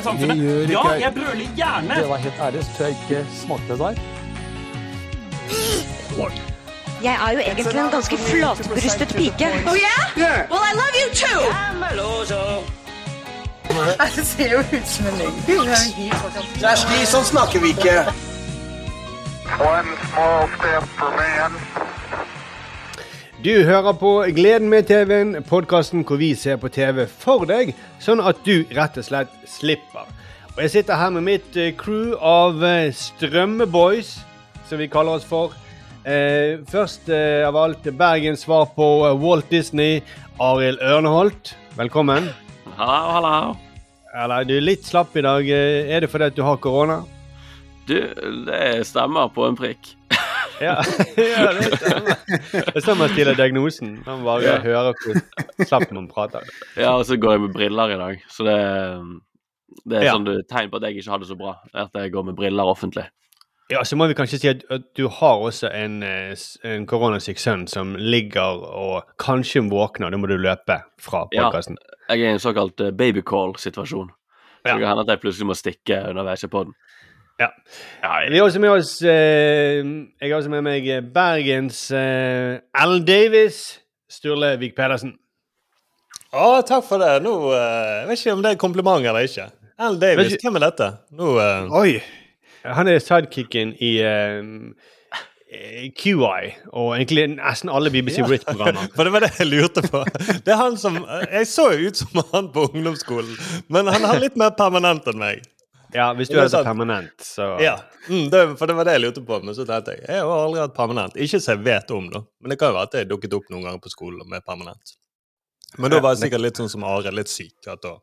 i samfunnet. Det gjør ikke Ja, jeg. brøler gjerne. Det var helt ærlig, så jeg ikke smakte det der. Jeg er jo egentlig en ganske flatbrystet pike. Oh yeah? Well, I love you too. Det ser jo ut som en løgn. Kjersti, sånn snakker vi ikke. One small step for man. Du hører på Gleden med TV-en, podkasten hvor vi ser på TV for deg, sånn at du rett og slett slipper. Og Jeg sitter her med mitt eh, crew av eh, Strømmeboys, som vi kaller oss for. Eh, først eh, av alt Bergens svar på eh, Walt Disney, Arild Ørneholt. Velkommen. Hallo, hallo. Eller, du er litt slapp i dag. Er det fordi at du har korona? Du, det stemmer på en prikk. Ja, ja det stemmer. Det stemmer til diagnosen. Man bare hører hvor slapp man prater. Ja, og så går jeg med briller i dag, så det, det er Ja. sånn du- tegn på at jeg ikke har det så bra. At jeg går med briller offentlig. Ja, så må vi kanskje si at, at du har også en, eh, en koronasyk sønn som ligger og kanskje våkner. Da må du løpe fra Ja. Jeg er i en såkalt eh, babycall-situasjon. Så Ja. det kan hende at jeg plutselig må stikke underveis i poden. Ja. Vi har også med oss eh, Jeg har også med meg eh, Bergens eh, Al Davis. Sturle Vik Pedersen. Å, takk for det. Nå, eh, Jeg vet ikke om det er kompliment eller ikke. Al Davis, ikke- hvem er dette? Nå, eh, Oi! Han er sidekicken i eh, eh, QI, og egentlig nesten alle BBC Brit-programmer. For det var det jeg lurte på. Det er han som Jeg så jo ut som han på ungdomsskolen, men han er litt mer permanent enn meg. Ja, hvis du Det hadde sant. permanent, så Ja, mm, det, For det var det jeg lurte på. Men så tenkte jeg jeg har aldri hatt permanent. Ikke så jeg vet om, da. Men det kan jo være at jeg dukket opp noen ganger på skolen med permanent. Men da var jeg sikkert litt sånn som Are, litt syk. At da,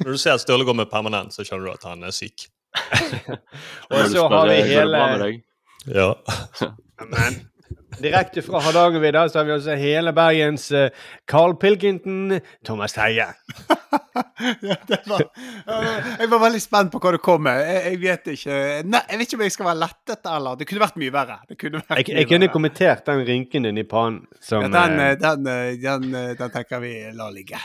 når du ser Sturle går med permanent, så skjønner du at han er syk. Og så har vi hele? Ja. Men direkte fra Hardangervidda så har vi også hele Bergens eh, Carl Pilkington, Thomas Heie. Ja, det var, jeg var veldig spent på hva det kom med. Jeg, jeg vet ikke Nei, jeg vet ikke om jeg skal være lettet eller Det kunne vært mye verre. Det kunne vært Jeg, mye jeg kunne verre. kommentert den rynken din i pannen som ja, den, eh, eh, den, den, den tenker vi la ligge.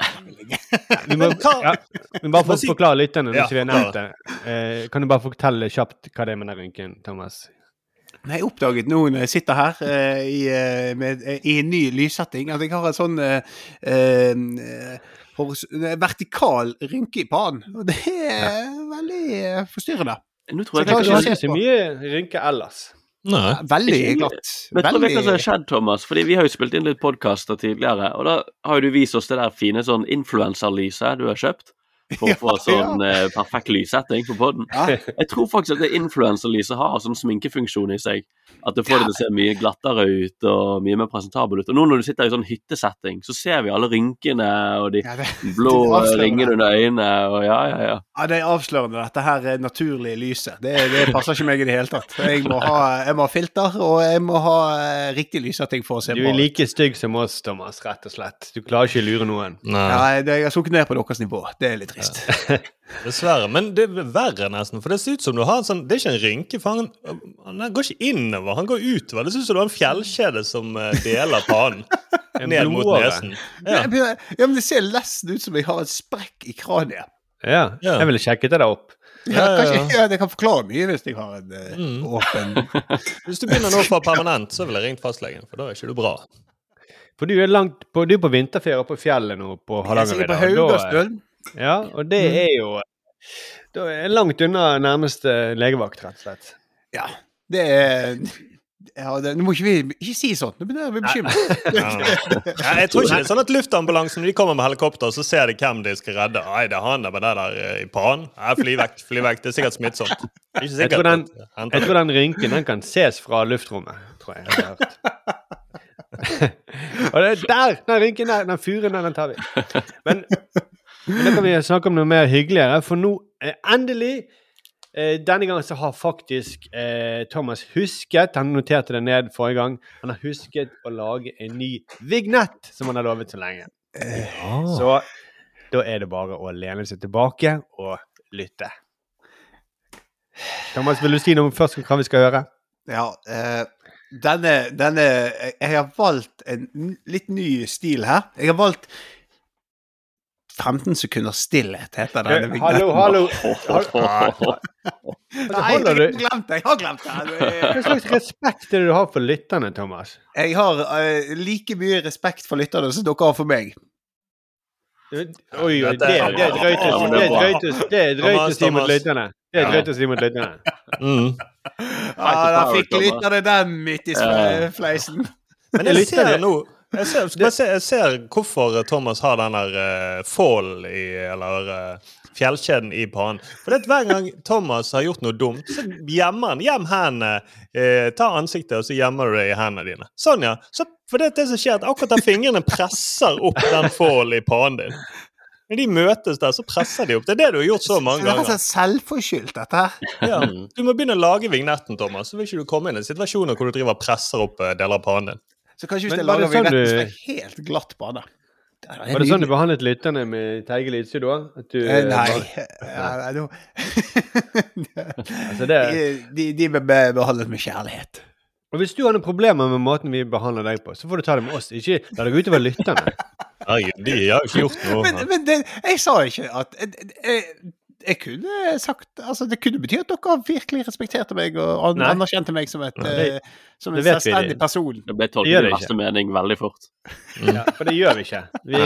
vi må, ja, vi må bare for, forklare lytterne. Ja, vi har nevnt det. Eh, kan du bare fortelle kjapt hva det er med den rynken, Thomas? Nei, Jeg oppdaget nå når jeg sitter her eh, i, eh, med, eh, i en ny lyssetting, at jeg har en sånn eh, eh, hors- vertikal rynke i pannen. Og det er veldig eh, forstyrrende. Nå tror jeg jeg ikke du har ikke så mye rynke ellers. Nei. Veldig glatt. Men jeg tror det er hva som har skjedd, Thomas. Fordi vi har jo spilt inn litt podkaster tidligere, og da har jo du vist oss det der fine sånn influenserlyset du har kjøpt. For å få sånn eh, perfekt lyssetting på poden. Jeg tror faktisk at det influenserlyset har sånn sminkefunksjon i seg. At det får det til å se mye glattere ut og mye mer presentabel ut. Og nå når du sitter i sånn hyttesetting, så ser vi alle rynkene og de Ja, det, blå ringene under øynene og ja, ja, ja. Ja, det er avslørende, dette her er naturlige lyset. Det, det passer ikke meg i det hele tatt. Jeg må ha, jeg må ha filter, og jeg må ha eh, riktig lyssetting for å se Du er like stygg som oss, Thomas, rett og slett. Du klarer ikke å lure noen. Nei. Ja, det, jeg har sunket ned på deres nivå. Det er litt trist. Dessverre. Men det er verre, nesten. For det ser ut som du har en sånn Det er ikke en rynke, for han, han går ikke innover, han går utover. Det ser ut som du har en fjellkjede som eh, deler pannen ned mot nesen. Ja. Ja. men Det ser nesten ut som jeg har en sprekk i kraniet. Ja, Ja. jeg ville sjekket det der opp. Ja, kanskje, ja. Det kan forklare mye hvis jeg har en eh, Mm. åpen Hvis du begynner nå for permanent, så ville jeg ringt fastlegen, for da er ikke du bra. For du er, langt på, du er på vinterferie oppe på fjellet nå på Jeg sitter Hardangervidda. på da- Haugasbøl. Ja, og det Mm. er jo Da er langt unna nærmeste legevakt, rett og slett. Ja, det er ja, det, Nå må ikke vi ikke si sånt. Nå begynner vi å bekymre. Ja, jeg tror ikke det er sånn at luftambulansen når de kommer med helikopter, så ser de hvem de skal redde. Nei, det er han der med det der eh, i pannen. Fly vekk, fly vekk. Det er sikkert smittsomt. Er ikke Jeg sikkert tror den, jeg tror den rynken den kan ses fra luftrommet, tror jeg. jeg har hørt. og det er der! Den rynken der, den furen der, den tar vi. Men, men da kan vi snakke om noe mer hyggeligere, for nå eh, endelig eh, Denne gangen så har faktisk eh, Thomas husket Han noterte det ned forrige gang. Han har husket å lage en ny vignett, som han har lovet så lenge. Så da er det bare å lene seg tilbake og lytte. Thomas, vil du si noe først om hva vi skal høre? Ja, eh, denne, denne Jeg har valgt en litt ny stil her. Jeg har valgt 15 sekunder stillhet, heter denne vignetten. Hallo, hallo. Nei, jeg har glemt det! Jeg har glemt det! Hva slags respekt er det du har for lytterne, Thomas? Jeg har uh, like mye respekt for lytterne som dere har for meg. Oi, oi, det, det er drøyt å si- mot lytterne. Det er drøyt å si mot lytterne. Mm. Ja, da fikk lytterne den midt i fleisen. Men Jeg ser det. nå jeg ser, skal bare se, jeg ser hvorfor Thomas har den der uh, fall i Eller uh, fjellkjeden i pannen. For det at hver gang Thomas har gjort noe dumt, så gjemmer han. Gjem hendene. Uh, ta ansiktet, og så gjemmer du det i hendene dine. Sånn, ja. Så, for det er det som skjer, at akkurat da fingrene presser opp den fall i pannen din. Når de møtes der, så presser de opp. Det er det du har gjort så mange ganger. Det er selvforskyldt, dette her. Ja. Du må begynne å lage vignetten, Thomas. Så vil ikke du komme inn i situasjoner hvor du driver og presser opp eh, deler av pannen din. Så kanskje hvis Men jeg lager vi sånn vignetten du- som er helt glatt bane. Det er Var det sånn du behandlet lytterne med Teige Lidsø da? At du, Eh, Nei. bare- Ja, Altså det, De, de, de ble behandlet med kjærlighet. og hvis du har noen problemer med måten vi behandler deg på, så får du ta det med oss. Ikke la deg utover lytterne. Nei, de har jo ikke gjort noe. Men, men det, jeg sa ikke at jeg, jeg, jeg kunne sagt Altså, det kunne bety at dere virkelig respekterte meg og an, anerkjente meg som, et, Det- eh, som en selvstendig person. Det ble Det tolket i verste mening veldig fort. Ja, for det gjør vi ikke. Vi,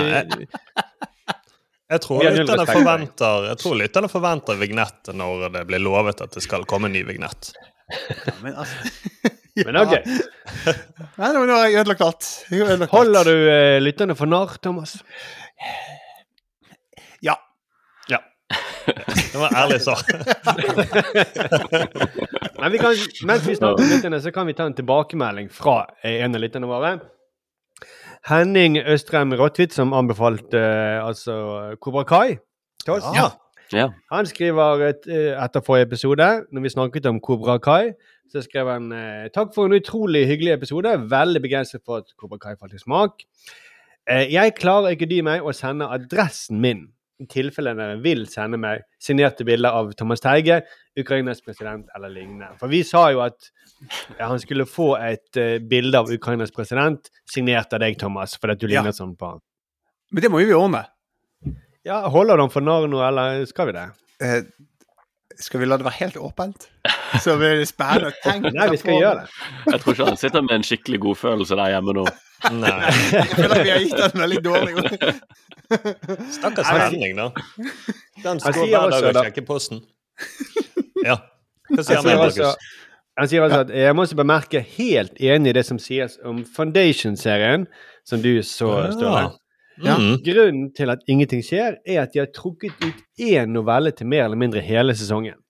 Jeg tror, lytterne forventer, jeg tror lytterne forventer vignett når det blir lovet at det skal komme en ny vignett. Men altså men ok. Nei, nå har jeg ødelagt alt. Ødelagt alt. Holder du eh, lytterne for narr, Thomas? Det var ærlig sak. Men vi kan, mens vi snakker om lytterne, så kan vi ta en tilbakemelding fra eh, en av lytterne våre. Henning Østrem Rottvit, som anbefalte uh, altså Kobra Kai til oss. Ja. Ja. Han skriver et, eh, etter forrige episode, når vi snakket om Kobra Kai, så skrev han eh, takk for en utrolig hyggelig episode. Veldig begeistret for at Kobra Kai falt i smak. Eh, jeg klarer ikke dy meg å sende adressen min tilfelle dere vil sende meg signerte bilder av Thomas Teige, Ukrainas president eller lignende. For vi sa jo at ja, han skulle få et uh, bilde av Ukrainas president signert av deg, Thomas, fordi at du Ja. ligner sånn på han. Men det må jo vi ordne. Ja, Holder du han for narr nå, eller skal vi det? Eh, skal vi la det være helt åpent? Så blir det spennende å tenke Nei, vi skal gjøre det. Jeg tror ikke han sitter med en skikkelig godfølelse der hjemme nå. Nei. Jeg føler at vi har gitt den veldig dårlig. Stakkars Henning, da. Den Han står hver dag og sjekker posten. Ja. Hva sier Han han, sier, Markus? altså, han sier altså at jeg må også bemerke helt enig i det som sies om Foundation-serien, som du så, Ståle. Ja. Mm. Grunnen til at ingenting skjer, er at de har trukket ut én novelle til mer eller mindre hele sesongen.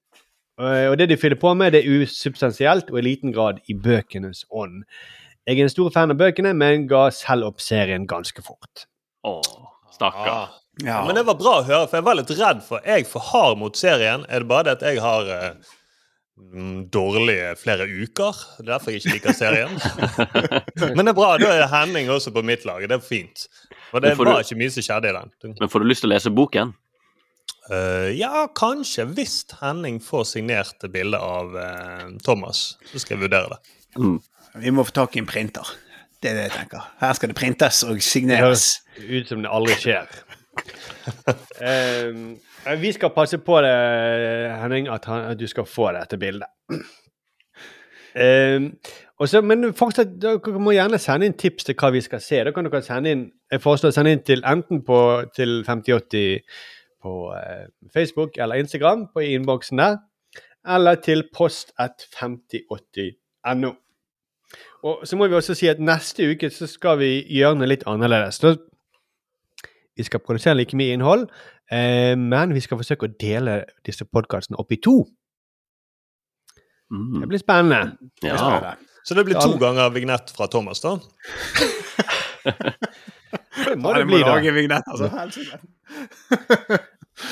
Eh, Og det de fyller på med, det er usubstansielt og i liten grad i bøkenes ånd. Jeg er en stor fan av bøkene, men ga selv opp serien ganske fort. Å, stakkar. Ah. Ja. Men det var bra å høre, for jeg var litt redd for jeg er for hard mot serien. Er det bare det at jeg har eh, mm, dårlige flere uker? Det er derfor jeg ikke liker serien. Men det er bra, da er Henning også på mitt lag. Det er fint. For det var du- ikke mye som skjedde i den. Men får du lyst til å lese boken? Uh, ja, kanskje. Hvis Henning får signert bilde av uh, Thomas, så skal jeg vurdere det. Mm. Vi må få tak i en printer. Det er det jeg tenker. Her skal det printes og signeres. Det høres ut som det aldri skjer. Eh, vi skal passe på det, Henning, at, han, at du skal få dette bildet. Eh, også, men fortsatt, dere må gjerne sende inn tips til hva vi skal se. Da kan dere sende inn Jeg foreslår å sende inn til enten på til 5080 på uh, Facebook eller Instagram, på innboksen der, eller til post at 5080.no. Og så må vi også si at neste uke så skal vi gjøre noe litt annerledes. Så vi skal produsere like mye innhold, eh, men vi skal forsøke å dele disse podkastene opp i to. Det Mm. blir spennende. Ja. det. Så det blir to ganger vignett fra Thomas, da? Det må Ja, det det må bli, da. lage vignett, altså.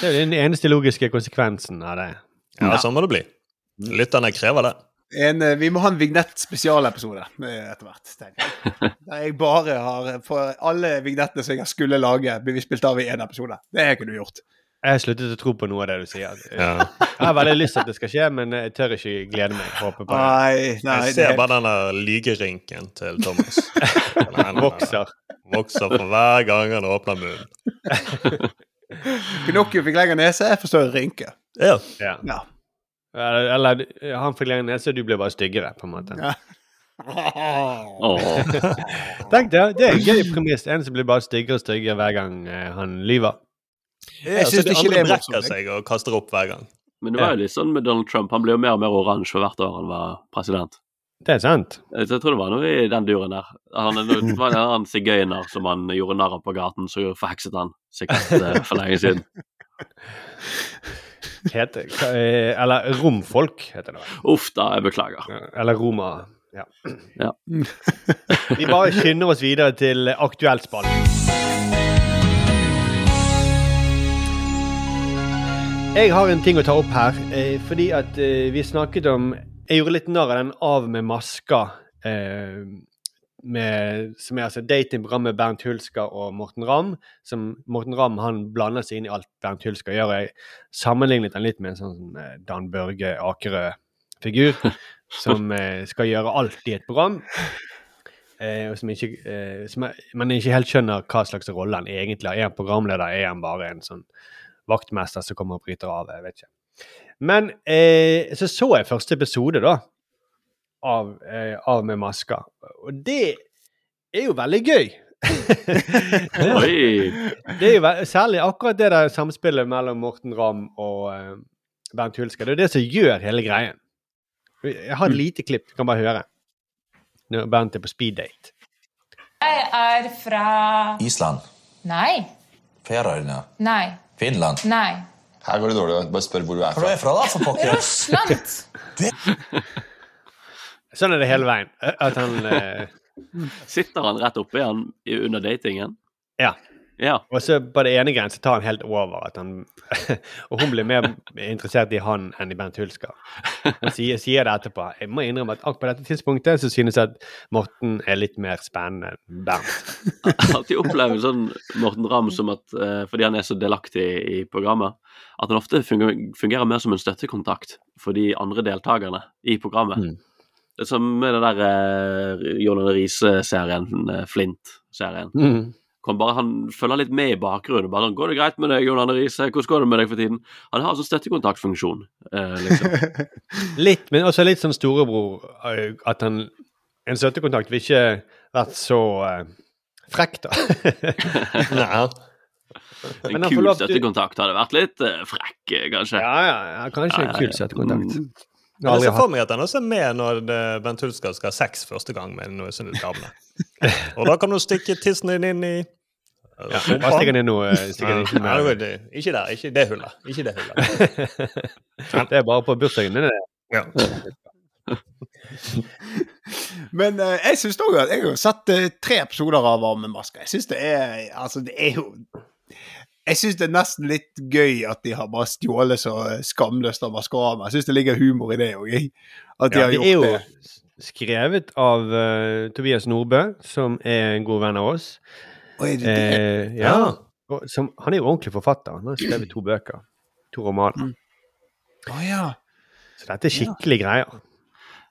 Det er den eneste logiske konsekvensen av det. Ja, sånn må det bli. Lytterne krever det. En, eh, vi må ha en vignett-spesialepisode eh, etter hvert. Der jeg bare har For alle vignettene som jeg skulle lage, blir vi spilt av i én episode. Det kunne du gjort. Jeg har sluttet å tro på noe av det du sier. Ja. Jeg har veldig lyst til at det skal skje, men jeg tør ikke glede meg. Håpe på det. Nei, nei Jeg ser det... bare der lygerynken til Thomas. Den Vokser. Vokser for hver gang han åpner munnen. Pinocchio fikk lengre nese, jeg forstår rynke. Ja. Ja. Ja. Eller, eller han fikk lengre nese, du ble bare styggere, på en måte. Ja. Oh. Tenk det, det er en gøy premiss. En som blir bare styggere og styggere hver gang eh, han lyver. Ja, synes så de ikke det er brekker morsomt, seg og kaster opp hver gang. Men det var jo litt sånn med Donald Trump. Han ble jo mer og mer oransje for hvert år han var president. Det er sant. Eh, Så jeg tror det var noe i den duren der. Han, det var en annen sigøyner som han gjorde narr av på gaten, så forhekset han sikkert eh, for lenge siden. Heter, eh, eller romfolk, heter det. Uff da, jeg beklager. Eller roma. Ja. Ja. Vi bare skynder oss videre til aktuelt spalten. Jeg har en ting å ta opp her, eh, fordi at eh, vi snakket om Jeg gjorde litt narr av den Av med maska, eh, med, som er altså datingprogrammet Bernt Hulsker og Morten Ramm. Som Morten Ramm han blander seg inn i alt Bernt Hulsker gjør. Jeg sammenlignet han litt med en sånn eh, Dan Børge Akerø-figur. som eh, skal gjøre alt i et program. Eh, og som ikke, eh, som er, man ikke helt skjønner hva slags rolle han egentlig har. Er han programleder? Er han bare en sånn vaktmester som kommer og bryter av? Jeg vet ikke. Men eh, så så jeg første episode, da. Av, eh, av med maska. Og det er jo veldig gøy. Oi! det er jo veldig, særlig akkurat det der samspillet mellom Morten Ramm og eh, Bernt Hulsker. Det er det som gjør hele greien. Jeg har et lite klipp, du kan bare høre. Når Bernt er på speeddate. Jeg er fra Island. Nei. Færøyene. Nei. Finland. Nei. Her går det dårlig. Bare spør hvor du er fra. Hvor er du fra, da, for pokker? Russland. Sånn er det hele veien. At han eh, Sitter han rett oppi han under datingen? Ja. Ja. Og så på det ene greien så tar han helt over. At han, og hun blir mer interessert i han enn i Bernt Hulsker. Han sier, sier det etterpå. Jeg må innrømme at akkurat på dette tidspunktet så synes jeg at Morten er litt mer spennende enn Bernt. alltid opplever sånn Morten Ramm som at eh, fordi han er så delaktig i programmet, at han ofte fungerer, fungerer mer som en støttekontakt for de andre deltakerne i programmet. Mm. Det er som med den der uh, Jon Arne Riise-serien, uh, Flint-serien. Mm. Kan bare Han følger litt med i bakgrunnen. bare sånn, 'Går det greit med deg, Jon Arne Riise? Hvordan går det med deg for tiden?' Han har sånn støttekontaktfunksjon, Uh, liksom. Litt, men også litt som storebror. At han En støttekontakt vil ikke vært så frekk, da. Nei. En Men kul støttekontakt hadde vært litt frekk, kanskje. Ja, ja, ja kanskje en kul støttekontakt. Mm. Jeg har Jeg aldri ser for meg at han også er med når det- Bent Hulsker skal ha sex første gang med noen sånne damene. Og da kan du stikke tissen din inn i ja, Bare stikk den inn nå. den ikke der. Ikke det hullet. Ikke det hullet. Det er bare på bursdagen din. det. Ja. Men uh, jeg syns òg at jeg har sett uh, tre episoder av Varme masker. Jeg syns det er Altså, det er jo Jeg syns det er nesten litt gøy at de har bare stjålet så skamløst av Maskorama. Jeg syns det ligger humor i det òg. At de Ja, har det gjort er jo det. skrevet av uh, Tobias Nordbø, som er en god venn av oss. Er det det? Eh, ja. Og som, han er jo ordentlig forfatter. Han har skrevet to bøker. To romaner. Å ja. Så dette er skikkelige greier.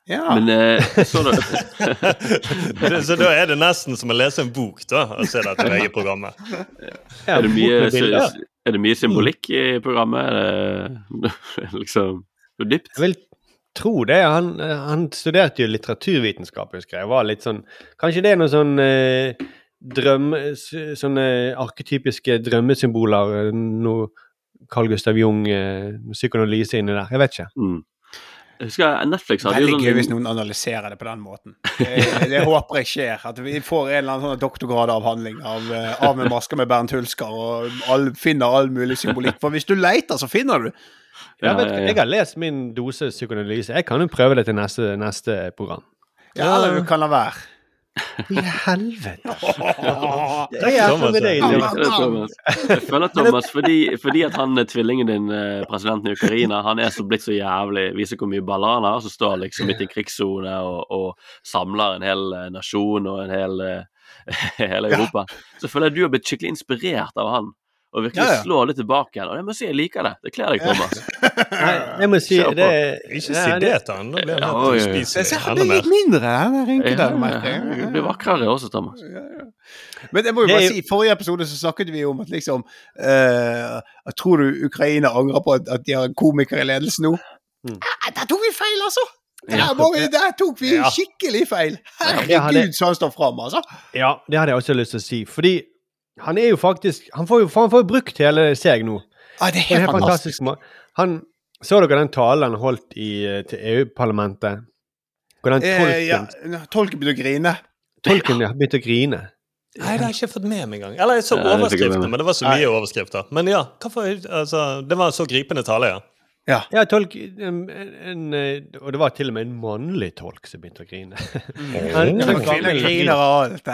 Ja. Men eh, så da. Så da er det nesten som å lese en bok, da, å se dette VG-programmet. Ja, Er det mye, bok er det mye symbolikk i programmet? Er det liksom så dypt? Jeg vil tro det. Han, han studerte jo litteraturvitenskap, husker jeg. Var litt sånn Kanskje det er noen sånn eh, drøm... Sånne arketypiske drømmesymboler. eh, Noe Carl Gustav Jung, eh, psykoanalyse inni der. Jeg vet ikke. Mm. Jeg husker Netflix hadde jo Veldig gøy hvis sånn noen analyserer det på den måten. Det, det håper jeg skjer. At vi får en eller annen sånn doktorgradavhandling av, eh, av med masker med Bernt Hulsker, og all, finner all mulig symbolikk. For hvis du leter, så finner du. Ja, vet, ja, ja. Jeg har lest min dose psykoanalyse. Jeg kan jo prøve det til neste, neste program. Ja, eller du kan la være. I helvete! Det er jævla med deg, Jeg det, Jeg føler Thomas, fordi, fordi at han er tvillingen din, eh, presidenten i Ukraina, han er så blitt så jævlig Viser hvor mye baller han har, som står liksom midt i krigssone og, og samler en hel eh, nasjon og en hel eh, hele Europa. Så føler jeg du har blitt skikkelig inspirert av han. Og virkelig Ja, ja. slå litt tilbake igjen. Og jeg må si jeg liker det. Det kler deg, Thomas. Nei, jeg må si Kjør på. det Ikke ja, si det- det til han, da blir han helt oi. Uspiselig det er litt mindre, den rynken Ja, der. ja, ja. Du blir vakrere også, Thomas. Men jeg må jo bare si, i forrige episode så snakket vi om at liksom uh, Tror du Ukraina angrer på at, at de har en komiker i ledelsen nå? Mm. Der tok vi feil, altså! Der, Ja. vi, der tok vi Ja. skikkelig feil! Herregud, så han står fram, altså! Ja, det hadde jeg også lyst til å si. Fordi han er jo faktisk Han får jo, han får jo brukt hele seg nå. Ah, det er helt helt fantastisk. fantastisk. Han Så dere den talen han holdt i, eh, til EU-parlamentet? Hvor den tolken, Eh, ja, tolken begynte å grine. tolken begynte å grine. Nei, det har jeg ikke fått med meg engang. Eller jeg så det overskriftene, men det var så mye overskrifter. Men ja, hvorfor, altså, det var en så gripende tale, ja. Ja. Ja, tolk en, en, eh, Og det var til og med en mannlig tolk som begynte å grine. Han- Ja, han- griner av alt.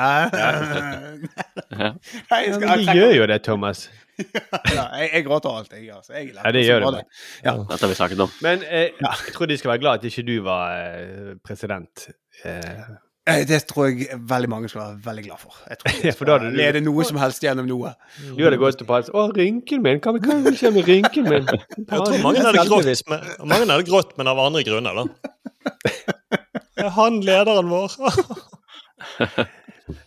Nei, de gjør jo det, Thomas. ja, jeg, jeg gråter alt, jeg. Altså. Jeg Ja, det gjør det. Ja. Dette har vi snakket om. Men eh, jeg tror de skal være glad at ikke du var eh, president. Eh, Det tror jeg veldig mange skal være veldig glad for. Jeg tror Ja, for da skal hadde lede noe som helst gjennom noe. du hadde gått og palt Å, rynken min! Hva vil skje med rynken min? Jeg tror mange hadde grått, men, mange hadde grått, men av andre grunner, da. Er han lederen vår?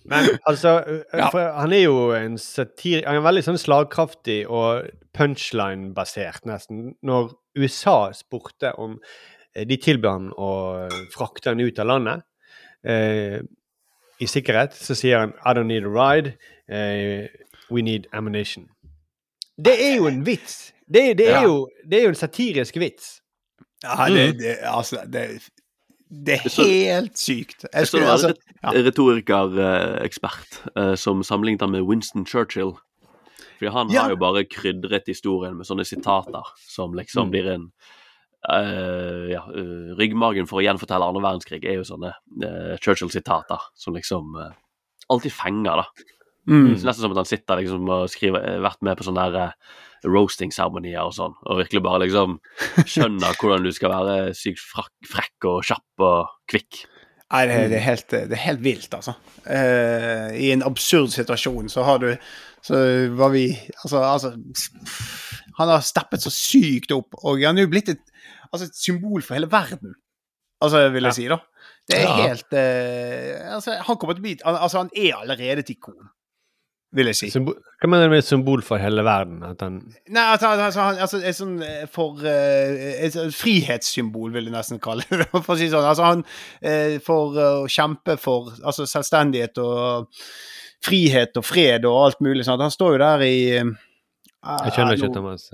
Men altså, eh, Ja. for han er jo en satir... Han er veldig sånn slagkraftig og punchline-basert, nesten. Når USA spurte om eh, de tilbød han å frakte han ut av landet eh, i sikkerhet, så sier han I don't need a ride. eh, we need ammunition. Det er jo en vits! Det, det, er, Ja. jo, det er jo en satirisk vits. Ja, det, det, altså, det, det er helt sykt. Jeg skulle, altså, ja. retorikerekspert eh, som sammenlignet han med Winston Churchill. Fordi han Ja. har jo bare krydret historien med sånne sitater som liksom Mm. blir en eh, ja, uh, Ryggmargen for å gjenfortelle andre verdenskrig er jo sånne uh, Churchill-sitater som liksom alltid fenger, da. mm. Nesten som at han sitter liksom og skriver eh, vært med på sånne der roasting-seremonier og sånn, og virkelig bare liksom skjønner hvordan du skal være sykt frekk og kjapp og kvikk. Nei, det, det, helt, det er helt vilt, altså. I en absurd situasjon så har du Så var vi Altså, altså Han har steppet så sykt opp, og han er jo blitt et, altså, et symbol for hele verden. Altså, vil jeg si, da. Det er Ja. helt uh, Altså, han kommer til å bli Altså, han er allerede et ikon, vil jeg si. Symbol, hva mener du med symbol for hele verden? At han Nei, altså, altså, han, altså et sånn eh, for uh, Et sånn frihetssymbol, vil jeg nesten kalle det. For å si sånn. Altså, han uh, for å kjempe for altså, selvstendighet og frihet og fred og alt mulig sånt. Han står jo der i Jeg skjønner ikke, Thomas.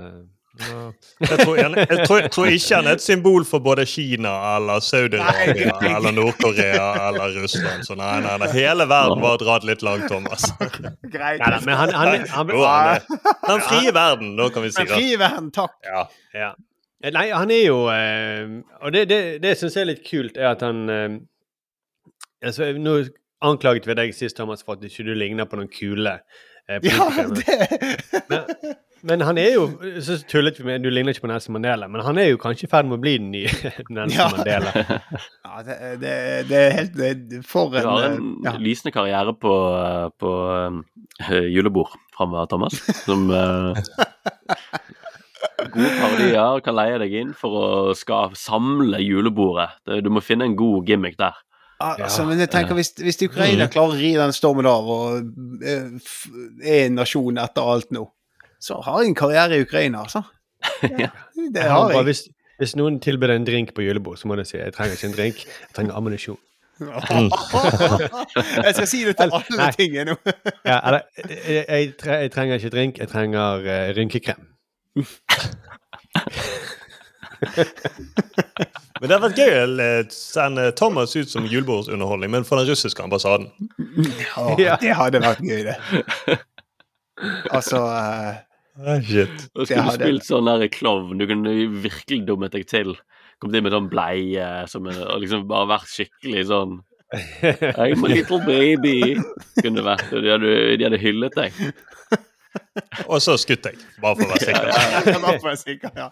Jeg tror, jeg, jeg, tror, jeg tror ikke han er et symbol for både Kina eller Saudi-Arabia eller Nord-Korea eller Russland. Så nei, nei, nei, hele verden var dratt litt langt, Thomas. Greit. Neida, men han, han, han, Den frie verden, nå kan vi si det. fri verden, takk. Ja. Ja. Nei, han er jo eh, Og det, det, det syns jeg er litt kult, er at han eh, altså, Nå anklaget vi deg sist, Thomas, for at ikke du ligner på noen kule eh, Ja, politikere. det Men, men han er jo Så tullet vi med Du ligner ikke på Nelson Mandela, men han er jo kanskje i ferd med å bli den nye Nelson Ja. Mandela. Ja, det, det, det er helt det, For Du har en ja. lysende karriere på, på uh, julebord framover, Thomas. Som uh, Gode parodier kan leie deg inn for å skal samle julebordet. Det, du må finne en god gimmick der. Altså, men jeg tenker hvis, hvis Ukraina klarer å ri den stormen av og eh, er en nasjon etter alt nå, så har jeg en karriere i Ukraina, altså. Ja. Det Jeg har jeg. hvis, hvis noen tilbyr deg en drink på julebord, så må du si jeg trenger ikke en drink, jeg trenger ammunisjon. jeg skal si det til alle Nei. tingene nå. Ja, eller jeg, jeg, jeg trenger ikke drink, jeg trenger uh, rynkekrem. Men det hadde vært gøy å sende Thomas ut som julebordsunderholdning, men for den russiske ambassaden. Ja. Det hadde vært gøy, det. Altså eh, Ah, shit. Og Det skulle har du det. spilt sånn der klovn, du kunne virkelig dummet deg til. Kommet inn med sånn bleie som og liksom bare vært skikkelig sånn I'm a little baby. Kunne det vært. De de hadde hyllet deg. Og så skutt jeg, bare for å være sikker. ja, ja, bare være sikker, ja.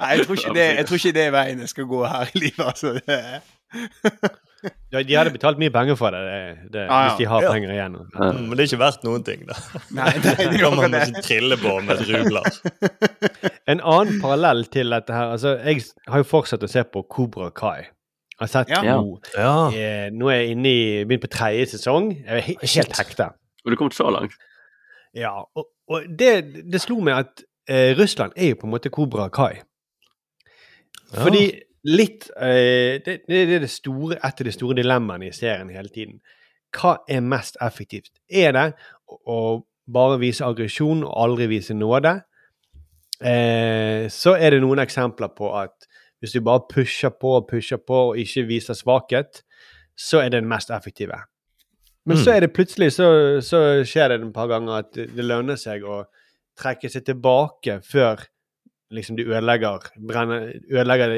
Nei, jeg tror ikke det, jeg tror ikke det er veien jeg skal gå her i livet. Altså. Det, Ja, de hadde betalt mye penger for det, det, det ah, ja. hvis de har Ja. penger igjen. Mm, Men det er ikke verdt noen ting, da. nei, nei, det gjør kommer man det. med sånn trillebår med et. En annen parallell til dette her altså Jeg har jo fortsatt å se på Kobra Kai. Jeg har sett Ja. Ja. Eh, nå er jeg inne i begynt på tredje sesong. Jeg er helt, helt hekta. Og du kom så langt? Ja, og, og det, det slo meg at eh, Russland er jo på en måte Kobra Kai. Ja. Fordi litt eh, det, det er det store, et av de store dilemmaene i serien hele tiden. Hva er mest effektivt? Er det å, bare vise aggresjon og aldri vise nåde? Eh, så er det noen eksempler på at hvis du bare pusher på og pusher på og ikke viser svakhet, så er det den mest effektive. Men Mm. så er det plutselig så, så skjer det et par ganger at det, det lønner seg å trekke seg tilbake før liksom du ødelegger, brenner, ødelegger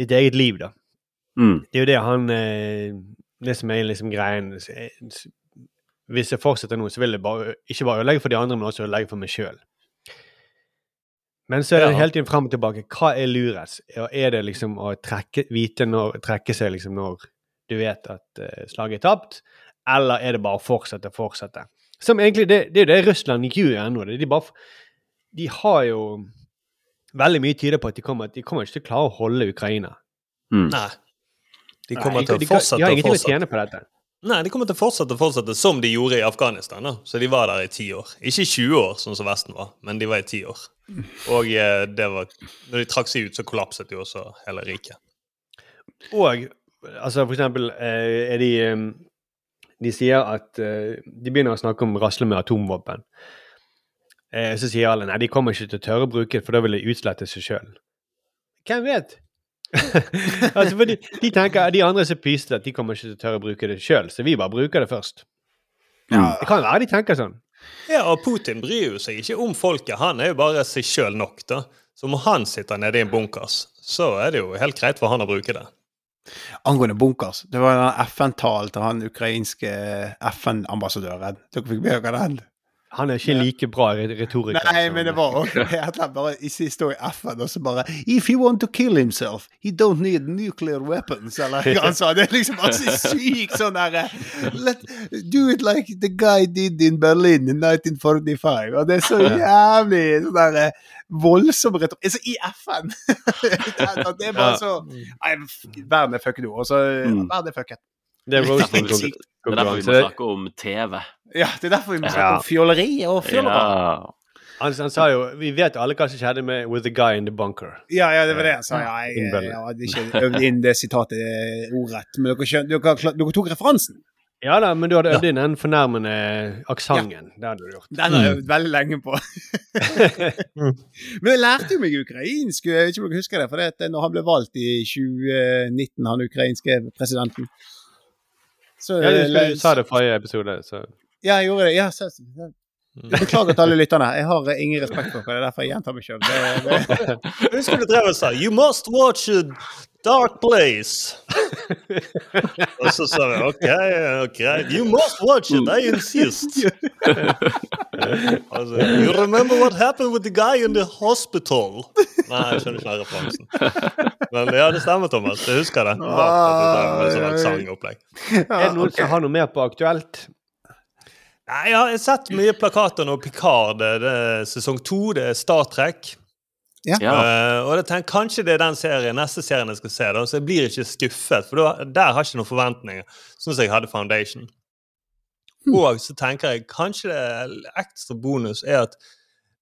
ditt eget liv, da. Mm. Det er jo det han eh, Det som er liksom greien eh, Hvis jeg fortsetter nå, så vil jeg bare, ikke bare ødelegge for de andre, men også ødelegge for meg sjøl. Men så er det Ja. hele tiden fram og tilbake. Hva er lurest? Er det liksom å trekke, vite når, trekke seg liksom når du vet at uh, slaget er tapt, eller er det bare å fortsette, og fortsette? Som egentlig, Det, det er jo det Russland gjør ennå. De, bare, de har jo Veldig mye tyder på at de kommer, de kommer ikke til å klare å holde Ukraina. Mm. Nei. De kommer Nei, til de, å fortsette de har ingenting å tjene på dette. Nei, de kommer til å fortsette og fortsette som de gjorde i Afghanistan. da. Så de var der i ti år. Ikke i 20 år, sånn som Vesten var, men de var i ti år. Og eh, det var, når de trakk seg ut, så kollapset jo også hele riket. Og altså for eksempel eh, er de eh, De sier at De begynner å snakke om rasle med atomvåpen. Eh, så sier alle nei, de kommer ikke til å tørre å bruke det, for da vil de utslette seg sjøl. Hvem vet? altså, for de, de tenker, de andre som pyste, at de kommer ikke til å tørre å bruke det sjøl, så vi bare bruker det først. Det kan være de tenker sånn. Ja, og Putin bryr jo seg ikke om folket. Han er jo bare seg sjøl nok, da. Så om han sitter nede i en bunkers, så er det jo helt greit for han å bruke det. Angående bunkers. Det var en FN-talen til han ukrainske FN-ambassadøren. Dere fikk med dere den? Han er ikke like bra retoriker. Nei, men det var også at han bare i siste år i FN, og så bare If he want to kill himself, he don't need nuclear weapons, eller hva han sa. Det er liksom altså sykt sånn derre let, Do it like the guy did in Berlin in 1945. Og det er så jævlig sånn derre voldsom retorikk. Altså, i FN! det er bare så Nei, verden er fucket nå. Altså, så verden er fucket. Det er roasting-konkurranse. Det er derfor vi må snakke om TV. Ja, det er derfor vi må snakke Ja. om fjolleri og fjollere. Ja. Han, han sa jo Vi vet alle hva som skjedde med 'With the guy in the bunker'. Ja, ja, det var det han sa. Ja, jeg, jeg, jeg hadde ikke øvd inn det sitatet eh, ordrett. Men dere, skjøn, dere, dere tok referansen. Ja da, men du hadde øvd inn den fornærmende aksenten. Det hadde du gjort. Den har jeg øvd veldig lenge på. Men jeg lærte jo meg ukrainsk. Jeg vet ikke om dere husker det. For det når han ble valgt i 2019, han ukrainske presidenten så, Ja, du, du sa det forrige episode, så Ja, jeg gjorde det. Ja, så, så. Beklager til alle lytterne. Jeg har eh, ingen respekt for dere. Det er derfor jeg gjentar meg sjøl. Husker du drev og sa 'You must watch a Dark Place'. og så sa vi OK, ok, you must watch it, I insist. altså, you remember what happened with the guy in the hospital? Nei, jeg skjønner ikke referansen. Men ja, det stemmer, Thomas. Jeg husker det. Ah, det, det, det, det, det, det, det, det Er det noen som har noe mer på aktuelt? Jeg har sett mye plakater nå. Picard, det, det er sesong to, det er Star Trek. Ja. Ja. Eh, og jeg tenker kanskje det er den serien, neste serien jeg skal se, da, så jeg blir ikke skuffet. For da, der har jeg ikke noen forventninger, sånn som jeg hadde Foundation. Og så tenker jeg kanskje det er ekstra bonus er at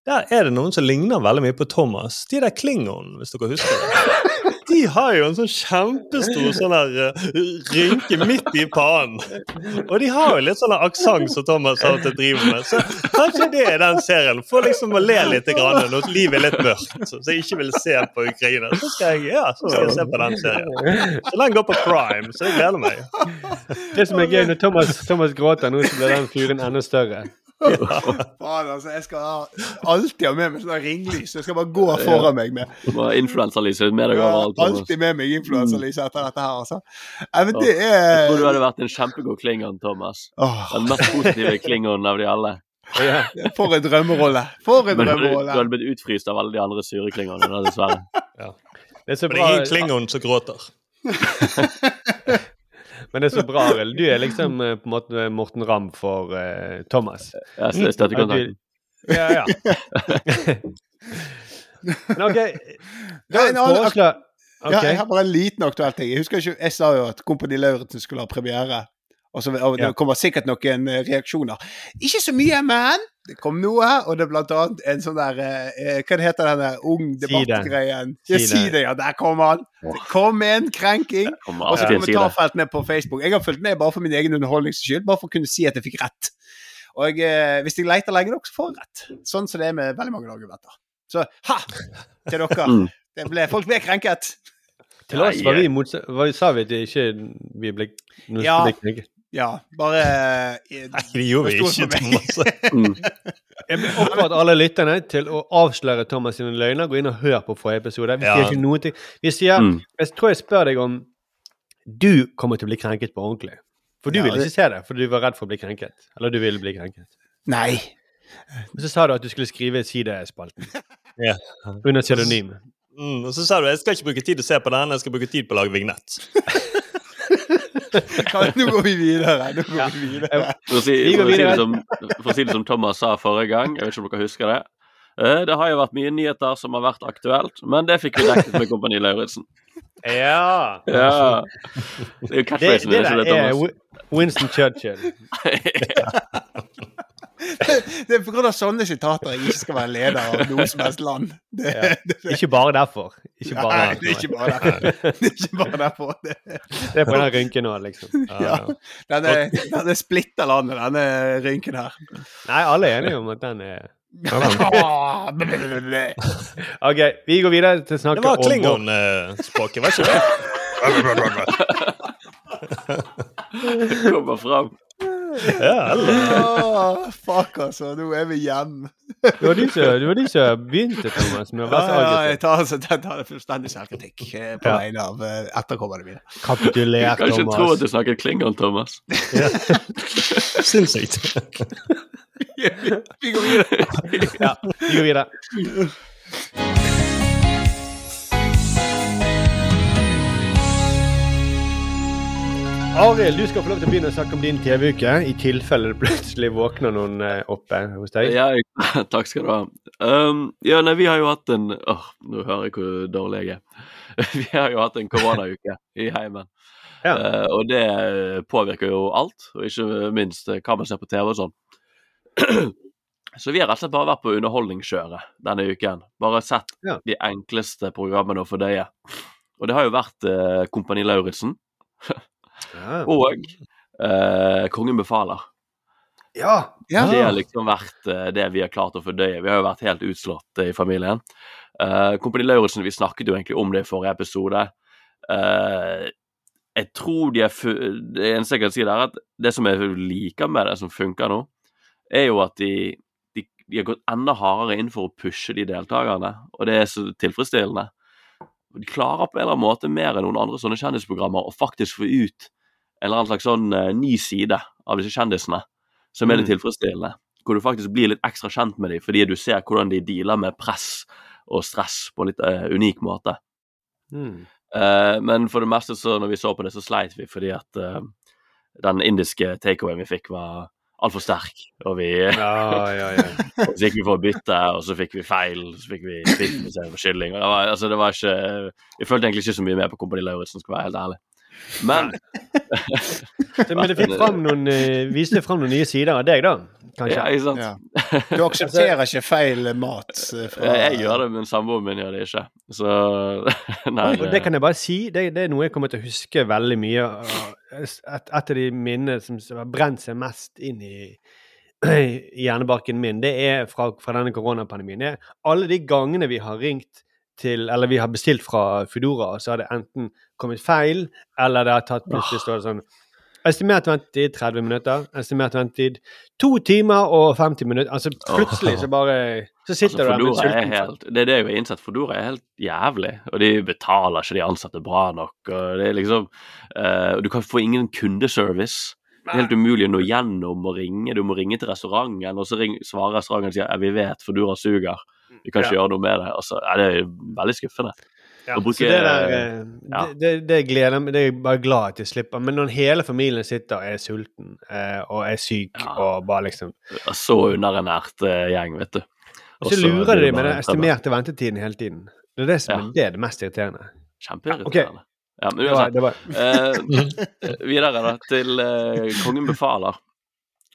der er det noen som ligner veldig mye på Thomas. De der klingonene, hvis dere husker det. De har jo en sånn kjempestor sånn der eh, rynke midt i pannen. Og de har jo litt sånn aksent som Thomas og til driver med. Så kanskje det er den serien. Få liksom å le litt grann når livet er litt mørkt, så jeg ikke vil se på Ukraina. Så skal jeg, ja, så skal jeg se på den serien. Så den går på Prime, så jeg gleder meg. Det som er gøy, når Thomas, Thomas gråter nå, så blir den fyren enda større. Faen, altså. Jeg skal alltid ha med meg sånn ringlys. Jeg skal bare gå foran meg med Du må ha influensalyset med deg overalt. Alltid med meg influensalyset etter dette her, altså. Nei, men det Jeg tror du er hadde vært en kjempegod klingon, Thomas. Den mest positive klingonen av de alle. For en drømmerolle! For en Men du, du hadde blitt utfryst av alle de andre sure klingonene, dessverre. Det er så Men det bra, er ingen Klingon som gråter. men det er så bra, Arild. Du er liksom eh, på en måte Morten Ramm for uh, Thomas. Jeg stø- støtter kontakten. Ja, ja. Men OK, da foreslår Ja, jeg har bare en liten aktuell ting. Jeg husker ikke, jeg sa jo at Kompani Lauritzen skulle ha premiere. Og, så, og det Ja. kommer sikkert noen eh, reaksjoner. Ikke så mye, men det kom noe, og det er blant annet en sånn der eh, Hva heter den der ung debattgreien? Ja, Si det. det, ja. Der kom han! Det kom en krenking. Kommer Og så kommentarfeltene på Facebook. Jeg har fulgt med bare for min egen underholdnings skyld, bare for å kunne si at jeg fikk rett. Og eh, hvis jeg leter lenge nok, så får jeg rett. Sånn som det er med veldig mange argumenter. Så ha! Til dere. Det ble, folk ble krenket. Til oss var vi motsatt. Sa vi at ikke vi ble Ja. ble krenket? Ja, bare eh, Nei, det gjorde vi ikke. Thomas. Mm. Jeg vil oppfordre alle lytterne til å avsløre Thomas sine løgner. Gå inn og hør på forrige episode. Vi sier Ja. ikke noe til Vi sier Mm. Jeg tror jeg spør deg om du kommer til å bli krenket på ordentlig. For du Ja, ville ikke se det, for du var redd for å bli krenket. Eller du ville bli krenket. Nei. Men så sa du at du skulle skrive sidespalten Ja. under pseudonym. Mm, og så sa du jeg skal ikke bruke tid å se på den, jeg skal bruke tid på å lage vignett. Kan- Nå går vi videre. Nå går vi videre. For å, si, Vi går for, å si det som, for å si det som Thomas sa forrige gang, jeg vet ikke om dere husker det. Eh, Det har jo vært mye nyheter som har vært aktuelt, men det fikk vi dekket med Kompani Lauritzen. Ja! Ja. Det er jo catchphrasen det ikke det, Thomas? Winston Churchill. Det er pga. sånne sitater jeg ikke skal være leder av noe som helst land. Det, Ja. det, Ikke bare derfor. Ikke bare Nei, derfor. det er ikke bare derfor. Det er ikke bare derfor. Det, Det er på den rynken nå, liksom. ja. Denne, denne splitter landet, denne rynken her. Nei, alle er enige om at den er Ah, OK, vi går videre til å snakke om Det var klingon-språket, var ikke det? Kommer fram. Ja, oh, fuck, altså. Nå er vi hjemme. Det var du som, var du som begynte, Thomas, med å Ja, være så ja, jeg tar, altså, jeg tar fullstendig selvkritikk eh, på vegne av eh, etterkommerne mine. Kapituler, Kan ikke tro at du snakker klingon, Thomas. Sinnssykt. Vi går videre. Ja, vi går videre. Arild, du skal få lov til å begynne å snakke om din TV-uke, i tilfelle det plutselig våkner noen eh, oppe hos deg. Ja, takk skal du ha. Um, ja, nei, vi har jo hatt en Åh, nå hører jeg hvor dårlig jeg er. Vi har jo hatt en koronauke i heimen. Ja. Uh, og det påvirker jo alt, og ikke minst eh, hva man ser på TV og sånn. Så vi har rett og slett bare vært på underholdningskjøret denne uken. Bare sett Ja. de enkleste programmene å fordøye. Og det har jo vært uh, Kompani Lauritzen Ja. og eh, Kongen befaler. ja. Ja. Det har liksom vært eh, det vi har klart å fordøye. Vi har jo vært helt utslått eh, i familien. Eh, Kompani Lauritzen, vi snakket jo egentlig om det i forrige episode. Eh, jeg tror de er fu Det eneste jeg kan si, der er at det som jeg liker med det, som funker nå, er jo at de, de, de har gått enda hardere inn for å pushe de deltakerne, og det er så tilfredsstillende. Klarer på en eller annen måte mer enn noen andre sånne kjendisprogrammer å faktisk få ut en eller annen slags sånn uh, ny side av disse kjendisene, som er litt Mm. tilfredsstillende. Hvor du faktisk blir litt ekstra kjent med dem, fordi du ser hvordan de dealer med press og stress på en litt uh, unik måte. Mm. Uh, men for det meste så når vi så på det, så sleit vi fordi at den indiske takeawayen vi fikk, var altfor sterk. Og vi Ja, ja, ja. og så gikk vi for å bytte, og så fikk vi feil, så fikk vi fisk istedenfor kylling. Og det var, altså, det var ikke Vi følte egentlig ikke så mye med på Kompani Lauritzen, skal være helt ærlig. Men men det fikk fram noen, eh, viste fram noen nye sider av deg, da? Kanskje? ja, ikke sant? Ja. Du aksepterer ikke feil mat eh, fra Jeg, gjør det, men samboeren min gjør det ikke. Så Nei. Og det kan jeg bare si, det, det er noe jeg kommer til å huske veldig mye. Et, et av de minnene som har brent seg mest inn i, i hjernebarken min, det er fra, fra denne koronapandemien. Det er alle de gangene vi har ringt til, eller vi har bestilt fra Foodora, så har det enten kommet feil, eller det har tatt plutselig står det sånn Estimert ventetid 30 minutter. Estimert ventetid 2 timer og 50 minutter. Altså plutselig så bare Så sitter Altså, du der med er sulten helt, det er det jeg har innsett. Fodora er helt jævlig. Og de betaler ikke de ansatte bra nok. Og det er liksom uh, Du kan få ingen kundeservice. Det er helt umulig å nå gjennom og ringe. Du må ringe til restauranten, og så ring, svarer restauranten og sier ja, vi vet Fodora suger. Vi kan ikke Ja. gjøre noe med det. Altså, ja, det er veldig skuffende. Ja, bruke- så det der eh, ja. det, det, det gleder meg Det er jeg bare glad at jeg slipper. Men når hele familien sitter og er sulten eh, og er syk Ja. og bare liksom Så underernært eh, gjeng, vet du. Og så lurer de med den estimerte ventetiden hele tiden. Det er det som Ja. er det, er det mest irriterende. Kjempeirriterende. Ja, men Det var, uansett. det var. Eh, videre da, til eh, Kongen befaler.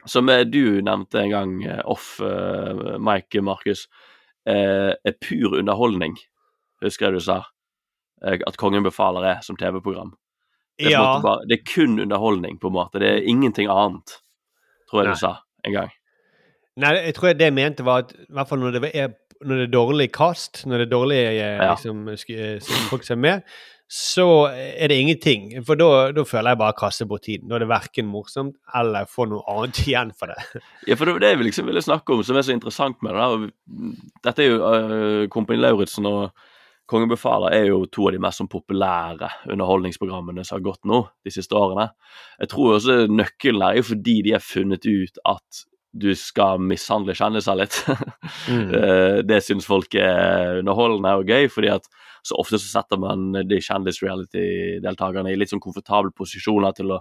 Som eh, du nevnte en gang eh, off eh, Mike Markus. Eh, er pur underholdning, husker jeg du sa. Eh, at Kongen befaler er som TV-program. Det, Ja. det er kun underholdning, på en måte. Det er ingenting annet, tror jeg Nei. du sa en gang. Nei, jeg tror det jeg mente var at i hvert fall når det er, når det er dårlig kast, når det er dårlig eh, liksom, eh, folk som er med, så er det ingenting. For da, føler jeg bare kaster bort tiden. Da er det verken morsomt eller får noe annet igjen for det. Ja, for det det vi liksom ville snakke om, som er så interessant med det. der Dette er jo uh, Kompani Lauritzen og Kongen befaler er jo to av de mest sånn populære underholdningsprogrammene som har gått nå de siste årene. Jeg tror også nøkkelen er jo fordi de har funnet ut at du skal mishandle kjendiser litt. Mm. Eh, det syns folk er underholdende og gøy, fordi at så ofte så setter man de kjendis-reality-deltakerne i litt sånn komfortable posisjoner til å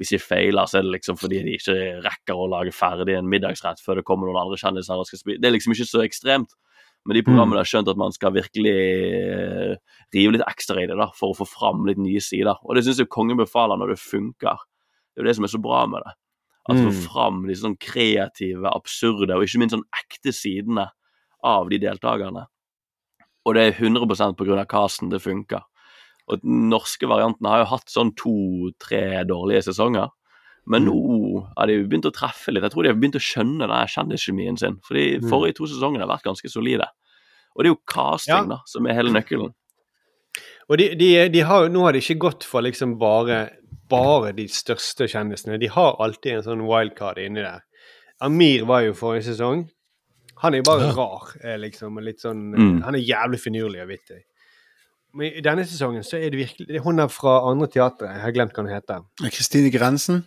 hvis de feiler, så er det liksom fordi de ikke rekker å lage ferdig en middagsrett før det kommer noen andre kjendiser og skal spise. Det er liksom ikke så ekstremt. Men de programmene har skjønt at man skal virkelig eh, rive litt ekstra i det da, for å få fram litt nye sider. Og det syns jeg Kongen befaler når det funker. Det er jo det som er så bra med det. At få Mm. fram de sånn kreative, absurde og ikke minst sånn ekte sidene av de deltakerne. Og det er 100% på grunn av casten det funker. Og den norske varianten har jo hatt sånn to-tre dårlige sesonger. Men nå har de begynt å treffe litt. Jeg tror de har begynt å skjønne den kjendiskjemien sin. For de Mm. forrige to sesongene har vært ganske solide. Og det er jo casting Ja. da, som er hele nøkkelen. Og de, de, de har, nå har de ikke gått for liksom bare, bare de største kjendisene. De har alltid en sånn wildcard inni der. Amir var jo forrige sesong. Han er jo bare rar, eh, liksom. Litt sånn, Mm. Han er jævlig finurlig og vittig. Men i denne sesongen så er det virkelig det er Hun er fra andre teatret. Jeg har glemt hva hun heter. Kristine Grensen.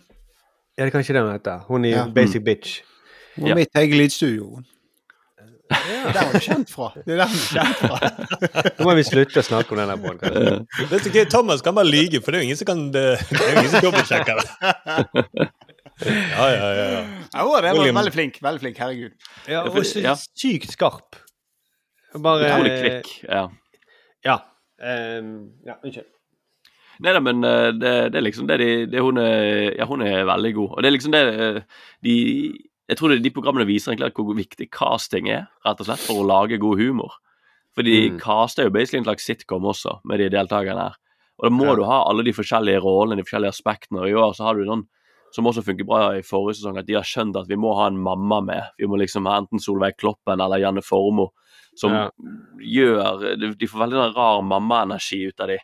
Ja, det kan ikke det hun heter. Hun i Ja. Basic Bitch. Hun er Ja. mitt eget lydstudio. Det er hun kjent fra. Det er der hun er kjent fra. Nå må vi slutte å snakke om denne podkasten. Vet du hva, Thomas kan bare lyge, for det er jo ingen som kan det, det er jo ingen som dobbeltsjekker det. Ja, ja, ja. ja. Ja, det var William. veldig flink. Veldig flink. Herregud. Ja, Ja, og så ja. sykt skarp. Bare Utrolig kvikk. Ja. Ja. Um, ja, unnskyld. Nei da, men eh, det, det er liksom det de det hun, er, ja, hun er veldig god. Og det er liksom det eh, de Jeg tror det, de programmene viser egentlig hvor viktig casting er, rett og slett, for å lage god humor. For de Mm. caster jo basically en slags sitcom også, med de deltakerne her. Og da må Ja. du ha alle de forskjellige rollene, de forskjellige aspektene. Og i år så har du noen som også funker bra i forrige sesong, at de har skjønt at vi må ha en mamma med. Vi må liksom ha enten Solveig Kloppen eller Janne Formoe, som Ja. gjør de- får veldig sånn rar mammaenergi ut av de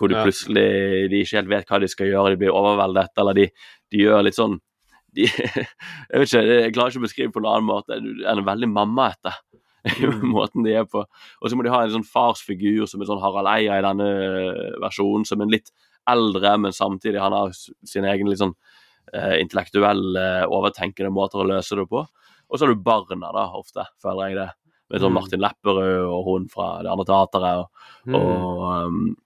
hvor de Ja. plutselig de ikke helt vet hva de skal gjøre, de blir overveldet, eller de, de gjør litt sånn de, Jeg vet ikke, jeg klarer ikke å beskrive på noen annen måte enn veldig mammaete. etter, måten de er på. Og så må de ha en sånn farsfigur som er sånn Harald Eia i denne versjonen, som er litt eldre, men samtidig han har sin egen litt sånn uh, intellektuelle, overtenkende måter å løse det på. Og så har du barna, da, ofte, føler jeg det. Med sånn Mm. Martin Lepperød og hun fra det andre teateret. Og, Mm. og um,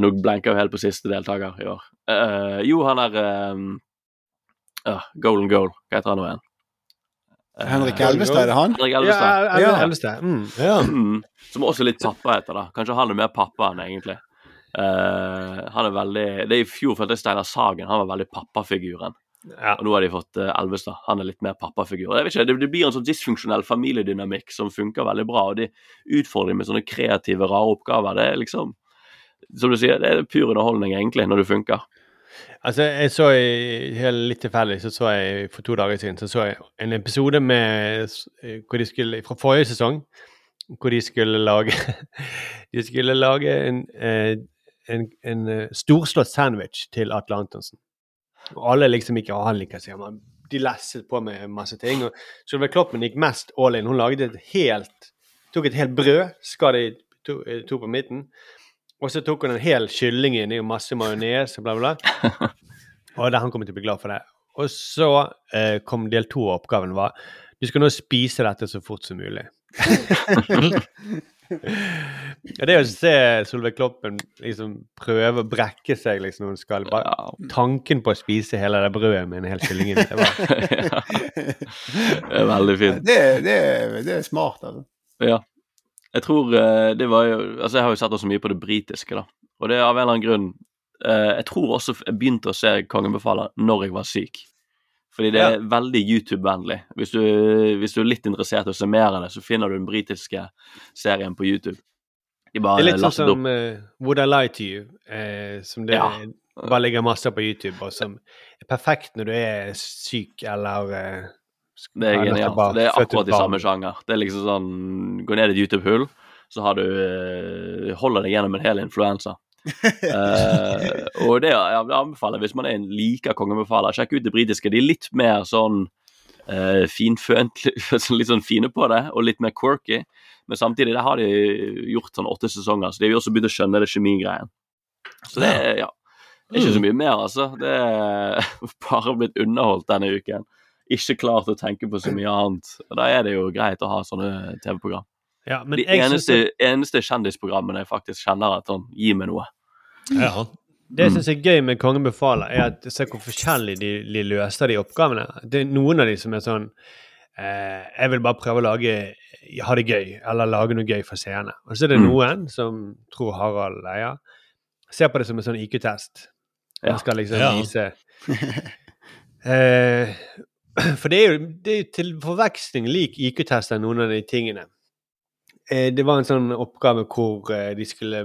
Nå blenker jeg jo helt på siste deltaker i år. Uh, jo, han er uh, ja, Golden Goal. Hva heter han nå igjen? Uh, Henrik Elvestad, er det han? Henrik Elvestad. Ja, Ja. Elvestad. Mm. ja. Mm. Som også litt pappa heter, da. Kanskje han er mer pappa enn egentlig. Uh, han er veldig Det er I fjor følte jeg Steinar Sagen han var veldig pappafiguren. Ja. Og nå har de fått uh, Elvestad. Han er litt mer pappafigur. Jeg vet ikke, det, det blir en sånn dysfunksjonell familiedynamikk som funker veldig bra. Og de utfordrer med sånne kreative, rare oppgaver. Det er liksom Som du sier, det er pur underholdning, egentlig, når det funker. Altså, jeg så i, helt litt tilfeldig, så så jeg for to dager siden så så jeg en episode med eh, hvor de skulle, fra forrige sesong hvor de skulle lage De skulle lage en, eh, en, en eh, storslått sandwich til Atle Antonsen. Og alle liksom ikke «Å, han liker seg, de lesset på med masse ting. og Solveig Kloppen gikk mest all in. Hun laget et helt tok et helt brød, skar det i to, to på midten. Og så tok hun en hel kylling inni og masse majones og bla, bla. Og han kommer til å bli glad for det. Og så eh, kom del to av oppgaven var du skal nå spise dette så fort som mulig. ja, det å se Solveig Kloppen liksom prøve å brekke seg liksom når hun skal bare, Tanken på å spise hele det brødet med en hel kylling inni, det var Det er veldig fint. Det, det, det er smart, altså. Ja. Jeg tror eh, det var jo Altså, jeg har jo sett så mye på det britiske, da. Og det er av en eller annen grunn eh, Jeg tror også jeg begynte å se Kongen befaler når jeg var syk. Fordi det er veldig YouTube-vennlig. Hvis, du- hvis du er litt interessert i å se mer av det, så finner du den britiske serien på YouTube. De Det er litt sånn som uh, Would I Lie to You, eh, som det Ja. bare ligger masse på YouTube, og som er perfekt når du er syk eller eh, Det er genialt. Det er akkurat i samme sjanger. Det er liksom sånn Gå ned i et YouTube-hull, så har du eh, Holder deg gjennom en hel influensa. uh, og det jeg anbefaler hvis man er en liker kongebefaler, sjekk ut det britiske. De er litt mer sånn uh, finfønt, litt sånn fine på det, og litt mer quirky. Men samtidig der har de gjort sånn åtte sesonger, så de har også begynt å skjønne det kjemigreien. Så det ja. Ikke så mye mer, altså. Det er bare blitt underholdt denne uken. Ikke klart å tenke på så mye annet. Og Da er det jo greit å ha sånne TV-program. Ja, men De jeg synes eneste, det- eneste kjendisprogrammene jeg faktisk kjenner at sånn Gi meg noe. Ja. Det jeg syns er gøy med Kongen befaler, er at se hvor forskjellig de, de løser de oppgavene. Det er noen av de som er sånn eh, Jeg vil bare prøve å lage ha det gøy, eller lage noe gøy for seerne. Og så er det Mm. noen som tror Harald Eia ser på det som en sånn IQ-test. Ja. Man skal liksom Ja. vise eh, For det er jo det er til forveksling lik IQ-tester, noen av de tingene. Eh, det var en sånn oppgave hvor eh, de skulle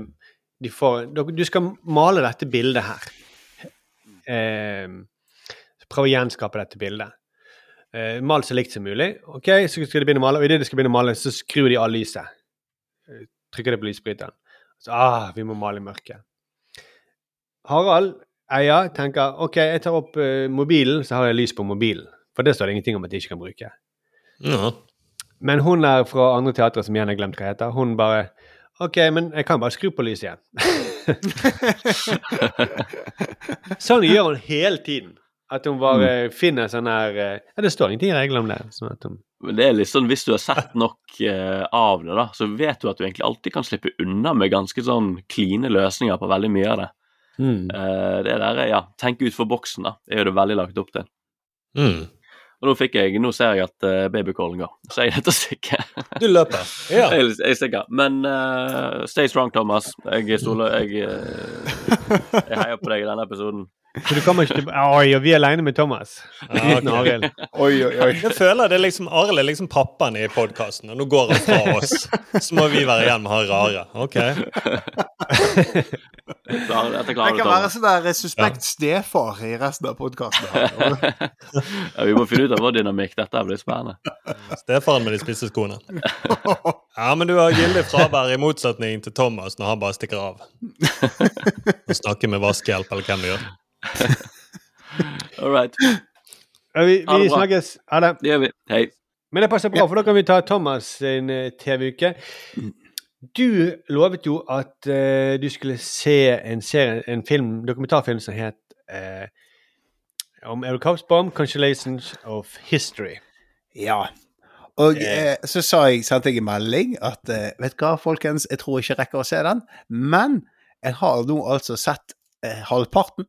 de får, Du skal male dette bildet her. Eh, prøve å gjenskape dette bildet. Mal så likt som mulig. Ok, Så skal de begynne å male, og idet de skal begynne å male, så skrur de av lyset. Trykker det på lysbryteren. Så ah, vi må male i mørket. Harald, Eia, tenker ok, jeg tar opp mobilen, så har jeg lys på mobilen. For det står det ingenting om at de ikke kan bruke. Ja. Men hun er fra andre teatre som igjen har glemt hva heter. Hun bare OK, men jeg kan bare skru på lyset igjen. sånn gjør hun hele tiden. At hun bare finner sånn her eh, Ja, det står ingenting i reglene om det. Sånn at hun, Men det er litt sånn, Hvis du har sett nok eh, av det, da, så vet du at du egentlig alltid kan slippe unna med ganske sånn kline løsninger på veldig mye av det. mm. Eh, det der er, ja, tenke ut for boksen, da. Det er jo det veldig lagt opp til. Mm. Og nå fikk jeg, nå ser jeg at uh, går, så jeg er nødt sikker. Du løper. Ja. jeg, jeg stikker. Men uh, stay strong, Thomas. Jeg stoler jeg, eh, jeg heier på deg i denne episoden. Så du kommer ikke til Oi, og vi er aleine med Thomas. Ja, okay. ok. Oi, oi, oi. Jeg føler det er liksom Arild er liksom pappaen i podkasten, og nå går han fra oss. Så må vi være igjen med han rare. Ok. Dette Jeg klarer du, kan være sånn der suspekt stefar i resten av podkasten. ja, vi må finne ut av vår dynamikk. Dette blir spennende. Stefaren med de spisse skoene. Ja, men du har gyldig fravær i motsetning til Thomas når han bare stikker av. Og snakker med vaskehjelp eller hvem det gjør. All right. Vi, vi snakkes. Ha det. Det gjør vi. Hei. Men det passer bra, for da kan vi ta Thomas sin eh, TV-uke. Du lovet jo at uh, du skulle se en, serie, en film, dokumentarfilm som het uh, om Eric Hobsbawm, 'Constellations of History'. Ja. Og eh, så sa jeg, sendte jeg en melding at eh, vet du hva, folkens, jeg tror ikke jeg rekker å se den, men jeg har nå altså sett eh, halvparten.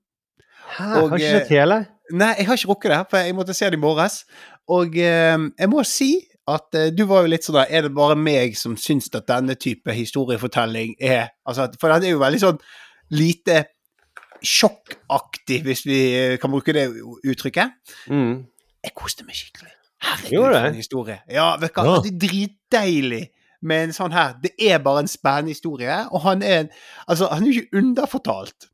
Hæ, Og, har ikke eh, sett hele? Nei, jeg har ikke rukket det, for jeg måtte se det i morges. Og eh, jeg må si at eh, du var jo litt sånn der Er det bare meg som syns at denne type historiefortelling er altså, For den er jo veldig sånn lite sjokkaktig, hvis vi eh, kan bruke det uttrykket. Mm. Jeg koste meg skikkelig. Herregud, for en historie. Ja, vet du hva, Ja. det er dritdeilig med en sånn her. Det er bare en spennende historie, og han er en Altså, han er jo ikke underfortalt.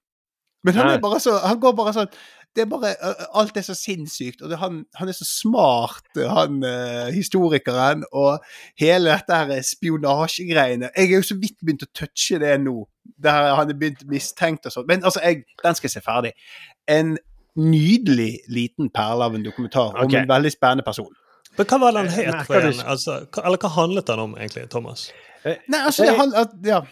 Men han er bare så Han går bare sånn det er bare, Alt er så sinnssykt, og det, han, han er så smart, han uh, historikeren, og hele dette her spionasjegreiene Jeg er jo så vidt begynt å touche det nå, der han er begynt mistenkt og sånn. Men altså, jeg, den skal jeg se ferdig. En nydelig liten perle av en dokumentar okay. om en veldig spennende person. Men hva var den helt Eh, het? Altså, eller hva handlet den om egentlig, Thomas? Nei, altså, det, han, at, ja.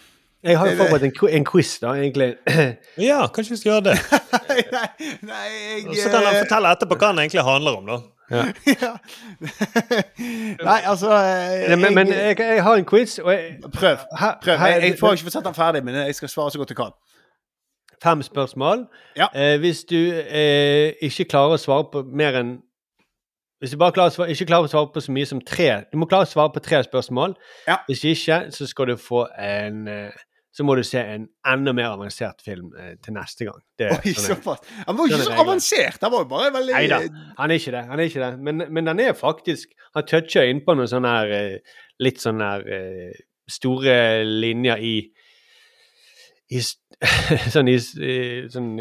Jeg har jo forberedt en, en quiz, da, egentlig. Ja, kanskje vi skal gjøre det? nei, nei, jeg Så kan han eh, fortelle etterpå hva han egentlig handler om, da. ja. Nei, altså jeg, men men jeg, jeg, har en quiz, og jeg, Prøv. prøv. Jeg, jeg får ikke sett den ferdig, men jeg skal svare så godt jeg kan. fem spørsmål. Ja. Eh, hvis du eh, ikke klarer å svare på mer enn Hvis du bare klarer å svare, ikke klarer å svare på så mye som tre Du må klare å svare på tre spørsmål. Ja. Hvis ikke, så skal du få en eh, så må du se en enda mer avansert film eh, til neste gang. Det, Oi, sånn såpass. Han var jo sånn ikke er så avansert. Han var jo bare veldig Nei da, han er ikke det. han er ikke det. Men, men den er faktisk Han toucher innpå noen sånne her eh, litt sånne her eh, store linjer i, i Sånn i sånn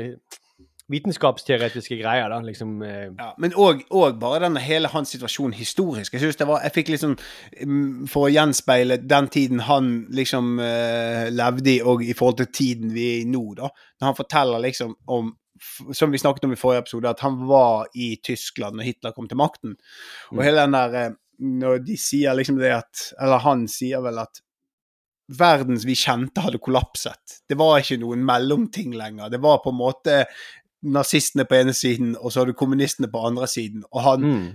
vitenskapsteoretiske greier, da. Liksom eh, Ja, men òg bare denne hele hans situasjon historisk. Jeg synes det var, jeg fikk liksom mm, For å gjenspeile den tiden han liksom eh, levde i, og i forhold til tiden vi er i nå, da. Når han forteller liksom om Som vi snakket om i forrige episode, at han var i Tyskland når Hitler kom til makten. Og Mm. hele den der eh, Når de sier liksom det at Eller han sier vel at verden vi kjente hadde kollapset. Det var ikke noen mellomting lenger. Det var på en måte nazistene på ene siden, og så har du kommunistene på andre siden. Og han mm.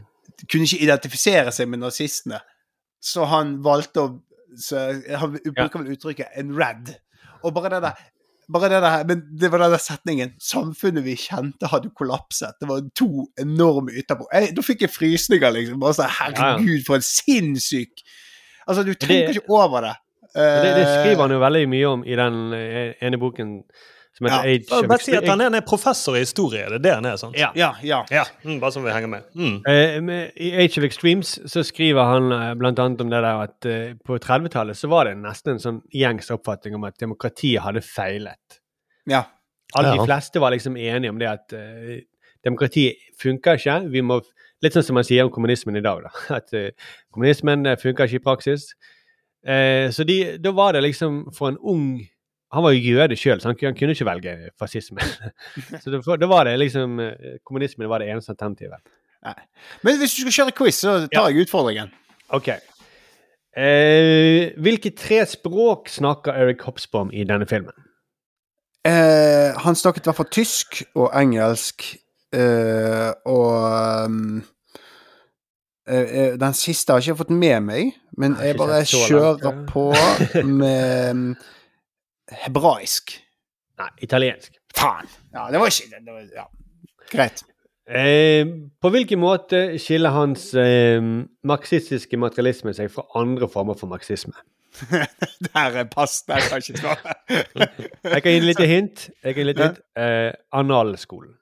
kunne ikke identifisere seg med nazistene, så han valgte å så Han bruker vel uttrykket 'en rad'. Og bare det der bare det der, men det var den der setningen 'Samfunnet vi kjente, hadde kollapset'. Det var to enorme ytterpå. Jeg, da fikk jeg frysninger, liksom. Bare sånn Herregud, for en sinnssyk Altså, du tenker det- ikke over det. det, det skriver Eh, han jo veldig mye om i den eh, ene boken som heter Ja. Age Bare, of bare si at han er en professor i historie. Det er det han er, sant? Ja. Ja, ja. Ja, mm, Bare så vi henger med. Mm. Uh, I Age of Extremes så skriver han uh, blant annet om det der at uh, på 30-tallet så var det nesten en sånn gjengs oppfatning om at demokratiet hadde feilet. ja. Alle Ja. de fleste var liksom enige om det at demokratiet funker ikke. Vi må, litt sånn som man sier om kommunismen i dag, da. At kommunismen funker ikke i praksis. Eh, så de, da var det liksom for en ung Han var jo jøde sjøl, så han, kunne- han kunne ikke velge fascisme. så da, da var det liksom eh, Kommunismen var det eneste alternativet. Nei. Men hvis du skal kjøre quiz, så tar jeg utfordringen. Ok. Eh, hvilke tre språk snakker Eric Hobsbawm i denne filmen? Eh, han snakket i hvert fall tysk og engelsk, eh, og um, eh, eh, Den siste har jeg ikke fått med meg, men Jeg jeg bare kjører langt, på med um, hebraisk. Nei, italiensk. Faen! Ja, det var ikke det, var, ja. Greit. Eh, på hvilken måte skiller hans eh, marxistiske materialisme seg fra andre former for marxisme? Der er pass. Der kan jeg ikke svare. Jeg kan gi et lite hint. Jeg kan gi hint. Eh, analskolen.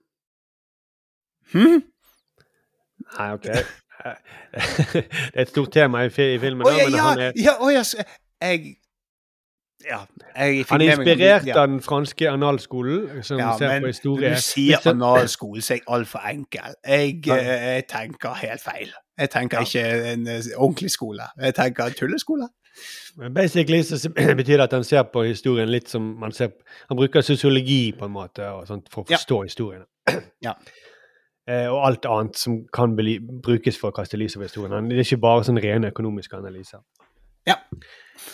Hm? Nei, OK. Eh, det er et stort tema i, i filmen. Å da, ja, ja, han ja, oh, ja, jeg Ja. Han er inspirert ja. av den franske analskolen, som Ja, ser men på når historie. du sier analskole, så er jeg altfor enkel. Jeg, eh, jeg tenker helt feil. Jeg tenker ikke en eh, ordentlig skole. Jeg tenker en tulleskole. Men Basically så betyr det at han ser på historien litt som man ser Han bruker sosiologi på en måte sånt, for å Ja. forstå historien. Ja. Eh, og alt annet som kan brukes for å kaste lys over historien. Det er ikke bare sånn rene økonomiske analyser. Ja.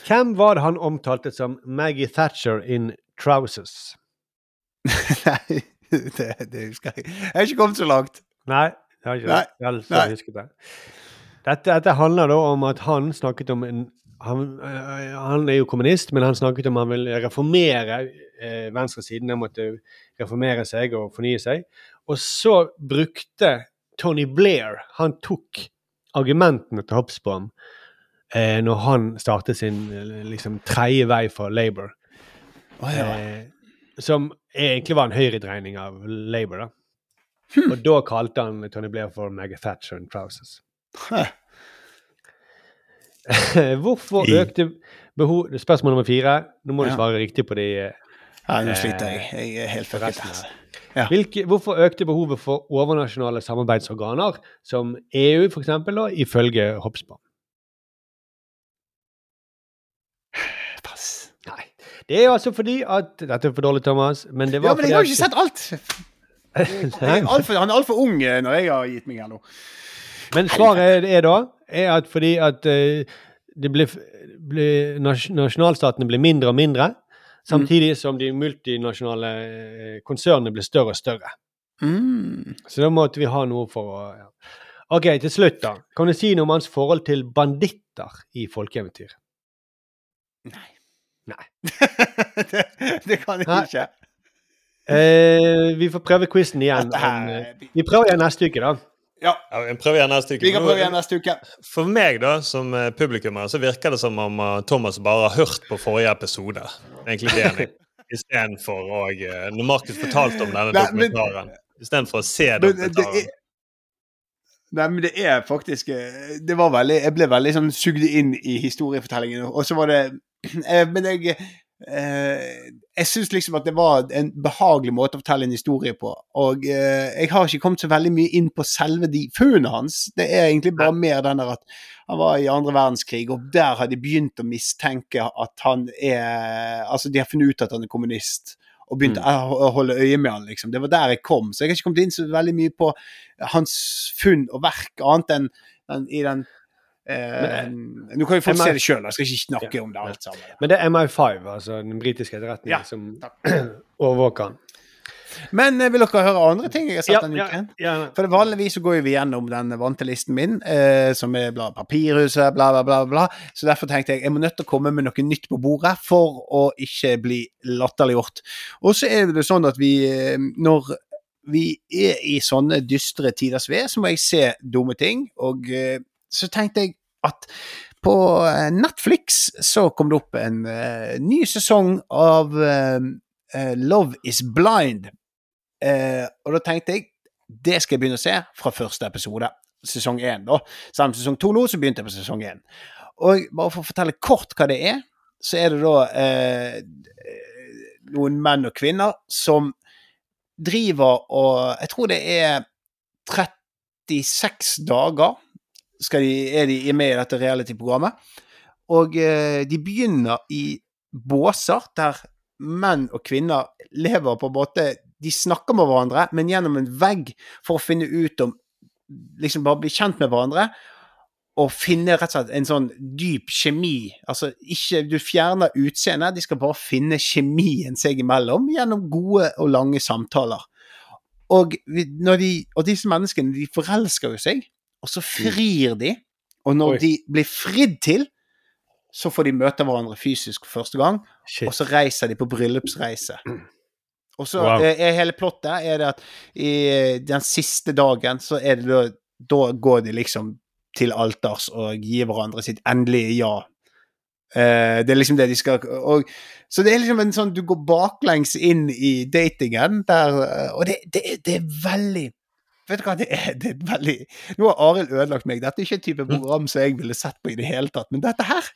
Hvem var han omtalte som Maggie Thatcher in trousers? Nei, det, det husker jeg. Jeg har ikke kommet så langt. Nei, det har ikke Nei, Jeg har nei. jeg husket det. Dette, dette handler da om at han snakket om en han, øh, han er jo kommunist, men han snakket om han vil reformere eh, venstresiden. Han måtte reformere seg og fornye seg. Og så brukte Tony Blair Han tok argumentene til Hobsbawm eh, når han startet sin eh, liksom tredje vei for Labour. Oh, ja. Eh, som egentlig var en høyredreining av Labour. da. Hm. Og da kalte han Tony Blair for Maggie Thatcher and trousers. Hæ. Hvorfor økte behov Spørsmål nummer fire. Nå må du svare riktig på de. eh, Ja, nå sliter jeg. Jeg er helt fucket. Ja. Hvilke, hvorfor økte behovet for overnasjonale samarbeidsorganer, som EU f.eks., ifølge Hobsbawm? Pass. Nei. Det er altså fordi at Dette er for dårlig, Thomas, men det var Ja, men jeg har jo ikke sett alt! Jeg er alt for, han er altfor ung eh, når jeg har gitt meg her nå. Men svaret er da er at fordi at eh, det ble, ble, nasjonalstatene ble mindre og mindre, samtidig som de multinasjonale eh, konsernene ble større og større. Mm. Så da måtte vi ha noe for å ja. OK, til slutt, da. Kan du si noe om hans forhold til banditter i folkeeventyr? Nei. Nei. det, det kan jeg Nei. ikke. Eh, vi får prøve quizen igjen. Eh, vi prøver igjen neste uke, da. Ja. vi prøver igjen neste uke. Vi kan prøve igjen neste uke. For meg, da, som eh, publikummer, så virker det som om uh, Thomas bare har hørt på forrige episode. Egentlig det han er. Istedenfor å Når Markus fortalte om denne dokumentaren. Istedenfor å se dokumentaren. Nei, men det er faktisk eh, Det var veldig Jeg ble veldig sånn sugd inn i historiefortellingen, og så var det eh, Men jeg eh, Jeg syns liksom at det var en behagelig måte å fortelle en historie på. Og eh, jeg har ikke kommet så veldig mye inn på selve de funnene hans. Det er egentlig bare mer den der at han var i andre verdenskrig, og der har de begynt å mistenke at han er Altså, de har funnet ut at han er kommunist. Og begynt å å holde øye med han, liksom. Det var der jeg kom. Så jeg har ikke kommet inn så veldig mye på hans funn og verk, annet enn enn i den eh, Nå kan jo folk se det sjøl, jeg skal ikke snakke om det alt sammen. Men det er MI5, altså den britiske etterretningen, Ja, som overvåker han. Men eh, vil dere høre andre ting jeg har sett Ja, denne ja, uken? ja. For det vanligvis så går vi gjennom den vante listen min, eh, som er bla, Papirhuset, bla, bla, bla, bla. Så derfor tenkte jeg jeg må nødt til å komme med noe nytt på bordet for å ikke bli latterliggjort. Og så er det sånn at vi, eh, når vi er i sånne dystre tiders ved, så må jeg se dumme ting. Og eh, så tenkte jeg at på eh, Netflix så kom det opp en uh, ny sesong av uh, Love is blind. Uh, og da tenkte jeg det skal jeg begynne å se fra første episode. Sesong én, da. Selv sesong to nå, så begynte jeg på sesong én. Og bare for å fortelle kort hva det er, så er det da noen menn og kvinner som driver og Jeg tror det er 36 dager de, er de med i dette reality-programmet. Og eh, de begynner i båser der menn og kvinner lever på en måte De snakker med hverandre, men gjennom en vegg for å finne ut om Liksom bare bli kjent med hverandre. Og finne rett og slett en sånn dyp kjemi. Altså ikke Du fjerner utseendet, de skal bare finne kjemien seg imellom gjennom gode og lange samtaler. Og, de, og disse menneskene de forelsker jo seg, og så frir de. Og når Oi. de blir fridd til, så får de møte hverandre fysisk for første gang, Shit. og så reiser de på bryllupsreise. Og så Wow. er, er hele plottet er det at i den siste dagen så er det da Da går de liksom til alters og gir hverandre sitt endelige ja. Uh, det er liksom det de skal og, Så det er liksom en sånn Du går baklengs inn i datingen der eh, Og det, det, det er veldig Vet du hva, det er, det er veldig Nå har Arild ødelagt meg. Dette er ikke en type program som jeg ville sett på i det hele tatt. Men dette her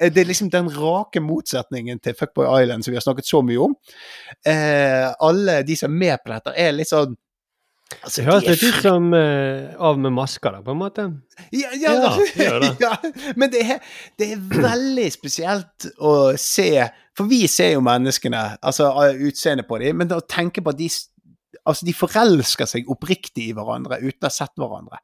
eh, det er liksom den rake motsetningen til Fuckboy Island som vi har snakket så mye om. Eh, alle de som er med på dette, er litt sånn altså, Det høres litt ut som uh, Av med masker, da, på en måte. ja, ja, Ja, det ja, men det er, det er veldig spesielt å se For vi ser jo menneskene, altså utseendet på dem, men å tenke på at de, altså, de forelsker seg oppriktig i hverandre uten å ha sett hverandre.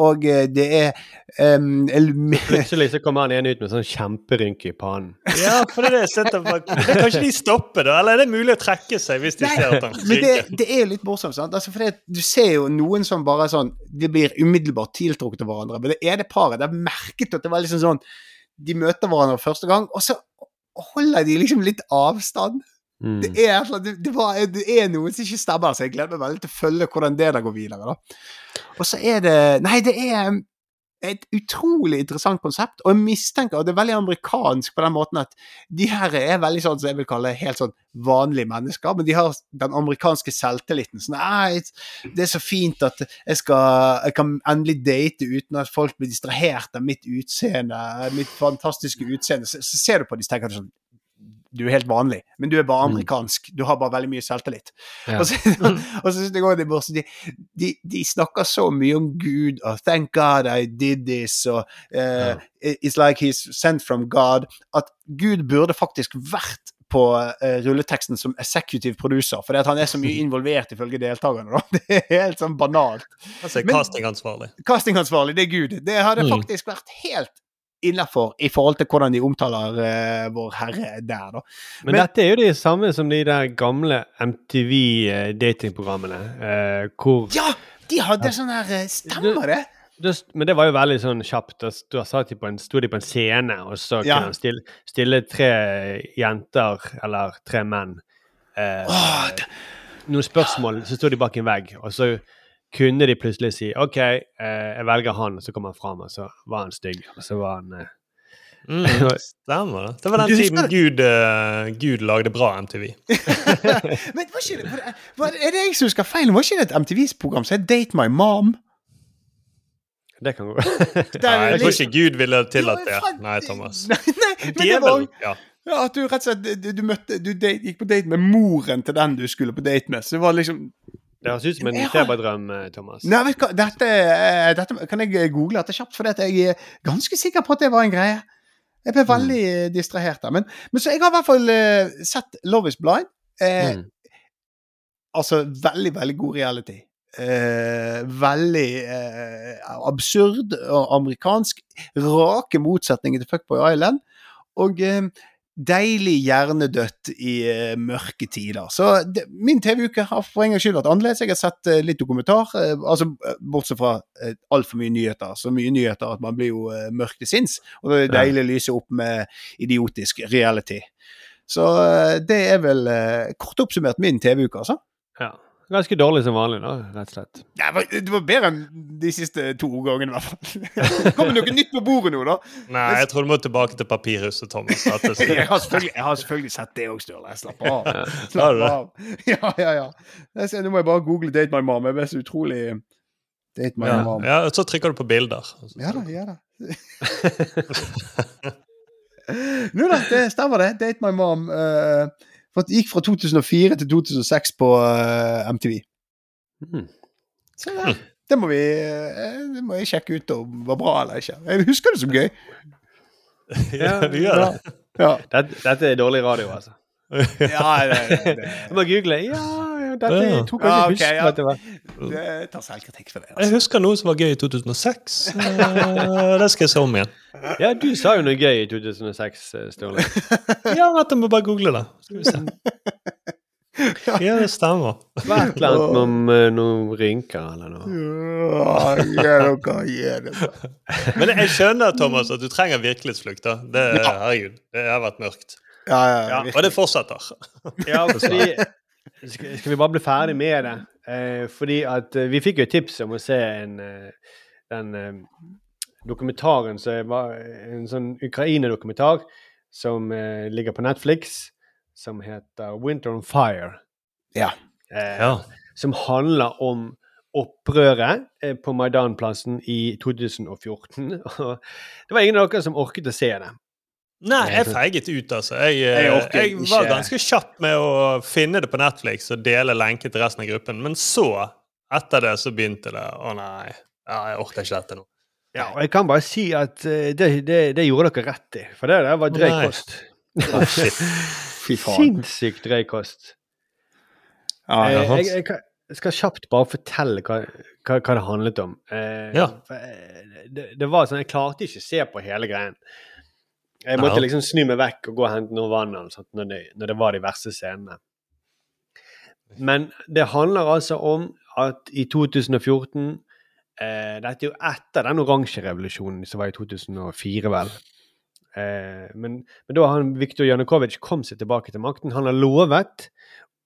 Og eh, det er um, Plutselig så kommer han ene ut med sånn kjemperynke i pannen. Ja, for det er det jeg setter på. Det kan ikke de stoppe, da? Eller er det mulig å trekke seg hvis de Nei, ser at han Men det, det er jo litt morsomt, sant? Altså, for det, du ser jo noen som bare sånn De blir umiddelbart tiltrukket av hverandre. Men det ene paret, det er merket at det var liksom sånn De møter hverandre første gang, og så holder de liksom litt avstand. Mm. Det er, et det, det, var, det er noe som ikke stemmer, så jeg gleder meg veldig til å følge hvordan det der går videre. da. Og så er det Nei, det er et utrolig interessant konsept, og jeg mistenker at det er veldig amerikansk på den måten at de her er veldig sånn som jeg vil kalle helt sånn vanlige mennesker, men de har den amerikanske selvtilliten. Sånn, «Nei, det er så fint at jeg, skal, jeg kan endelig date uten at folk blir distrahert av mitt utseende, mitt fantastiske utseende. Så, så ser du på dem og tenker sånn du er helt vanlig, men du er bare amerikansk. Du har bare veldig mye selvtillit. Ja. Og så, så synes jeg også det er morsomt, de, de, de snakker så mye om Gud og 'thank God I did this' og eh, 'it's like he's sent from God'. At Gud burde faktisk vært på uh, rulleteksten som executive producer, fordi at han er så mye involvert ifølge deltakerne. Da. Det er helt sånn banalt. Altså, castingansvarlig. Castingansvarlig, det er Gud. Det hadde Mm. faktisk vært helt innafor i forhold til hvordan de omtaler uh, Vår Herre der, da. Men, dette er jo det samme som de der gamle MTV-datingprogrammene. uh, hvor Ja! De hadde sånn her eh, Stemmer det? Men det var jo veldig sånn kjapt. Da, satt de på en, sto de på en scene, og så Ja. kunne han stille, stille tre jenter, eller tre menn, eh, oh, det- noen spørsmål. Så sto de bak en vegg, og så kunne de plutselig si OK, eh, jeg velger han, og så kommer han fram, og så var han stygg. Og så var han eh, Mm, stemmer det. Det var den tiden Gud, uh, Gud lagde bra MTV. Men var ikke det, var var, Er det jeg som husker feil? Var ikke det et MTV-program som het Date My Mom? Det kan gå. Nei, jeg tror liksom- ikke Gud ville tillatt det. Nei, Thomas. Nei, nei, men det var Ja. ja, at du rett og slett du, du møtte Du date, gikk på date med moren til den du skulle på date med. Så det var liksom Det høres ut som en feberdrøm, eh, Thomas. Nei, vet du hva, dette, eh, dette kan jeg google dette kjapt, for jeg er ganske sikker på at det var en greie. Jeg ble veldig mm. distrahert der. Men, men så jeg har i hvert fall eh, sett Love is Blind. Eh, Mm. Altså veldig, veldig god reality. Eh, veldig eh, absurd og amerikansk. Rake motsetninger til Fuckboy Island. Og eh, deilig hjernedødt i uh, mørke tider. Så det, min TV-uke har for en gangs skyld vært annerledes. Jeg har sett uh, litt dokumentar, uh, altså bortsett fra uh, altfor mye nyheter. Så mye nyheter at man blir jo uh, mørk til sinns. Og det er deilig å lyse opp med idiotisk reality. Så det er vel kort oppsummert min TV-uke, altså. Ja. Ganske dårlig som vanlig, da, rett og slett. Ja, det var- det var bedre enn de siste to gangene, i hvert fall. Det kommer noe nytt på bordet nå, da. Nei, jeg tror du må tilbake til papirhuset, Thomas. Jeg har jeg har selvfølgelig sett det òg, Sturle. Slapp av. Slapp av. Ja, ja, ja. Ser, nå må jeg bare google 'Date my mom'. Jeg ble så utrolig Date my ja. mom. ja, Så trykker du på bilder. Ja da, ja da. Nå da, det stemmer det. Date my mom. eh, for det gikk fra 2004 til 2006 på uh, MTV. Mm. Så det, det, må vi, eh, det må jeg sjekke ut om var bra eller ikke. Jeg husker det som gøy. Ja, vi gjør det. Ja. Dette, dette er dårlig radio, altså. Ja, det, det, det. Jeg må google. Ja, ja, dette Ja. jeg ikke Ja, okay, ja. det tar selvkritikk for det. Jeg Altså. husker noe som var gøy i 2006. Eh, Det skal jeg se om igjen. Ja, du sa jo noe gøy i 2006, eh, Sturle. Ja, vet du, må bare google det. Skal vi se. Ja, det stemmer. Hvert eller annet om eh, noen rynker eller noe. Ja. Men jeg skjønner, Thomas, at du trenger virkelighetsflukt. da. Det, herregud, det har vært mørkt. Ja, ja, Ja. Og det fortsetter. Ja, fordi Skal skal vi bare bli ferdig med det? Eh, fordi at eh, vi fikk jo et tips om å se en, eh, den eh, dokumentaren som var en sånn Ukraina-dokumentar som eh, ligger på Netflix, som heter 'Winter on Fire'. Ja. Eh, Ja. Som handler om opprøret på Maidanplassen i 2014. Og det var ingen av dere som orket å se det. Nei, jeg feiget ut, altså. Jeg, Jeg jeg, orker jeg var ikke. ganske kjapp med å finne det på Netflix og dele lenke til resten av gruppen. Men så, etter det, så begynte det. Å nei, ja, jeg orker ikke dette nå. Ja, og jeg kan bare si at eh, det, det, det gjorde dere rett i, for det der var drøy kost. Shit. Fy faen. Sinnssykt drøy kost. Ja, Eh, ja. jeg, jeg, jeg skal kjapt bare fortelle hva, hva, hva det handlet om. Eh, Ja. eh, det, det var sånn, Jeg klarte ikke å se på hele greien. Jeg måtte Ja. liksom snu meg vekk og gå og hente noe vann sånt, når, det, når det var de verste scenene. Men det handler altså om at i 2014 eh, Dette er jo etter den oransje revolusjonen som var i 2004, vel. Eh, men, men da har han, Viktor Janukovitsj kom seg tilbake til makten. Han har lovet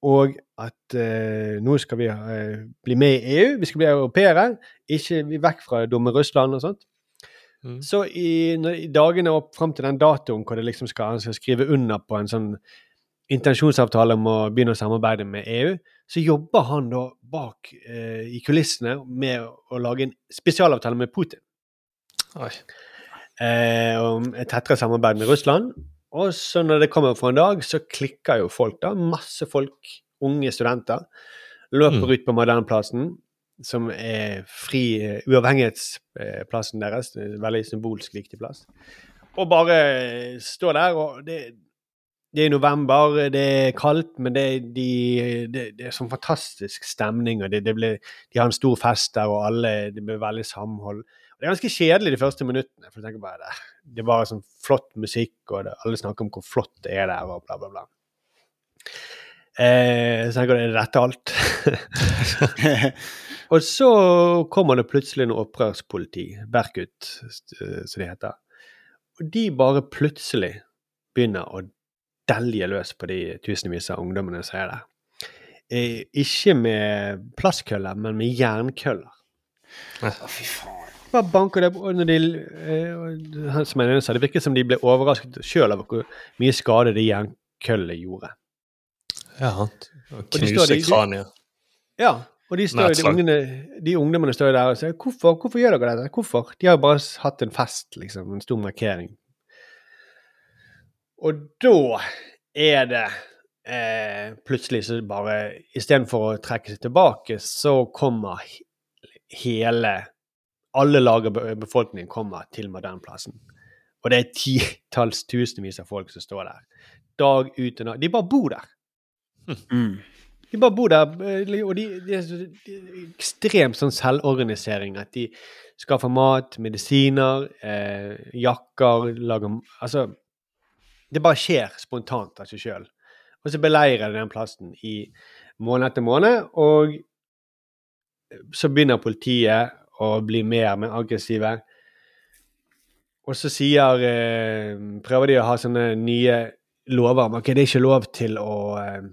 og at eh, nå skal vi eh, bli med i EU, vi skal bli europeere, ikke vi vekk fra dumme Russland og sånt. Mm. Så i, når, i dagene opp fram til den datoen hvor det liksom skal, han skal skrive under på en sånn intensjonsavtale om å begynne å samarbeide med EU, så jobber han da bak eh, i kulissene med å lage en spesialavtale med Putin eh, om et tettere samarbeid med Russland. Og så når det kommer for en dag, så klikker jo folk, da. Masse folk, unge studenter, løper Mm. ut på Maidanplassen, som er fri eh, uavhengighetsplassen deres. er en Veldig symbolsk viktig plass. Og bare stå der, og det, det er november, det er kaldt, men det, de, det, det er sånn fantastisk stemning. og ble, De har en stor fest der, og alle, det blir veldig samhold. Og Det er ganske kjedelig de første minuttene. for jeg tenker bare Det, det er bare sånn flott musikk, og alle snakker om hvor flott det er der, og bla, bla, bla. Eh, så tenker jeg, er dette alt? og så kommer det plutselig noe opprørspoliti, Berkut, eh, som de heter. Og de bare plutselig begynner å delje løs på de tusenvis av ungdommene som er der. eh, ikke med plastkøller, men med jernkøller. Fy faen. Bare banker det og når de, eh, som jeg sa, Det virker som de ble overrasket sjøl over hvor mye skade de jernkøllene gjorde. Ja, og de står- knuse de- Ja, og de, står, de, ungene, de ungdommene står der og sier hvorfor, 'Hvorfor gjør dere dette?' Hvorfor? De har jo bare hatt en fest, liksom. En stor markering. Og da er det eh, plutselig så bare Istedenfor å trekke seg tilbake, så kommer hele Alle lag av befolkningen kommer til Modernplassen. Og det er titalls tusenvis av folk som står der. Dag ut og dag. De bare bor der. Mm. De bare bor der, eh, og de, de er ekstremt sånn selvorganisering. At de skaffer mat, medisiner, eh, jakker, lager Altså Det bare skjer spontant av seg sjøl. Og så beleirer de den plassen i måned etter måned, og så begynner politiet å bli mer mer aggressive. Og så sier eh, Prøver de å ha sånne nye lover om ok, det er ikke lov til å eh,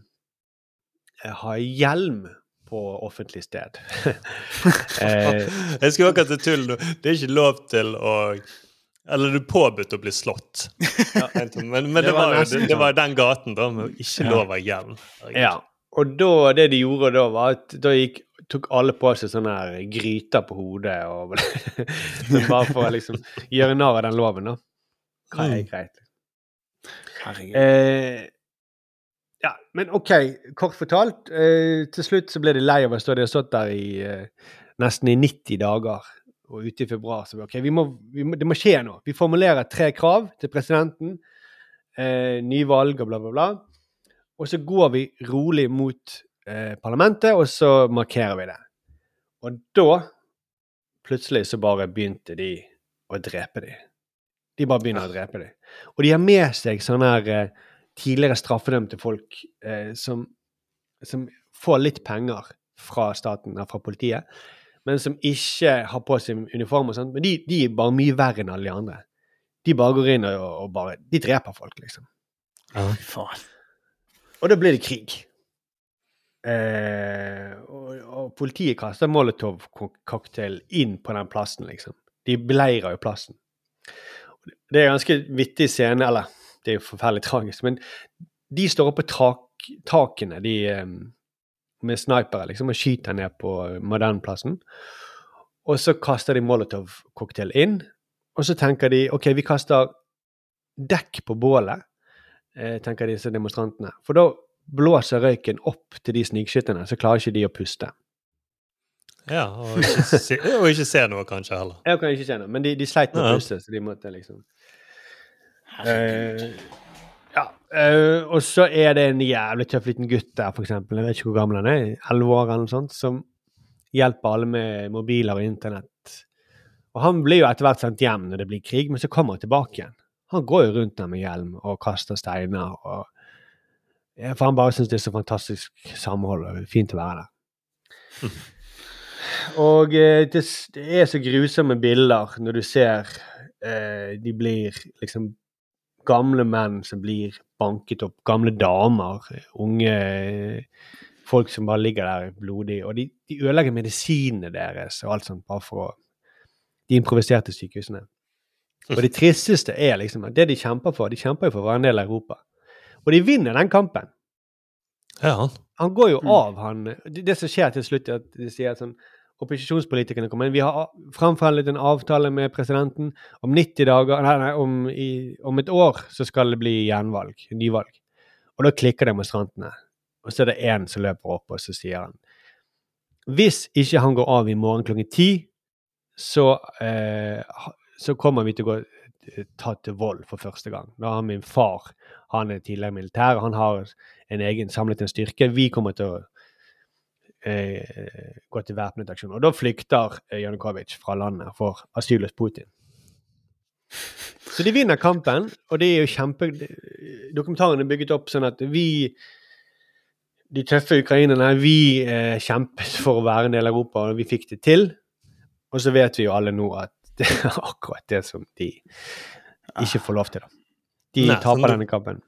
ha hjelm på offentlig sted. eh, Jeg skulle akkurat til tull nå. Det er ikke lov til å Eller du påbudt å bli slått. Men, men det, var det, det var sånn. den gaten, da, med ikke lov å ha hjelm. Ja. Og da, det de gjorde da, var at da gikk, tok alle på seg sånne her gryter på hodet og Bare for å liksom gjøre narr av den loven, da. Hva er Mm. greit? Herregud. Eh, ja, men OK, kort fortalt. Eh, til slutt så ble de lei av å stå De har stått der i eh, nesten i 90 dager. Og ute i februar så OK, vi må, vi må, det må skje noe. Vi formulerer tre krav til presidenten. Eh, nyvalg og bla, bla, bla. Og så går vi rolig mot eh, parlamentet, og så markerer vi det. Og da plutselig så bare begynte de å drepe dem. De bare begynner å drepe dem. Og de har med seg sånne her eh, tidligere straffedømte folk eh, som, som får litt penger fra staten, eller fra politiet, men som ikke har på seg uniform og sånt. Men de, de er bare mye verre enn alle de andre. De bare går inn og, og bare De dreper folk, liksom. Ja, faen. Og da blir det krig. Eh, og, og politiet kaster Molotov-cocktail inn på den plassen, liksom. De beleirer jo plassen. Det er en ganske vittig scene, eller det er jo forferdelig tragisk, men de står oppe på tak, takene de, eh, med snipere liksom, og skyter ned på Modernplassen. Og så kaster de Molotov-cocktail inn, og så tenker de OK, vi kaster dekk på bålet, eh, tenker disse demonstrantene. For da blåser røyken opp til de snikskytterne, så klarer ikke de å puste. Ja, og ikke, se, og ikke se noe, kanskje, heller. Jeg kan ikke se noe, men de, de sleit med å puste, så de måtte liksom eh, Ja. eh, og så er det en jævlig tøff liten gutt der, eksempel. Jeg vet ikke hvor gammel han er, elleve år eller noe sånt, som hjelper alle med mobiler og internett. Og han blir jo etter hvert sendt hjem når det blir krig, men så kommer han tilbake igjen. Han går jo rundt der med hjelm og kaster steiner og For han bare syns det er så fantastisk samhold og fint å være der. Og eh, det, det er så grusomme bilder når du ser eh, de blir liksom Gamle menn som blir banket opp, gamle damer, unge folk som bare ligger der blodig. Og de, de ødelegger medisinene deres og alt sånt bare for å De improviserte sykehusene. Og det tristeste er liksom at det de kjemper for, de kjemper jo for å være en del av Europa. Og de vinner den kampen. Ja. Han går jo av, han Det, det som skjer til slutt, er at de sier sånn Opposisjonspolitikerne kommer inn. Vi har framforhandlet en avtale med presidenten. Om 90 dager Nei, nei om, i, om et år så skal det bli gjenvalg. Nyvalg. Og da klikker demonstrantene. Og så er det én som løper opp, og så sier han Hvis ikke han går av i morgen klokken ti, så, eh, så kommer vi til å gå eh, ta til vold for første gang. Da har min far han er tidligere militær, han har en egen samlet en styrke. Vi kommer til å gå til væpnet aksjon. Og da flykter eh, Janukovitsj fra landet for asyl hos Putin. Så de vinner kampen, og det er jo kjempe Dokumentaren er bygget opp sånn at vi de tøffe ukrainerne, vi eh, kjempet for å være en del av Europa, og vi fikk det til. Og så vet vi jo alle nå at det er akkurat det som de ikke får lov til. da. De Nei, sånn taper du- denne kampen.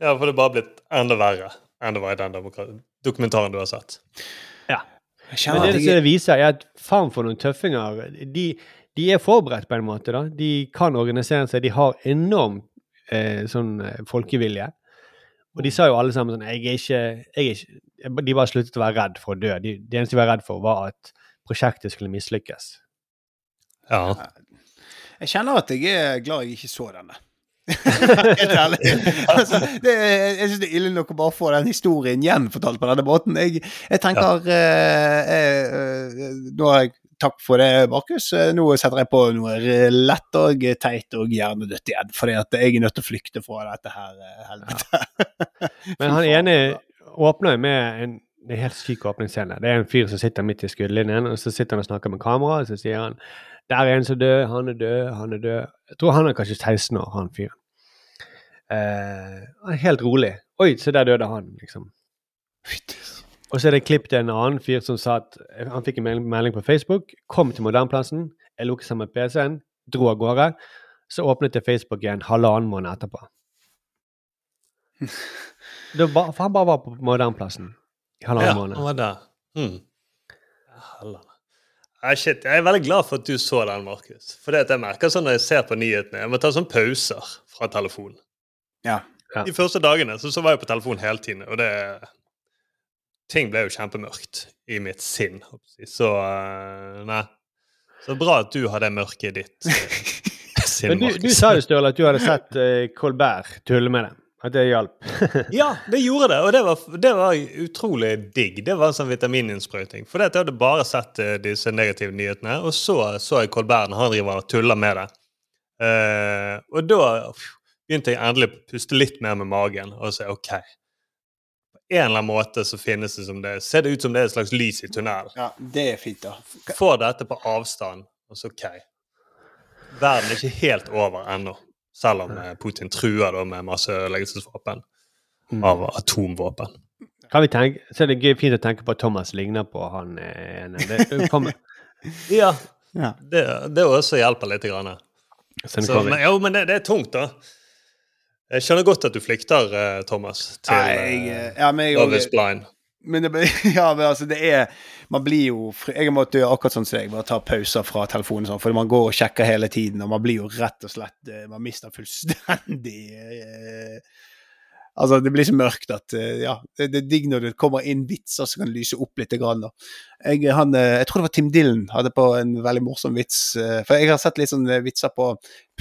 ja, for det er bare blitt enda verre enn det var i den dokumentaren du har sett. Ja. Men det som det viser, er at faen for noen tøffinger. De, de er forberedt på en måte, da. De kan organisere seg. De har enorm eh, sånn eh, folkevilje. Og de sa jo alle sammen sånn Jeg er ikke, jeg er ikke De bare sluttet å være redd for å dø. De, det eneste de var redd for, var at prosjektet skulle mislykkes. Ja. jeg kjenner at jeg er glad jeg ikke så denne. Helt ærlig. Altså, det, er- jeg syns det er ille nok å bare få den historien gjenfortalt på denne måten. Jeg, jeg tenker eh, eh, eh, Nå har jeg Takk for det, Markus. Eh, Nå setter jeg på noe lett og teit og hjernedødt igjen. Fordi at jeg er nødt til å flykte fra dette her eh, Ja. Men han ene åpner jo med en, en helt syk åpningsscene. Det er en fyr som sitter midt i skuddlinjen, og så sitter han og snakker med kamera, og så sier han der er en som død, han er død, han er død. Jeg tror han er kanskje 16 år, han fyren. Uh, helt rolig. Oi, se der døde han, liksom. Og så er det klipp til en annen fyr som sa at han fikk en melding på Facebook. Kom til Modernplassen. Jeg lukket sammen PC-en, dro av gårde. Så åpnet jeg Facebook igjen halvannen måned etterpå. Ba- for han bare var på Modernplassen i halvannen ja, måned. han var der. Mm. Helvete. Jeg er veldig glad for at du så den, Markus. For det at jeg merker sånn når jeg ser på nyhetene Jeg må ta sånn pauser fra telefonen. Ja. Ja. De første dagene så, så var jeg på telefonen hele tiden, og det Ting ble jo kjempemørkt i mitt sinn. Så eh, Nei. Så bra at du har det mørket i ditt eh, sinn, Men du, du sa jo, Støle, at du hadde sett uh, Colbert tulle med det. At det hjalp. Ja, det gjorde det, og det var, det var utrolig digg. Det var en sånn vitamininnsprøyting. For jeg hadde bare sett eh, disse negative nyhetene, og så så jeg Colbert når han driver og tuller med det. Uh, og da begynte jeg endelig å puste litt mer med magen og si OK. På en eller annen måte så finnes det som det Ser det ut som det er et slags lys i tunnelen. ja, det er fint, da. Få dette på avstand, og så OK. Verden er ikke helt over ennå. Selv om eh, Putin truer da med masse ødeleggelsesvåpen av atomvåpen. Kan vi tenke, så er det gøy, fint å tenke på at Thomas ligner på han eh, ene. Ja. Ja. Det, det også hjelper litt. Grann. Så men, jo, men det, det er tungt, da. Jeg skjønner godt at du flykter, eh, Thomas, til Nei, jeg, ja, jeg, Love is blind. Men det, ja, men altså, det er Man blir jo Jeg måtte gjøre akkurat sånn som deg, bare ta pauser fra telefonen, sånn, for man går og sjekker hele tiden, og man blir jo rett og slett eh, Man mister fullstendig eh, Altså, det blir så mørkt at eh, Ja, det, er digg når det kommer inn vitser som kan lyse opp litt. Grann, da. Jeg, han, eh, jeg tror det var Tim Dylan hadde på en veldig morsom vits. For jeg har sett litt sånne vitser på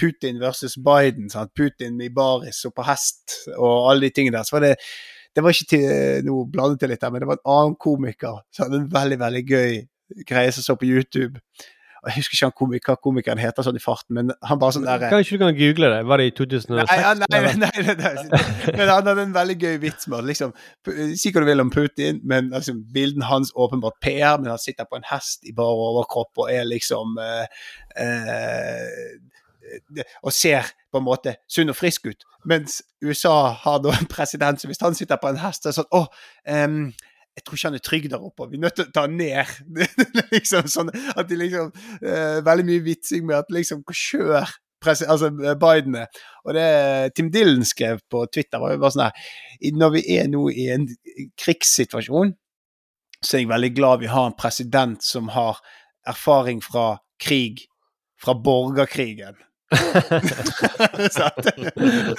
Putin versus Biden. Sant? Putin i baris og på hest og alle de tingene der. Så var det det var ikke til noe blandet til litt der, men det var en annen komiker som hadde en veldig, veldig gøy greie som så på YouTube. Jeg husker ikke han komiker, hva komikeren heter sånn i farten, men han bare sånn der Kanskje du kan google det? Var det i 2006? Nei, ja, nei, nei, nei, nei. Men han hadde en veldig gøy vits med liksom Si hva du vil om Putin, men liksom, bilden hans åpenbart PR, men han sitter på en hest i bar overkropp og er liksom eh, eh, og ser på en måte sunn og frisk ut. Mens USA har da en president som hvis han sitter på en hest, så er det sånn Å, um, jeg tror ikke han er trygg der oppe. Vi er nødt til å ta han ned. Liksom sånn at de liksom uh, Veldig mye vitsing med at liksom presi- altså Biden er. Og det Tim Dylan skrev på Twitter, var jo bare sånn her Når vi er nå i en krigssituasjon, så er jeg veldig glad vi har en president som har erfaring fra krig, fra borgerkrigen. så,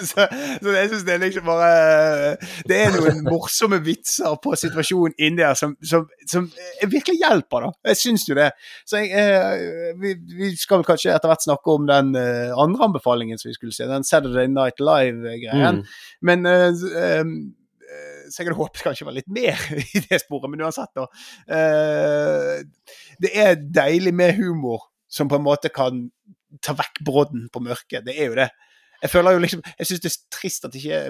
så, så jeg syns det er liksom bare Det er noen morsomme vitser på situasjonen inni der som, som, som virkelig hjelper, da. Jeg syns jo det. Så jeg, eh, vi, vi skal vel kanskje etter hvert snakke om den eh, andre anbefalingen som vi skulle se, den Saturday Night Live-greien. Mm. Men eh, eh, så jeg hadde håpet kanskje var litt mer i det sporet, men uansett, da. eh, det er deilig med humor som på en måte kan ta vekk brodden på mørket. Det er jo det. Jeg føler jo liksom Jeg syns det er trist at ikke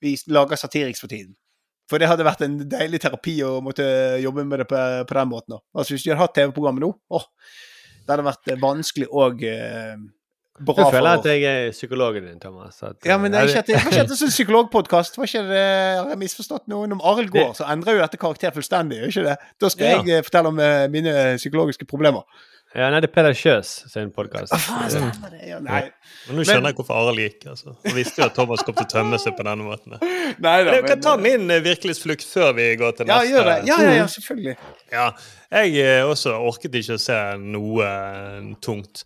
vi lager Satiriks for tiden. For det hadde vært en deilig terapi å måtte jobbe med det på, på den måten. Altså Hvis vi hadde hatt TV-programmet nå, åh, det hadde vært eh, vanskelig og eh, bra Du føler for at jeg er psykologen din, Thomas. At, ja, men det er eh, ikke at det, var ikke at det er sånn psykologpodkast. Var ikke det Har jeg misforstått noe? Om Arild går, så endrer jo dette karakter fullstendig. gjør ikke det? Da skal Ja. jeg eh, fortelle om eh, mine psykologiske problemer. Ja, nei, det er Peder Kjøs sin podkast. Ja. Nei. Men nå skjønner jeg hvorfor Arild gikk. altså. Han visste jo at Thomas kom til å tømme seg på denne måten. Nei da, Jeg kan ta min eh, virkelighetsflukt før vi går til Ja, neste. gjør det. Ja, ja, ja, selvfølgelig. Ja, jeg eh, også orket ikke å se noe eh, tungt.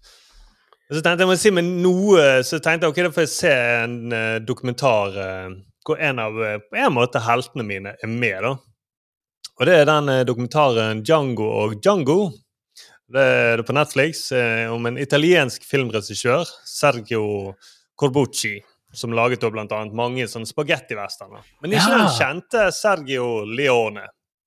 Så tenkte jeg må si med noe, så tenkte jeg ok, da får jeg se en dokumentar hvor en av på en måte heltene mine er med. da. Og det er den dokumentaren 'Django og Django'. Det er det på Netflix eh, om en italiensk filmregissør, Sergio Corbucci, som laget da blant annet mange sånne spagettiwesterner. Men ikke Ja. den kjente Sergio Leone,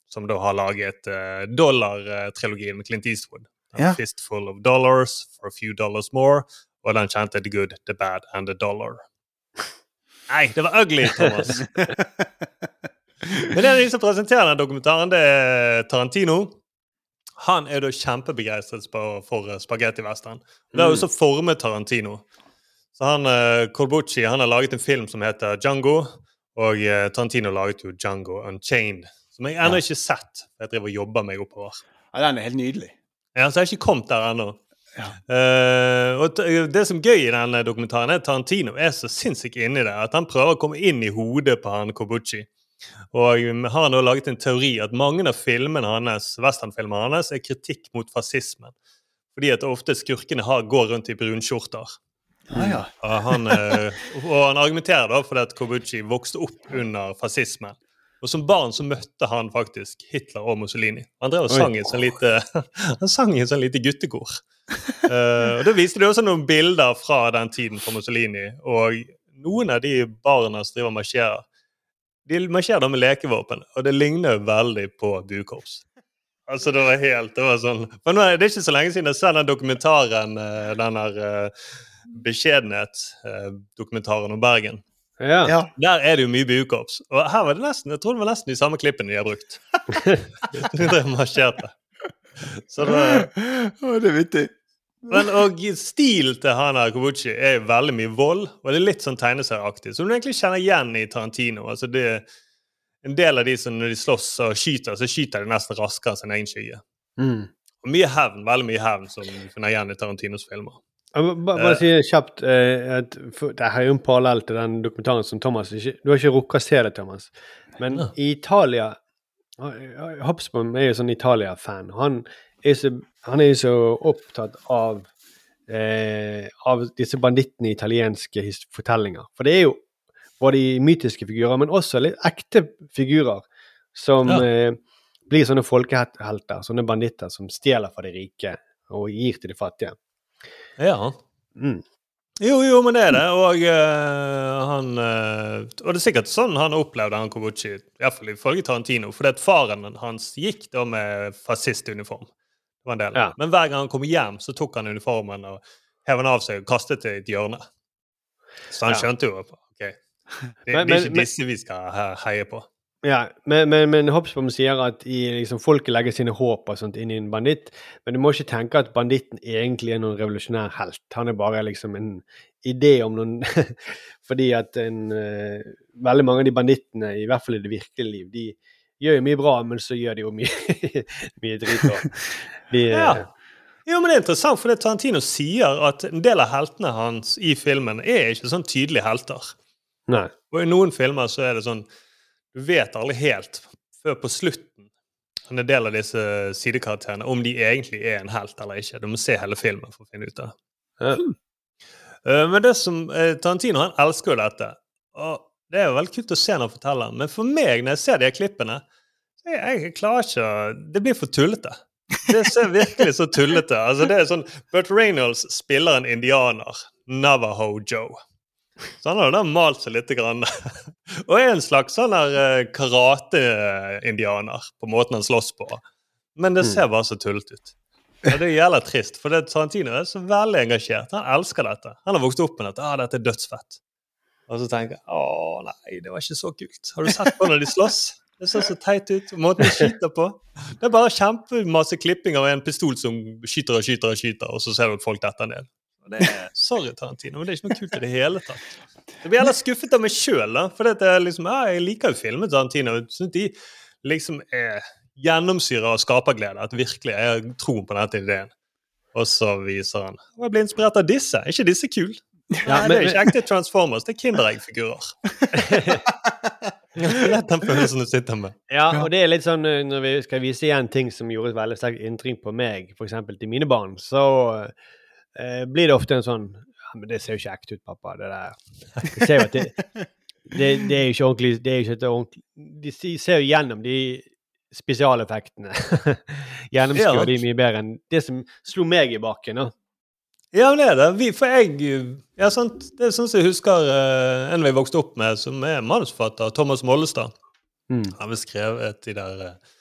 som da har laget uh, Dollar-trilogien med Clint Eastwood. Ja. Fistful of Dollars, For a Few Dollars More, og den kjente The Good, The Bad and The Dollar. Nei, det var ugly, Thomas. Men det de som presenterer den dokumentaren, det er Tarantino. Han er da kjempebegeistret for spagettivesteren. Det Det har også formet Tarantino. Så han, Kolbucci Corbucci han har laget en film som heter Django, og eh, Tarantino laget jo Django Unchained. Som jeg ennå ikke har sett. Jeg driver og jobber meg oppover. Ja, den er helt nydelig. Ja, så jeg har ikke kommet der ennå. Eh, og det som er gøy i denne dokumentaren, er at Tarantino er så sinnssykt inni det. At han prøver å komme inn i hodet på han Corbucci. Og har nå laget en teori at mange av filmene hans, westernfilmene hans er kritikk mot fascismen. Fordi at ofte skurkene har, går rundt i brunskjorter. Ja, ja. Og han, eh, og han argumenterer da for at Kobuchi vokste opp under fascismen. Og som barn så møtte han faktisk Hitler og Mussolini. Han drev og sang i et sånn lite, han sang i et sånn lite guttekor. uh, og Da viste de også noen bilder fra den tiden for Mussolini. Og noen av de barna som driver og marsjerer, de marsjerer da med lekevåpen. Og det ligner jo veldig på buekorps. Altså, det var helt Det var sånn Men nå er ikke så lenge siden jeg så den dokumentaren, eh, den der uh, Beskjedenhet-dokumentaren om Bergen. Ja. ja. Der er det jo mye buekorps. Og her var det nesten jeg tror det var nesten de samme klippene de har brukt. de marsjerte. Så det, Å, det er vittig. Men, og stilen til Hana Kobuchi er veldig mye vold, og det er litt sånn tegneserieaktig. Som du egentlig kjenner igjen i Tarantino. Altså det, en del av de som når de slåss og skyter, så skyter de nesten raskere enn sin egen skygge. Mm. Og mye hevn, veldig mye hevn som du finner igjen i Tarantinos filmer. Bare, bare si kjapt uh, at Det er jo en parallell til den dokumentaren som Thomas ikke, Du har ikke rukket å se det, Thomas. Men i Italia Hopsbom er jo sånn Italia-fan. Han, er så- han er jo så opptatt av eh, av disse bandittene i italienske fortellinger. For det er jo både i mytiske figurer, men også litt ekte figurer som Ja. eh, blir sånne folkehelter, sånne banditter som stjeler fra de rike og gir til de fattige. Ja. Mm. Jo, jo, men det er det. Og uh, han uh, Og det er sikkert sånn han opplevde han Kobuchi, iallfall ifølge Tarantino. Fordi at faren hans gikk da med fascistuniform. Det var en del. Ja. Men hver gang han kom hjem, så tok han uniformen og hev den av seg og kastet det i et hjørne. Så han Ja. skjønte jo ok, det, det er men- ikke men- disse vi skal heie på. Ja, men, men, men Hopsbom sier at i, liksom, folket legger sine håp og sånt inn i en banditt, men du må ikke tenke at banditten egentlig er noen revolusjonær helt. Han er bare liksom en idé om noen Fordi at en, uh, veldig mange av de bandittene, i hvert fall i det virkelige liv, de gjør jo mye bra, men så gjør de jo mye, mye drit. De, eh, Ja. Jo, men det er interessant, for det Tarantino sier at en del av heltene hans i filmen er ikke sånn tydelige helter. Nei. Og i noen filmer så er det sånn Du vet aldri helt før på slutten en del av disse sidekarakterene om de egentlig er en helt eller ikke. Du må se hele filmen for å finne ut av det. Ja. Eh, Men det som eh, Tarantino han elsker jo dette. Og det er jo veldig kult å se når han forteller. Men for meg, når jeg ser de klippene, så jeg, jeg klarer ikke Det blir for tullete. Det ser virkelig så tullete Altså det er sånn Burt Reynolds spiller en indianer. Navajo Joe. Så han har da malt seg litt. Grann. Og er en slags sånn eh, karate-indianer på måten han slåss på. Men det ser bare så tullete ut. Og det gjelder trist, for det Tarantino er så veldig engasjert. Han elsker dette. Han har vokst opp med dette. Ah, dette er dødsfett. Og så tenker jeg å nei, det var ikke så kult. Har du sett på når de slåss? Det ser så teit ut. Måten de skyter på. Det er bare kjempemasse klipping av en pistol som skyter og skyter og skyter, og så ser du at folk detter ned. Det er, sorry, Tarantino, men det er ikke noe kult i det hele tatt. Jeg blir heller skuffet av meg sjøl, for det er liksom, ja, jeg liker jo filmer Tarantino. Jeg synes de liksom er gjennomsyra av skaperglede. At virkelig jeg har troen på denne ideen. Og så viser han Og jeg blir inspirert av disse. Er ikke disse kule? Ja, men- det er ikke ekte Transformers, det er Kinderegg-figurer. det den følelsen du sitter med. Ja, og det er litt sånn eh, når vi skal vise igjen ting som gjorde et veldig sterkt inntrykk på meg, f.eks. til mine barn, så eh, blir det ofte en sånn Ja, men det ser jo ikke ekte ut, pappa, det der. Jeg ser jo at det, det, det er jo ikke ordentlig Det er jo ikke et ordentlig De ser jo gjennom de spesialeffektene. Gjennomskuer de mye bedre enn det som slo meg i bakken. da. Ja, men det er det. Vi, for jeg ja, sant, Det er sånn som jeg husker uh, en vi vokste opp med, som er manusforfatter, Thomas Mollestad. Mm. Han har skrevet de der uh,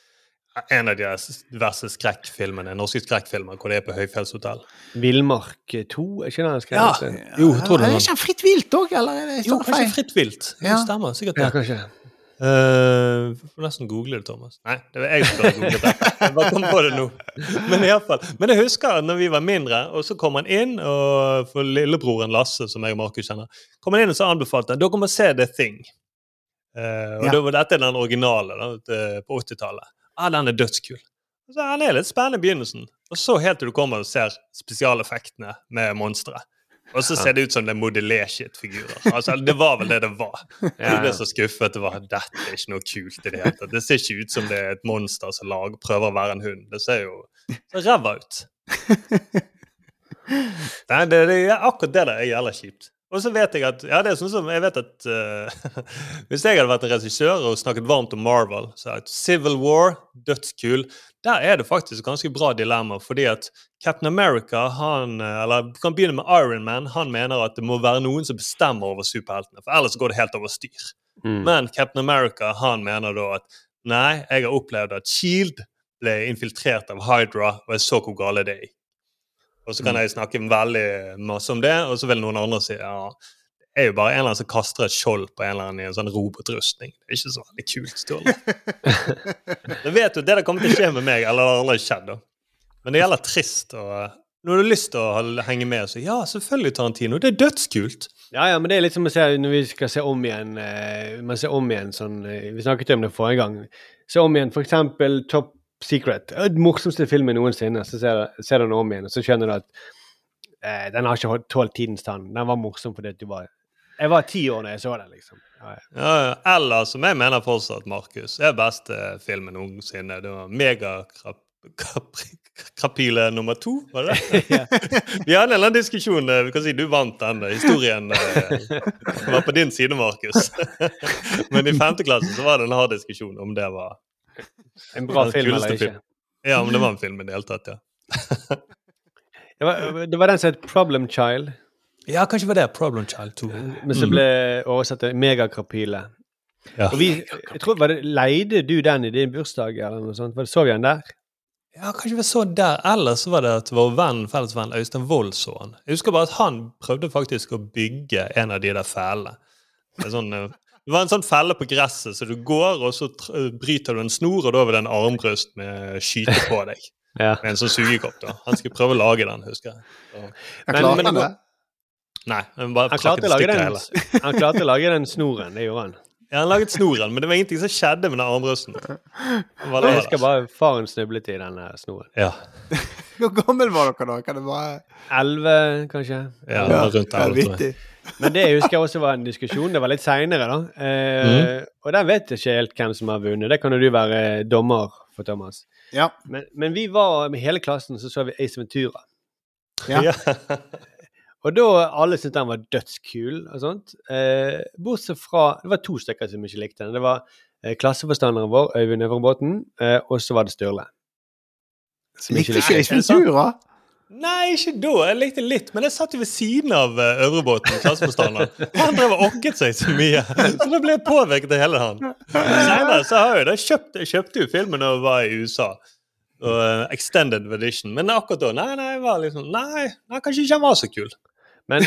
en av de diverse skrekkfilmene, norske skrekkfilmer hvor det er på høyfjellshotell. Villmark 2, er ikke det han skrev? Ja. Jo, tror det Er det ikke han fritt vilt òg, eller? Er det Jo, kanskje? Fritt vilt. Ja. Det stemmer. Sikkert Ja, det. kanskje. Uh, får nesten google det, Thomas. Nei, det var jeg som burde googlet det. Jeg bare kom på det nå. Men i alle fall. Men jeg husker når vi var mindre, og så kom han inn, og for lillebroren Lasse, som jeg og Markus kjenner, kom han inn og så anbefalte han dere må se The Thing. Uh, og Ja. da var dette den originale da, på 80-tallet. Ah, den er dødskul. Så Han er litt spennende i begynnelsen, og så helt til du kommer og ser spesialeffektene med monstre. Og så ser det ut som det er modellé-shit-figurer. Altså, det var vel det det var. Jeg ble så skuffet. Det var dette er ikke noe kult i det hele tatt. Det ser ikke ut som det er et monster som lag, prøver å være en hund. Det ser jo så ræva ut. Nei, det, det er akkurat det der er jævla kjipt. Og så vet jeg at ja, det er sånn som jeg vet at uh, Hvis jeg hadde vært en regissør og snakket varmt om Marvel, så er Civil War, dødskul Der er det faktisk ganske bra dilemma, fordi at Captain America han, eh, Eller vi kan begynne med Iron Man. Han mener at det må være noen som bestemmer over superheltene, for ellers går det helt over styr. Mm. Men Captain America han mener da at nei, jeg har opplevd at Shield ble infiltrert av Hydra, og jeg så hvor gale det er. Og så kan jeg snakke veldig masse om det, og så vil noen andre si ja, det er jo bare en eller annen som kaster et skjold på en eller annen i en sånn robotrustning. Det er ikke så veldig kult, Sturle. Det vet du, det der kommer til å skje med meg, eller det har aldri skjedd, da. Men det gjelder trist. og nå Når du har lyst til å henge med, så ja, selvfølgelig Tarantino. Det er dødskult. Ja, ja, men det er litt som å se når vi skal se om igjen eh, Man ser om igjen sånn eh, Vi snakket om det forrige gang. Se om igjen f.eks. Top Secret. Den morsomste filmen noensinne. Så ser, ser du den om igjen, og så skjønner du at eh, den har ikke tålt tidens tann. Den var morsom fordi du var Jeg var ti år da jeg så den, liksom. Ja, ja. Eller som jeg mener fortsatt, Markus, er beste filmen noensinne. Det var Megakrapyle nummer to, var det det? Vi hadde en eller annen diskusjon. eh, Vi kan si du vant den. eh, Historien eh, var på din side, Markus. Men i femte klasse så var det en hard diskusjon om det var En bra film eller ikke. film. Ja, men det var en film i det hele tatt, ja. Det var, det var den som het Problem Child, Ja, kanskje var det Problem Child 2. men som ble oversatt til Megakrapyle. Ja. Og vi, jeg tror, var det, Leide du den i din bursdag, eller noe sånt? Var det, så vi den der? Ja, kanskje vi så der. Eller så var det at vår venn, felles venn Øystein Wold så den. Jeg husker bare at han prøvde faktisk å bygge en av de der fæle. Det, er sånn, eh, det var en sånn felle på gresset, så du går, og så tr- bryter du en snor, og da vil en armbrøst med skyte på deg. Ja. Med en sånn sugekopp. da. Han skulle prøve å lage den, husker jeg. Så, Jeg Men- klarer men- han det? nei, han bare Han klarte, den, han klarte å lage den snoren, det gjorde han. Ja, han laget snoren, men det var ingenting som skjedde med den armbrøsten. Bare Jeg husker bare faren snublet i den snoren. Ja, Hvor gammel var dere da? Kan det være Elleve, kanskje? ja, var rundt Ja, jeg. Men det jeg husker også var en diskusjon. Det var litt seinere, da. Eh, Og der vet jeg ikke helt hvem som har vunnet. Det kan jo du være dommer for, Thomas. Ja. Men, men vi var med hele klassen, så så vi Ace Ventura. Ja. Ja. Og da alle syntes den var dødskul og sånt. Eh, bortsett fra Det var to stykker som ikke likte den. Det var eh, klasseforstanderen vår, Øyvind Øvrebråten, eh, og så var det Sturle. Likte ikke. Ace Ventura? Nei, ikke da. Jeg likte litt, men jeg satt jo ved siden av uh, Øvrebåten, klasseforstanderen. Og Han drev og okket seg så mye, så da ble jeg påvirket av hele han. Senere så har jeg det. Kjøpt, jeg kjøpte jo filmen da jeg var i USA. Og, uh, extended edition. Men akkurat da nei, nei, jeg var liksom, nei, nei, kanskje ikke han var så kul. Men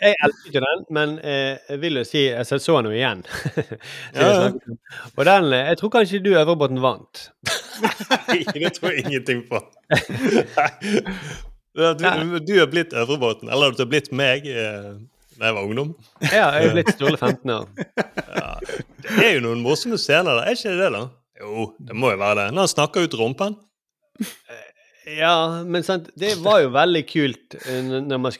jeg elsker ikke den, men eh, jeg vil jo si Jeg så den jo igjen. Ja. Og den eh, Jeg tror kanskje du, Øvrebotn vant. Nei, det tror jeg ingenting på. Du, du er blitt Øvrebotn, eller du har blitt meg eh, da jeg var ungdom. Ja, jeg er blitt Sturle 15 år. Ja, det er jo noen morsomme scener der, er ikke det det, da? Jo, det må jo være det. Når han snakker ut rumpen. Ja, men sant, det var jo veldig kult eh, man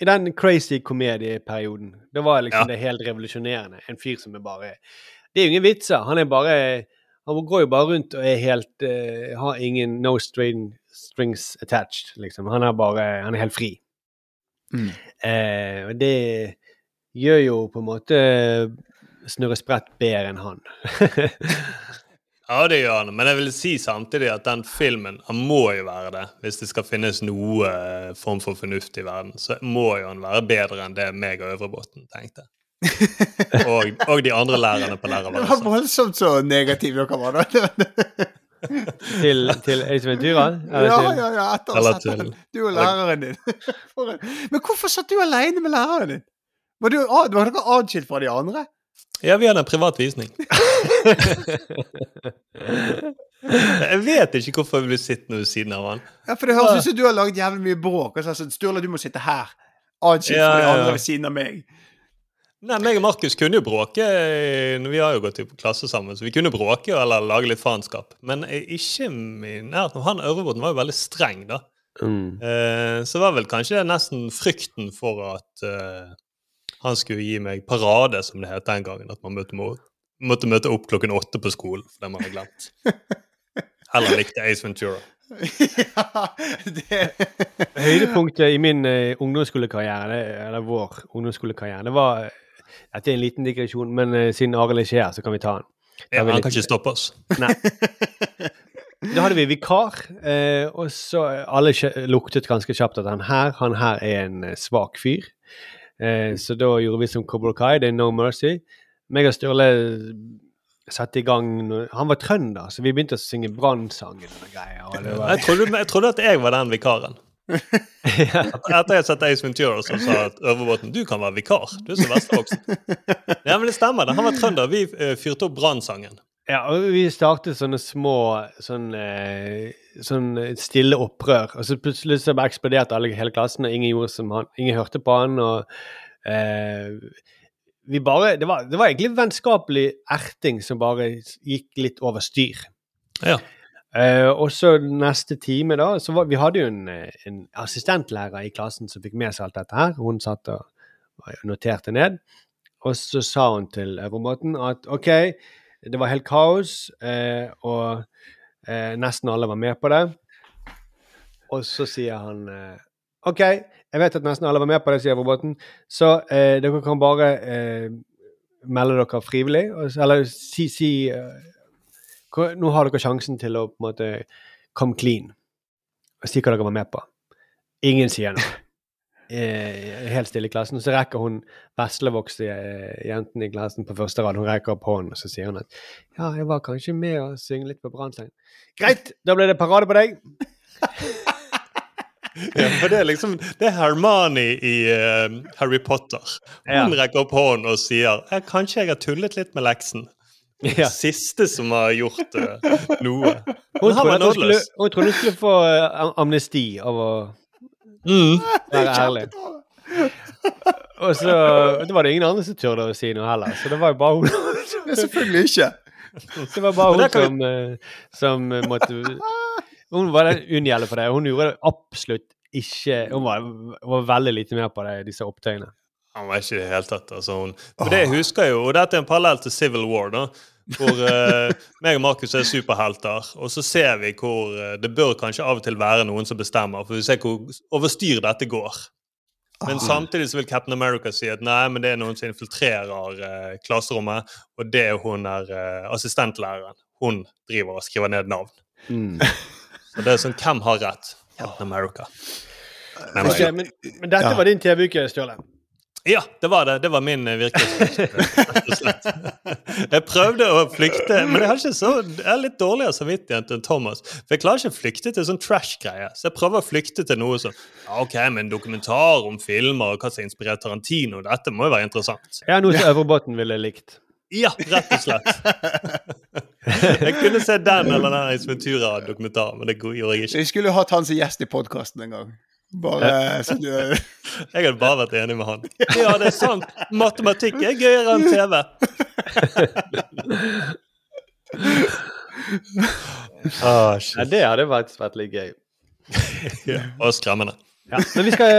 I den crazy komedieperioden. Det var liksom Ja. det helt revolusjonerende. En fyr som er bare Det er jo ingen vitser. Han er bare Han går jo bare rundt og er helt uh, Har ingen no string, strings attached, liksom. Han er bare Han er helt fri. Mm. Uh, og det gjør jo på en måte Snurre Sprett bedre enn han. Ja, det gjør han. Men jeg vil si samtidig at den filmen han må jo være det. Hvis det skal finnes noe eh, form for fornuft i verden, så må jo han være bedre enn det meg og Øvrebotn tenkte. og, og de andre lærerne på Det var voldsomt så negativ dere var, da. til, til Ace Ventura? Ja, ja, ja, etter sett til- Du og læreren din. Men hvorfor satt du alene med læreren din? Var, du, var dere atskilt fra de andre? Ja, vi hadde en privat visning. Jeg vet ikke hvorfor jeg ble sittende ved siden av han. Ja, for det høres ut som du har laget jævlig mye bråk. Og så sa Sturle, du må sitte her. Adskilt Ja, fra de andre ja. ved siden av meg. Nei, meg og Markus kunne jo bråke. Vi har jo gått i klasse sammen, så vi kunne bråke eller lage litt faenskap. Men ikke i nærheten. Han Øvrebotn var jo veldig streng, da. Mm. Eh, så var vel kanskje nesten frykten for at eh, han skulle gi meg parade, som det het den gangen. At man måtte, måtte møte opp klokken åtte på skolen fordi man hadde glemt. Eller likte Ace Ventura. ja, det Høydepunktet i min uh, ungdomsskolekarriere, det- eller vår ungdomsskolekarriere, det var eh, Dette er en liten digresjon, men uh, siden Arild ikke er her, så kan vi ta den. Ja, han litt- kan ikke stoppe oss. Nei. Da hadde vi vikar, eh, og så alle luktet ganske kjapt at han her, han her er en svak fyr. Eh, så da gjorde vi som Cobra Kai, det er No Mercy. Meg og Sturle satte i gang Han var trønder, så vi begynte å synge Brannsangen og greier. Var, Jeg trodde, jeg trodde at jeg var den vikaren. Etter jeg sett Ace Ventura, som sa at Øverbåten du kan være vikar. Du er så vestervoksen. Ja, men det stemmer. det. Han var trønder. Vi eh, fyrte opp brannsangen. Ja, og vi startet sånne små sånn, eh, sånn stille opprør. Og så plutselig så bare eksploderte alle hele klassen, og ingen, gjorde som han, ingen hørte på han. og eh, vi bare, det, var, det var egentlig vennskapelig erting som bare gikk litt over styr. Ja. Eh, og så neste time, da så var, Vi hadde jo en, eh, en assistentlærer i klassen som fikk med seg alt dette her. Hun satt og og noterte ned. Og så sa hun til Øvrebotn at OK, det var helt kaos, eh, og eh, nesten alle var med på det. Og så sier han eh, OK, jeg vet at nesten alle var med på det, sier roboten, så eh, dere kan bare eh, melde dere frivillig. Eller si, si Nå har dere sjansen til å på en måte come clean og si hva dere var med på. Ingen sier noe. Eh, helt stille i klassen. Og så rekker hun veslevokste eh, jenten i klassen på første rad hun rekker opp hånden, og så sier hun at ja, jeg var kanskje med å synge litt på Brannstein. Greit, da ble det parade på deg. Ja, for det er liksom Det er Hermione i uh, Harry Potter. Hun Ja. rekker opp hånden og sier 'Kanskje jeg har tullet litt med leksen'. Ja. Siste som har gjort uh, noe. Hun han trodde, hun, skulle, hun trodde hun skulle få amnesti av å Mm. være ærlig. Og så Det var det ingen andre som turte å si noe heller, så det var jo bare hun. Nei, selvfølgelig ikke. Det var bare hun som, eh, som eh, måtte Hun var den unngjelde for det. Hun gjorde det absolutt ikke Hun var, var veldig lite med på det, disse opptøyene. Han var ikke i det hele tatt. Altså, hun, for det husker jeg jo, og dette er en parallell til Civil War, da. Hvor uh, meg og Markus er superhelter, og så ser vi hvor uh, det bør kanskje av og til være noen som bestemmer, for vi ser hvor over styr dette går. Men samtidig så vil Captain America si at nei, men det er noen som infiltrerer uh, klasserommet, og det er hun er assistentlæreren. Hun driver og skriver ned navn. Så det er sånn, hvem har rett? Captain America. Men, Ok, men, men dette Ja. var din TV-uke, Sturle. Ja, det var det. Det var min eh, virkelighetsflukt. Jeg prøvde å flykte, men jeg har, ikke så, jeg er litt dårligere samvittighet enn Thomas. For jeg klarer ikke å flykte til sånn trash-greie. Så jeg prøver å flykte til noe som ja, OK, men dokumentar om filmer og hva som inspirerer Tarantino, dette må jo være interessant. Ja, noe som Øvrebotn ville likt. Ja, rett og slett. Jeg kunne se den eller den Ace Ventura-dokumentaren, men det gjorde jeg ikke. Vi skulle jo hatt han som gjest i podkasten en gang. Bare så du Jeg hadde bare vært enig med han. Ja, det er sant. Matematikk er gøyere enn TV. oh, Ja, det hadde faktisk vært litt gøy. Ja, og skremmende. Ja. Men vi skal,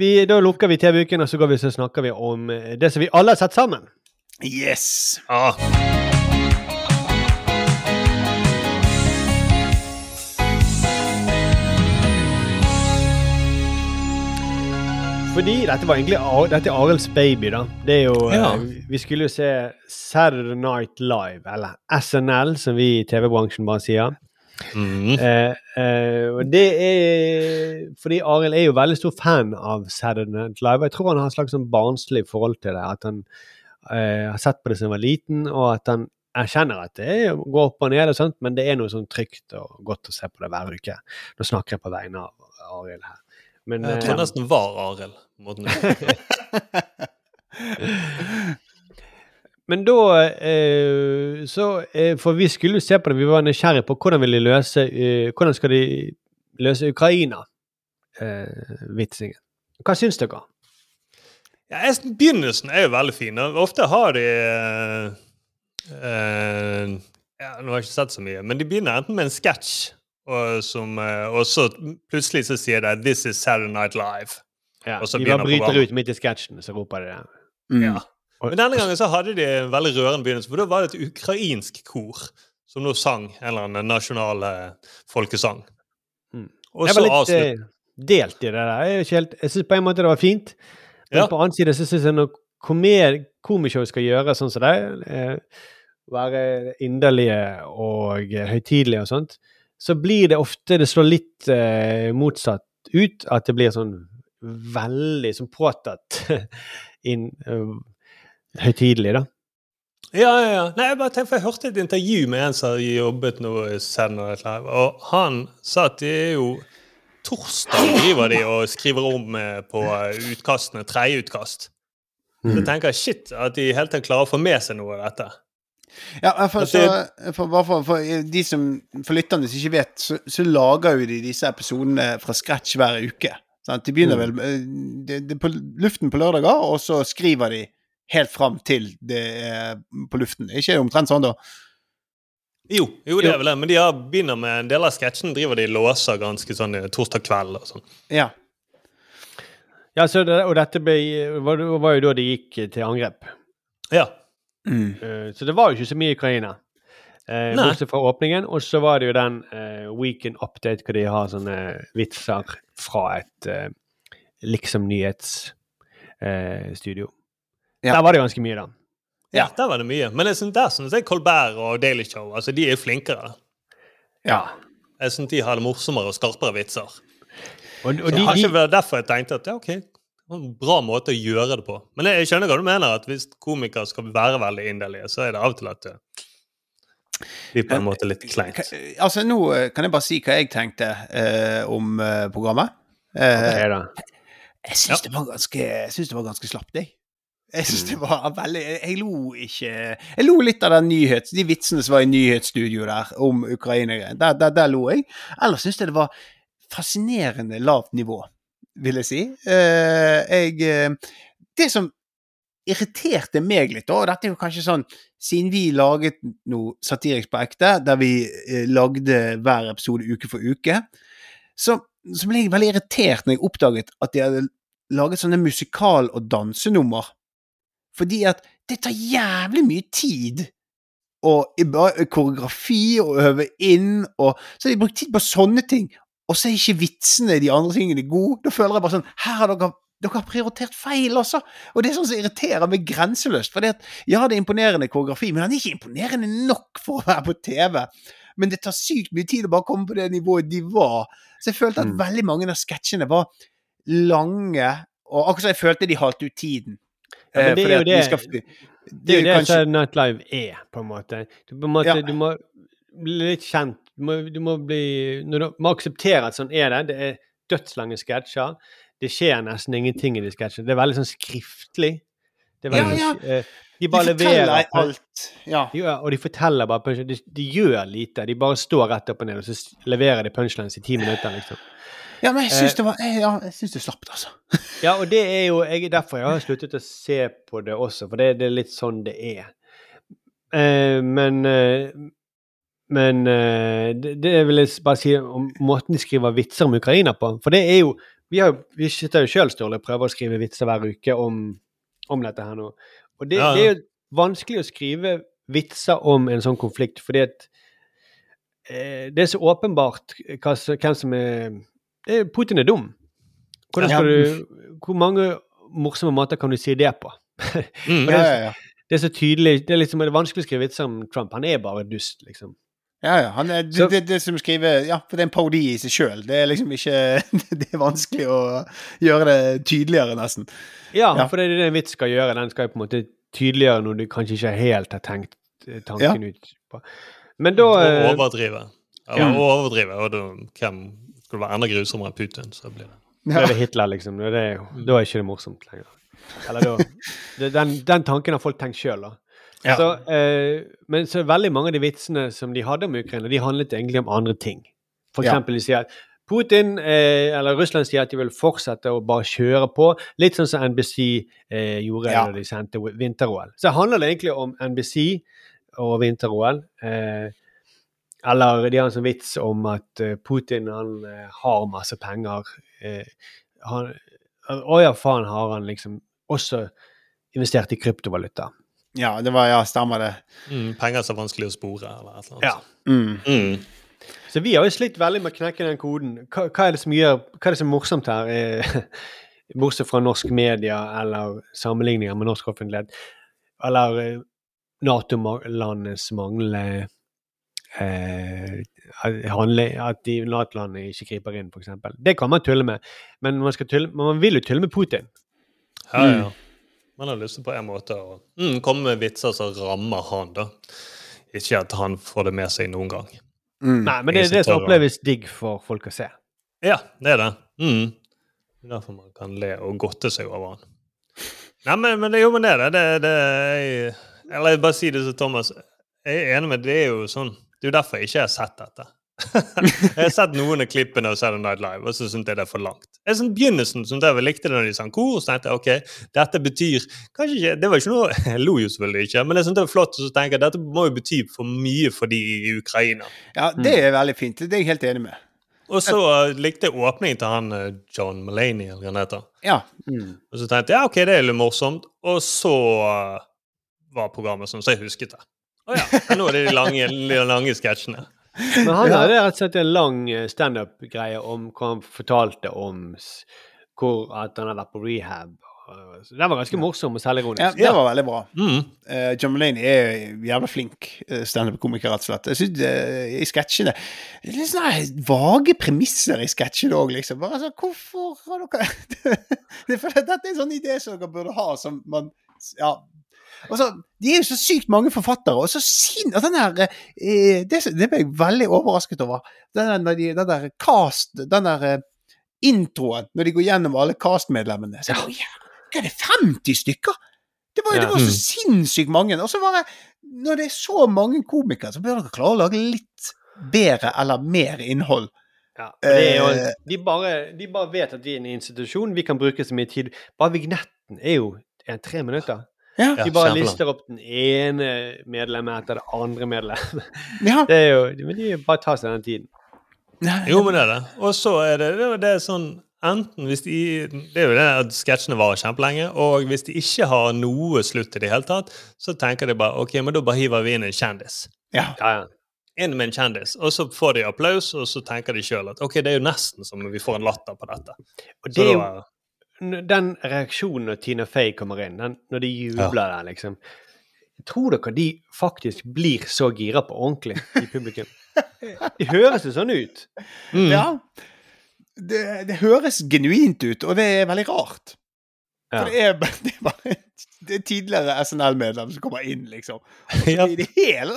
vi, da lukker vi TV-uken, og så går vi så snakker vi om eh, det som vi alle har sett sammen. Yes! Ah, Fordi dette var egentlig dette er Arilds baby, da. Det er jo eh, Ja. Vi skulle jo se Saturday Night Live, eller SNL, som vi i TV-bransjen bare sier. mm. Eh, eh, det er fordi Arild er jo veldig stor fan av Saturday Night Live. Jeg tror han har et slags sånn barnslig forhold til det. At han eh, har sett på det siden han var liten, og at han erkjenner at det går opp og ned, og sånt, men det er noe sånn trygt og godt å se på det hver uke. Nå snakker jeg på vegne av Arild her. Men, Jeg eh, tror nesten var Arild. Men da eh, Så eh, For vi skulle jo se på det, vi var nysgjerrige på hvordan vil de løse eh, Hvordan skal de løse Ukraina-vitsingen. Hva syns dere? Ja, begynnelsen er jo veldig fin. Ofte har de eh, eh, ja, Nå har jeg ikke sett så mye, men de begynner enten med en sketsj, og, som, eh, og så plutselig så sier de 'This is Saturday Night Live'. Ja, Og så de bare bryter ut midt i sketsjen, så roper de det. Mm. Ja. Men denne gangen så hadde de en veldig rørende begynnelse, for da var det et ukrainsk kor som nå sang en eller annen nasjonal eh, folkesang. Mm. Og Jeg var litt eh, delt i det der. Jeg, helt- jeg syns på en måte det var fint, men Ja. på annen side så syns jeg når komer- komishow skal gjøre sånn som det, eh, være inderlige og høytidelige og sånt, så blir det ofte Det slår litt eh, motsatt ut. At det blir sånn veldig sånn påtatt inn eh, høytidelig, da. Ja, ja, ja. Nei, jeg bare tenkte, for jeg hørte et intervju med en som har jobbet Night Live, og han sa at det er jo Torsdag driver de og skriver om eh, på eh, utkastene, tredje utkast. Så Så tenker jeg shit, at de helt tatt klarer å få med seg noe av dette. Ja, for, så, for, for, for de som, for lytterne som ikke vet, så, så lager jo de disse episodene fra scratch hver uke. Sant? De begynner vel de, det, det, på luften på lørdager, og så skriver de helt fram til det er på luften. Ikke omtrent sånn, da? Jo, jo, det er vel det, men de har, begynner med en del av sketsjen driver de låser ganske sånn eh, torsdag kveld og sånn. Ja. Ja, så det, og dette ble, var, var jo da de gikk til angrep. Ja. Mm. Eh, Så det var jo ikke så mye i Ukraina. Eh, bortsett fra åpningen. Og så var det jo den uh, Weekend Update hvor de har sånne vitser fra et eh, liksom nyhetsstudio. Ja. Der var det ganske mye, da. Ja, der var det mye. Men jeg synes, der syns jeg Colbert og Daily Show altså de er flinkere. Ja. Jeg synes de har det morsommere og skarpere vitser. Og, og de, det har ikke vært derfor jeg tenkte at ja, ok, en bra måte å gjøre det på. Men jeg, skjønner hva du mener, at hvis komikere skal være veldig inderlige, så er det av og til at det blir på en måte litt kleint. Altså, nå eh, kan jeg bare si hva jeg tenkte eh, om eh, programmet. Eh, jeg syns det var ganske synes det var ganske slapt, jeg. Jeg synes det var veldig jeg, lo ikke Jeg lo litt av den nyhets, de vitsene som var i nyhetsstudio der om Ukraina-greien. Der, der, der lo jeg. Ellers syns jeg det var fascinerende lavt nivå, vil jeg si. Eh, jeg eh, Det som irriterte meg litt, og dette er jo kanskje sånn Siden vi laget noe satirisk på ekte, der vi eh, lagde hver episode uke for uke, så, så ble jeg veldig irritert når jeg oppdaget at de hadde laget sånne musikal- og dansenummer. Fordi at det tar jævlig mye tid. Og koreografi og øve inn, og så de brukt tid på sånne ting. Og så er ikke vitsene de andre tingene gode. Da føler jeg bare sånn Her har dere dere har prioritert feil, altså! Og det er sånn som irriterer meg grenseløst. For ja, det er imponerende koreografi, men han er ikke imponerende nok for å være på TV. Men det tar sykt mye tid å bare komme på det nivået de var. Så jeg følte at veldig mange av sketsjene var lange, og akkurat som jeg følte de halte ut tiden. Ja, men Eh, det er jo det- skal- Det er jo det kanskje- Night Live er, på en måte. Du, på en måte, Ja. du må bli litt kjent. Du må, du må bli Du må akseptere at sånn er det. Det er dødslange sketsjer. Det skjer nesten ingenting i de sketsjene. Det er veldig sånn skriftlig. Det er Ja, veldig, ja. sånn, eh, De De bare forteller leverer alt. Ja. De, og de forteller bare punchlines. De, de gjør lite. De bare står rett opp og ned, og så leverer de punchlines i ti minutter, liksom. ja, men jeg syns Eh. det var jeg- Ja, jeg syns det slapp, altså. Ja, og det er jo jeg, derfor jeg har sluttet å se på det også, for det, det er litt sånn det er. Eh, men, eh, men uh, det, det vil jeg bare si om måten de skriver vitser om Ukraina på. For det er jo Vi, har, vi sitter jo sjøl, Sturle, og prøver å skrive vitser hver uke om, om dette her nå. Og det, Ja, ja. det er jo vanskelig å skrive vitser om en sånn konflikt, fordi at uh, det er så åpenbart hva, hvem som er er, Putin er dum. Du, hvor mange morsomme måter kan du si det på? Mm. Det, ja, ja. det er så tydelig Det er liksom det er vanskelig å skrive vitser om Trump. Han er bare dust, liksom. Ja, ja. Han er, det, Så- det, det som skriver Ja, for det er en parodi i seg sjøl. Det er liksom ikke Det er vanskelig å gjøre det tydeligere, nesten. Ja, Ja. for det er det en vits skal gjøre. Den skal jo på en måte tydeliggjøre noe du kanskje ikke helt har tenkt tanken tanken ut på. Men da Og overdrive. overdrive. ja. overdrive, og da, hvem skulle være enda grusommere enn Putin, så blir det Da er det Hitler, liksom. Da er, det, da er ikke det morsomt lenger. Eller da det, den, den tanken har folk tenkt sjøl, da. Ja. Så, eh, men så veldig mange av de vitsene som de hadde om Ukraina, de handlet egentlig om andre ting. For eksempel de sier at Putin, eh, eller Russland sier at de vil fortsette å bare kjøre på, litt sånn som NBC eh, gjorde Ja. da de sendte vinter-OL. Så handler det egentlig om NBC og vinter-OL. Eh, eller de har en sånn vits om at eh, Putin han eh, har masse penger. Han, å ja, faen har han liksom også investert i kryptovaluta. Ja, det var Ja, stemmer det. mm, penger som er vanskelig å spore, eller et eller annet. Ja. Mm. Mm. Så vi har jo slitt veldig med å knekke den koden. Hva, hva er det som gjør, hva er det som er morsomt her? Eh, Bortsett fra norsk media eller sammenligninger med norsk offentlighet. Eller eh, Nato-landenes manglende eh, handle, At de Nato-landene ikke griper inn, f.eks. Det kan man tulle med. Men man, skal tulle, man vil jo tulle med Putin. Ja, ja. Man har lyst til på en måte å mm, komme med vitser som rammer han, da. Ikke at han får det med seg noen gang. Mm. Nei, men det er det som oppleves digg for folk å se. Ja, det er det. Mm. Det er Derfor man kan le og godte seg over han. Nei, men, men det er jo men det, det, det, det jeg, Eller jeg bare si det til Thomas. Jeg er enig med Det er jo sånn Det er jo derfor jeg ikke har sett dette. jeg har sett noen av klippene av Saturday Night Live, og så syntes jeg det er for langt. Jeg sånn, begynnelsen syntes jeg vel likte det når de sang kor, og så tenkte jeg ok, dette betyr kanskje ikke Det var ikke noe Jeg lo jo selvfølgelig ikke, men jeg syntes det var flott, og så tenker jeg dette må jo bety for mye for de i Ukraina. Ja, det er veldig fint. Det er jeg helt enig med. Og så uh, likte jeg åpningen til han uh, John Mulaney, eller hva han heter. Ja. Og så tenkte jeg ja, ok, det er litt morsomt. Og så uh, var programmet sånn, så jeg husket det. Å ja. Nå er det de lange, de lange sketsjene. Men han Ja. hadde rett og slett en lang eh, standup-greie om hva han fortalte om hvor at han hadde vært på rehab. Så den var ganske morsom og ja, det var veldig bra. Mm. Uh, John Mulaney er jævla flink uh, standup-komiker, rett og slett. Jeg synes uh, I sketsjene det er Litt sånne vage premisser i sketsjene òg, liksom. Bare altså, Hvorfor har dere Dette er en sånn idé som dere burde ha, som man Ja. Og så, De er jo så sykt mange forfattere, og så sin... og den der, eh, det, det ble jeg veldig overrasket over. Den der, den der cast Den der eh, introen, når de går gjennom alle cast-medlemmene. Så, jeg, ja. Hva er det, 50 stykker? Det var, Ja. det var så sinnssykt mange. Og så var det, Når det er så mange komikere, så bør dere klare å lage litt bedre eller mer innhold. Ja, det jo, Eh. de, bare, de bare vet at vi er en institusjon, vi kan bruke så mye tid. Bare vignetten er jo en tre minutter. Ja. De bare kjempelang. lister opp den ene medlemmet etter det andre medlemmet. ja. Det er jo, men de bare tar seg den tiden. Jo, men det er det. Og så er det, det, er- det er sånn Enten hvis de Det er jo det at sketsjene varer kjempelenge, og hvis de ikke har noe slutt i det hele tatt, så tenker de bare ok, men da bare hiver vi inn en kjendis. ja. Ja, ja. Inn med en kjendis, og så får de applaus, og så tenker de sjøl at ok, det er jo nesten som vi får en latter på dette. Og Så det er jo den reaksjonen når Tina Fey kommer inn, den, når de jubler der, liksom Tror dere de faktisk blir så gira på ordentlig i publikum? Det høres jo sånn ut. mm. ja. Det, det høres genuint ut, og det er veldig rart. Ja. For det er, det er bare det er tidligere SNL-medlem som kommer inn, liksom. Ja. I det hele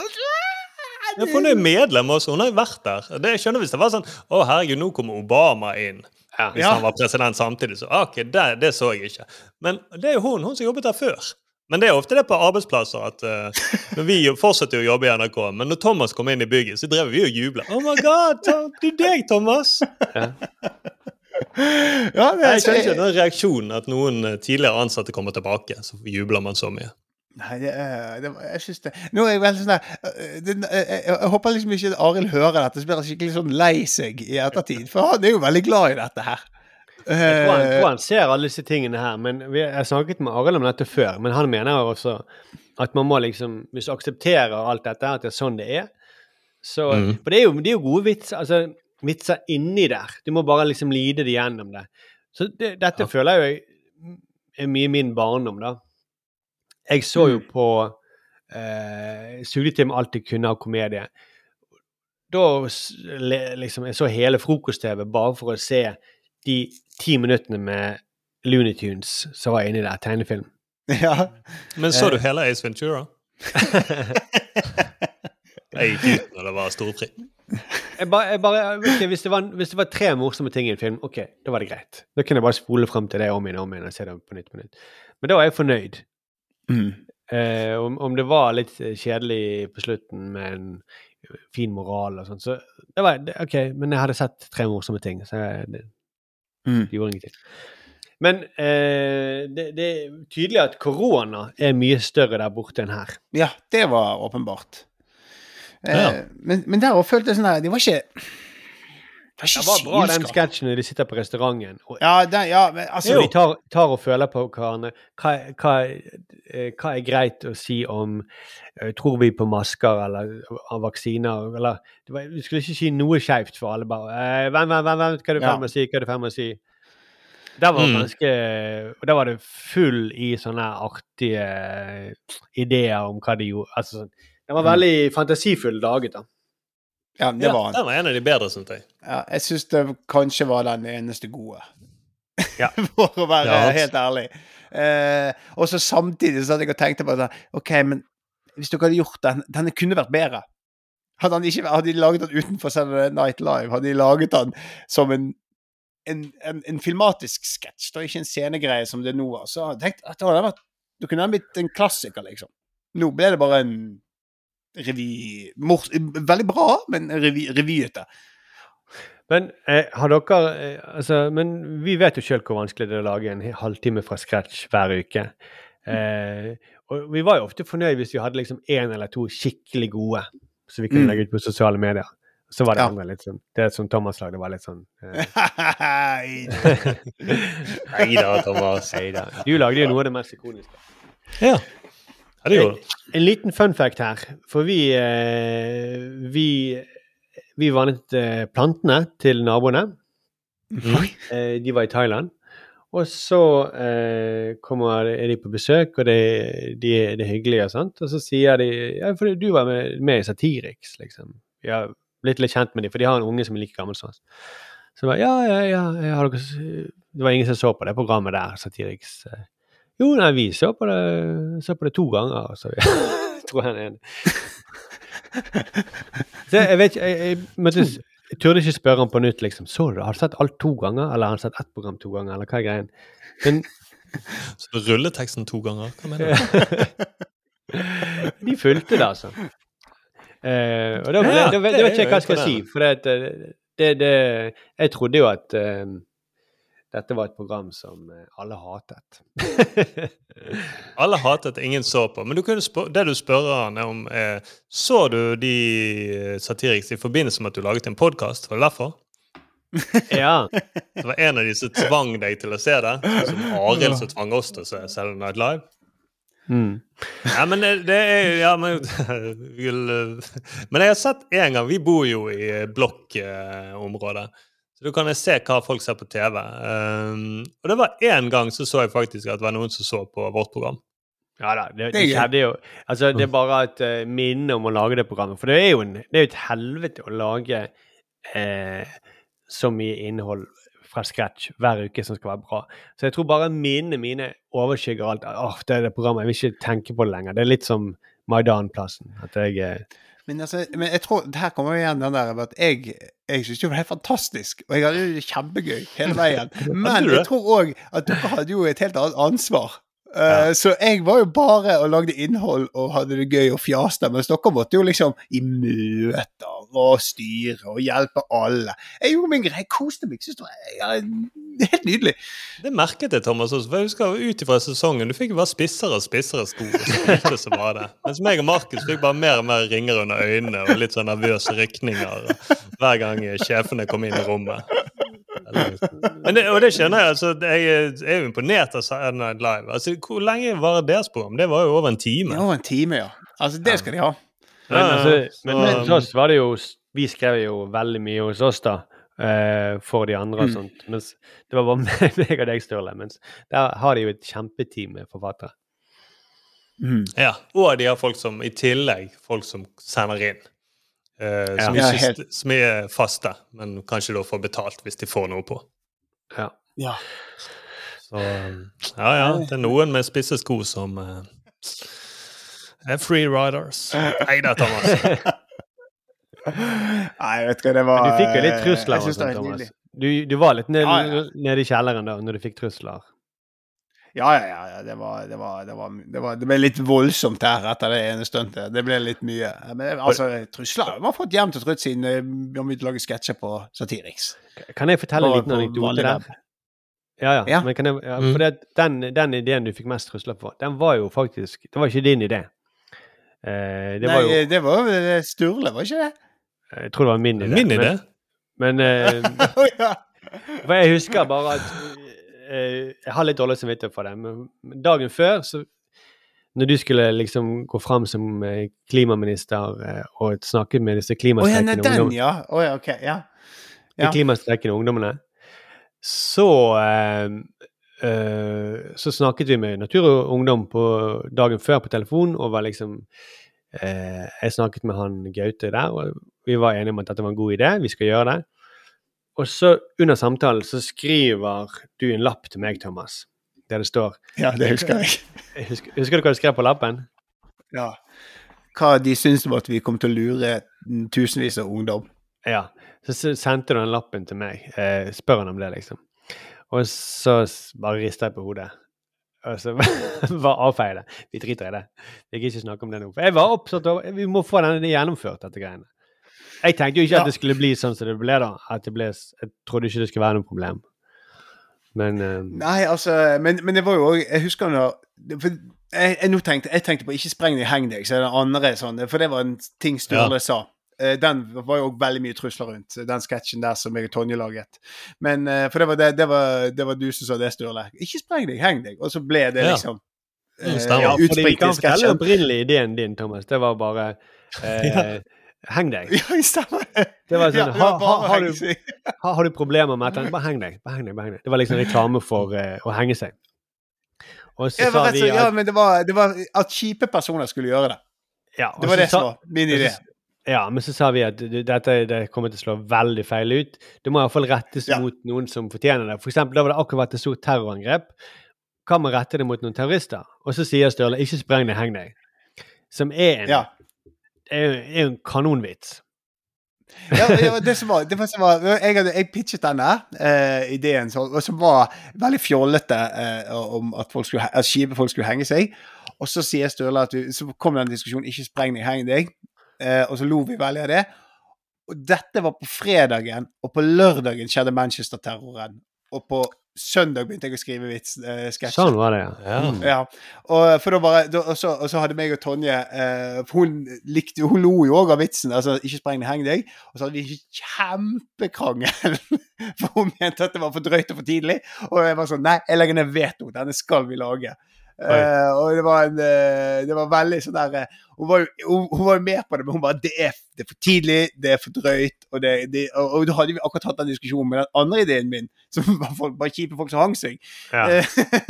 Ja, for hun er medlem også, hun har jo vært der. Det jeg skjønner hvis det var sånn Å, herregud, nå kommer Obama inn. Ja. Hvis han var president samtidig, så ok, det, det så jeg ikke. Men det er jo hun, hun som jobbet der før. Men det er ofte det på arbeidsplasser at uh, når Vi fortsetter jo å jobbe i NRK, men når Thomas kom inn i bygget, så drev vi og jubla. Oh my god, Tom, det er deg, Thomas! Ja, men Jeg skjønner ikke den reaksjonen at noen eh, tidligere ansatte kommer tilbake. Så jubler man så mye. Nei, det, er- det jeg syns det Nå er jeg veldig sånn der øh, det, jeg, jeg, jeg håper liksom ikke Arild hører dette, så blir han skikkelig sånn lei seg i ettertid. For han er jo veldig glad i dette her. Jeg tror, han, Eh, tror han ser alle disse tingene her, men vi, jeg snakket med Arild om dette før. Men han mener jo også at man må liksom Hvis du aksepterer alt dette, at det er sånn det er så, mm. For det er, jo, det er jo gode vitser, altså, vitser inni der. Du må bare liksom lide det gjennom det. Så det, dette føler jeg jo er mye min barndom, da. Jeg så jo på eh, alt jeg kunne ha komedie. Da liksom Jeg så hele frokost-TV bare for å se de ti minuttene med Looney Tunes som var inni der, tegnefilm. ja. Men så du Eh. hele Ace Ventura? Jeg gikk ut når det var storfri. Jeg bare, jeg bare, okay, hvis, det var, hvis det var tre morsomme ting i en film, ok, da var det greit. Da kunne jeg bare spole frem til det om igjen og om igjen og se det på nytt på nytt. Men da var jeg fornøyd. Mm. Eh, om, om det var litt kjedelig på slutten med en fin moral og sånn, så det var det, OK, men jeg hadde sett tre morsomme ting, så jeg, det, Mm. det gjorde ingenting. Men eh, det, det er tydelig at korona er mye større der borte enn her. Ja, det var åpenbart. Eh, Ja. men, men der òg følte jeg sånn her De var ikke Det var Det var bra den sketsjen når de sitter på restauranten. Og, Ja, den, ja, men altså Så de tar, tar og føler på hverandre. Hva, hva, eh, hva er greit å si om eh, Tror vi på masker eller vaksiner? Eller det var, Vi skulle ikke si noe skeivt for alle. bare eh, Vent, vent, vent, vent, hva er du ferdig med å si? Hva er du ferdig med å si? Der var, det Mm. ganske, der var det full i sånne artige ideer om hva de gjorde. Altså, den var veldig fantasifull laget, da. Ja, det Ja, var han. den var en av de bedre, syns jeg. Ja, jeg syns det kanskje var den eneste gode. Ja. For å være Ja. helt ærlig. Eh, og så samtidig så hadde jeg og tenkte på det. OK, men hvis dere hadde gjort den Denne kunne vært bedre. Hadde, han ikke, hadde de laget den utenfor Saturday Night Live, hadde de laget den som en en, en, en filmatisk sketsj, da, ikke en scenegreie som det nå var, så hadde jeg tenkt at det hadde vært det kunne ha blitt en klassiker, liksom. Nå ble det bare en revy mors, Veldig bra, men revy, revyete. Men eh, har dere eh, Altså, men vi vet jo sjøl hvor vanskelig det er å lage en halvtime fra scratch hver uke. Eh, og vi var jo ofte fornøyd hvis vi hadde liksom én eller to skikkelig gode som vi kunne Mm. legge ut på sosiale medier. Så var det Ja. andre litt sånn Det som Thomas lagde, var litt sånn eh, Nei da, Thomas. Heida. Du lagde jo noe av det mest ikoniske. Ja. Ja, det gjorde du. En liten fun fact her. For vi eh, Vi, vi vannet eh, plantene til naboene. Eh, de var i Thailand. Og så eh, kommer, er de på besøk, og det, de, det er hyggelig og sånt. Og så sier de ja, for du var med, med i Satiriks, liksom. Vi har blitt litt kjent med dem, for de har en unge som er like gammel som oss. Så de bare, ja, ja, ja, ja har dere, Det var ingen som så på det programmet der, Satiriks. Jo, nei, vi så på det, så på det to ganger, så tror jeg han. Så jeg vet ikke, jeg, jeg, måtte, jeg turde ikke spørre han på nytt, liksom. Så du? Har du sett alt to ganger, eller har han sett ett program to ganger, eller hva er greien? Men Så du rulleteksten to ganger? Hva mener du? de fulgte det, altså. Eh, og da, Ja, det vet ikke jeg hva er jeg skal si, for det, det, det, Jeg trodde jo at eh, dette var et program som eh, alle hatet. Alle hatet, ingen så på. Men du kunne spør, det du spør han om, er Så du de eh, Satiriks i forbindelse med at du laget en podkast? Var det derfor? ja. Det var en av de som tvang deg til å se det. Som Arild som tvang oss til å se Saturday Night Live. Mm. Ja, men det, det er Ja, men Men jeg har sett en gang Vi bor jo i blokkområdet. Så da kan jeg se hva folk ser på TV. Um, og det var én gang så så jeg faktisk at det var noen som så på vårt program. Ja da, det, Det skjedde jo Altså, det er bare et uh, minne om å lage det programmet. For det er jo en, det er et helvete å lage eh, så mye innhold fra scratch hver uke som skal være bra. Så jeg tror bare minnene mine overskygger alt. Åh, det er det programmet, jeg vil ikke tenke på det lenger. Det er litt som Maidan-plassen. At jeg eh, Men, altså, men jeg tror, det her kommer jo igjen den der at jeg, jeg syns det var helt fantastisk, og jeg hadde det kjempegøy hele veien. Men jeg tror òg at dere hadde jo et helt annet ansvar. Eh, Så jeg var jo bare og lagde innhold og hadde det gøy og fjaste, mens dere måtte jo liksom i møter og styre og hjelpe alle. Jeg gjorde min greie, koste meg. Synes det var helt nydelig. Det merket jeg, Thomas. også, for jeg husker Ut ifra sesongen Du fikk jo bare spissere og spissere sko. så det. Mens meg og Markus fikk bare mer og mer ringer under øynene og litt sånn nervøse rykninger hver gang sjefene kom inn i rommet. Men det, og det skjønner jeg. altså, Jeg er jo imponert av Saturday Night Live. Altså, Hvor lenge var deres program? Det var jo over en time. Det var en time, ja. Altså, det skal de ha. Men, Ja, altså, men, men hos oss var det jo Vi skrev jo veldig mye hos oss, da. eh, for de andre og Mm. sånt. Mens det var bare meg og deg, Sturle. Mens der har de jo et kjempeteam med forfattere. Mm. Ja, Og de har folk som i tillegg folk som sender inn. eh, som, Ja, ikke, helt. som er faste, men kanskje da får betalt hvis de får noe på. Ja. Ja. Så ja, ja. Det er noen med spisse sko som eh, er free riders. Nei da, Thomas. Nei, jeg vet ikke, hva, det var Men du fikk jo litt eh, trusler jeg og synes det sånt, var helt Thomas. Du, du var litt nede, Ja, ja. nede i kjelleren da når du fikk trusler. Ja, ja, ja. ja. Det, var, det, var, det, var, det, var, det ble litt voldsomt her etter det ene stuntet. Det ble litt mye. Men altså, trusler har fått jevnt og trutt siden eh, vi har begynt å lage sketsjer på Satiriks. Kan jeg fortelle en liten på anekdote der? Ja, ja. Ja. Men kan jeg, ja Mm. for det, den, den ideen du fikk mest trusler på, den var jo faktisk Det var ikke din idé. Eh, det Nei, var jo det var jo eh, Sturle, var ikke det? Jeg tror det var min idé. Min idé? Men, men eh, For jeg husker bare at eh, Jeg har litt dårlig samvittighet for det, men dagen før, så Når du skulle liksom gå fram som eh, klimaminister eh, og snakke med disse klimastreikende oh, ja, ungdommene, ja. Oh, ja, okay, Ja. de klimastreikende ungdommene, så eh, eh, Så snakket vi med Natur og Ungdom på dagen før på telefon, og var liksom eh, Jeg snakket med han Gaute der, og vi var enige om at dette var en god idé, vi skal gjøre det. Og så under samtalen så skriver du en lapp til meg, Thomas, der det står ja, det husker jeg. Husker, husker du hva du skrev på lappen? Ja. Hva de syntes om at vi kom til å lure tusenvis av ungdom. Ja. Så sendte du den lappen til meg. Eh, spør han om det, liksom. Og så bare rister jeg på hodet. Og så bare avfeide det. Vi driter i det. Jeg gidder ikke snakke om det nå. For jeg var opptatt av Vi må få denne gjennomført, dette greiene. Jeg tenkte jo ikke Ja. at det skulle bli sånn som det ble, da. At det ble, jeg trodde ikke det skulle være noe problem. Men eh, Nei, altså Men, men det var jo òg Jeg husker når for jeg, jeg, tenkte, jeg tenkte på 'ikke spreng deg, heng deg', så er det andre sånn For det var en ting Sturle sa. Eh, Den var jo også veldig mye trusler rundt, den sketsjen der som jeg og Tonje laget. Men eh, For det var, det, det var, det var du som sa det, Sturle. 'Ikke spreng deg, heng deg'. Og så ble det liksom ja. eh, ja, vi utspringt i sketsjen. opprinnelig ideen din, Thomas. Det var bare eh, Heng deg. Ja, stemmer. Det var sånn, Ja, det var ha, ha, har, du, seg. har, har du problemer med et bare heng deg. Bare heng deg, bare heng deg. Det var liksom reklame for eh, å henge seg. Og så Ja, sa vi at, ja, men det var, det var at kjipe personer skulle gjøre det. ja, Det var det som var min idé. Ja, men så sa vi at dette det kommer til å slå veldig feil ut. Det må iallfall rettes Ja. mot noen som fortjener det. For eksempel, da var det akkurat vært et stort terrorangrep. Kan man rette det mot noen terrorister? Og så sier Sturle 'ikke spreng deg, heng deg'. Som er en, Ja. er, er en kanonvits. ja, ja, det som var, det som var jeg, hadde, jeg pitchet denne eh, ideen, så, og som var veldig fjollete eh, om at, folk skulle, at skipe folk skulle henge seg. Og så sier Sturle at du, så kom den diskusjonen 'ikke spreng deg, heng deg', og så lo vi veldig av det. Og dette var på fredagen, og på lørdagen skjedde Manchester-terroren. Og på søndag begynte jeg å skrive vits, eh, sketsjer. Sånn var det, ja. Ja. Mm. Ja, og, for da bare, da, og, så, og så hadde meg og Tonje eh, for Hun likte Hun lo jo òg av vitsen. altså 'Ikke spreng det, heng deg'. Og så hadde vi kjempekrangel. For hun mente at det var for drøyt og for tidlig. Og jeg var sånn Nei, jeg legger ned veto. Denne skal vi lage. Eh, og det var, en, eh, det var veldig sånn der eh, hun, var hun, hun var med på det, men hun bare det er, det er for tidlig, det er for drøyt. Og, det, det, og, og da hadde vi akkurat hatt den diskusjonen med den andre ideen min, som var folk, bare kjipe folk som hang seg. Ja. Eh,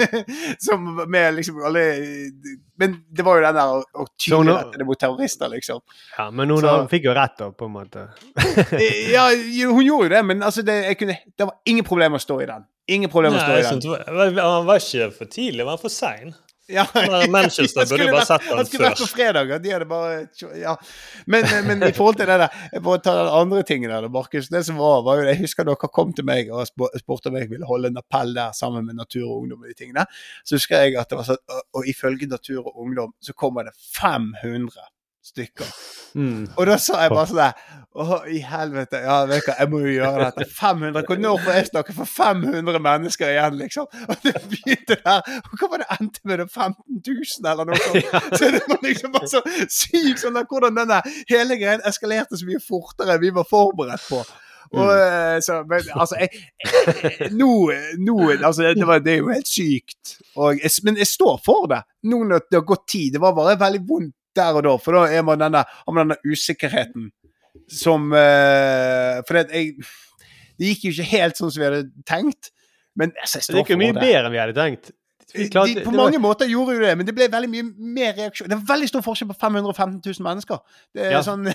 som med liksom alle Men det var jo den der å, tydelig rette det mot terrorister, liksom. ja men hun Så- fikk jo rett, da, på en måte. Eh, Ja, hun gjorde jo det, men altså det, kunne, det var ingen problem å stå i den. Ingen problem å stå i den. Han var, var ikke for tidlig, han var for sein. Ja. Manchester burde jo bare sett den Han skulle vært på fredag, og de hadde bare ja. men, eh, men i forhold til det der Jeg må ta den andre tingen der, Markus. Det som var, var jo det, Jeg husker dere kom til meg og spurte om jeg ville holde en appell der sammen med Natur og Ungdom. og de tingene. Så husker jeg at det var sånn, og ifølge Natur og Ungdom så kommer det 500 stykker. Mm. Og da sa jeg bare sånn der Å, i helvete. Ja, vet du hva, jeg må jo gjøre dette. 500, hvor- Når får jeg snakke for 500 mennesker igjen, liksom? Og det begynte der. Og hva var det endte med? det? 15 000, eller noe sånt? Så det var liksom bare så sykt sånn der, hvordan denne hele greien eskalerte så mye fortere enn vi var forberedt på. Og, eh, så, men altså jeg, jeg, nå, nå altså, det, var, det er jo helt sykt. Og, men jeg står for det. Nå når det har gått tid. Det var bare veldig vondt der og da, for da er man denne, har man denne usikkerheten som uh, For det, jeg, det gikk jo ikke helt sånn som vi hadde tenkt. Men jeg Det Det gikk jo mye det. bedre enn vi hadde tenkt. Vi klarte- de, på det var- mange måter gjorde jo det, men det ble veldig mye mer reaksjon. Det er veldig stor forskjell på 515 000 mennesker. Det er Ja. sånn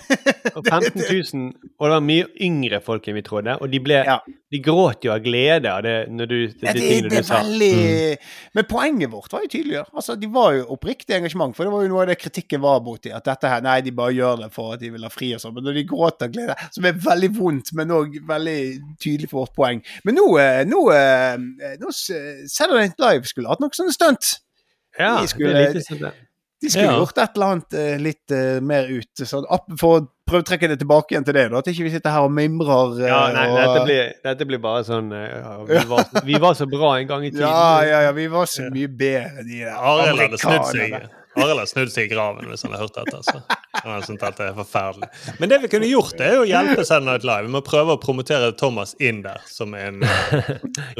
Og 15 000, og det var mye yngre folk enn vi trodde. Og de, ble, de gråt jo av glede av det når du, de, Ja, de det, tingene det du sa. veldig Men poenget vårt var jo tydeligere. Altså, De var jo oppriktig engasjement, for det var jo noe av det kritikken var dem. At dette her, nei, de bare gjør det for at de vil ha fri og sånn. Men når de gråter av glede, som er veldig vondt, men òg veldig tydelig for vårt poeng. Men nå, nå, nå, eh, nå Saturday Night Live skulle hatt noe sånn stunt. Ja, de skulle, det de skulle Ja. gjort et eller annet eh, litt uh, mer ut. Sånn, for å prøve å trekke det tilbake igjen til det, da. At ikke vi sitter her og mimrer. Uh, Ja, nei, og, dette blir, dette blir bare sånn uh, vi, var, vi var så bra en gang i tiden. Ja, ja, ja. Vi var så mye bedre, de der amerikanerne. Arild har snudd seg i graven hvis han hadde hørt dette. Altså. Han hadde syntes dette er forferdelig. Men det vi kunne gjort, det er jo å hjelpe Saturday Night Live. Vi må prøve å promotere Thomas inn der som en uh,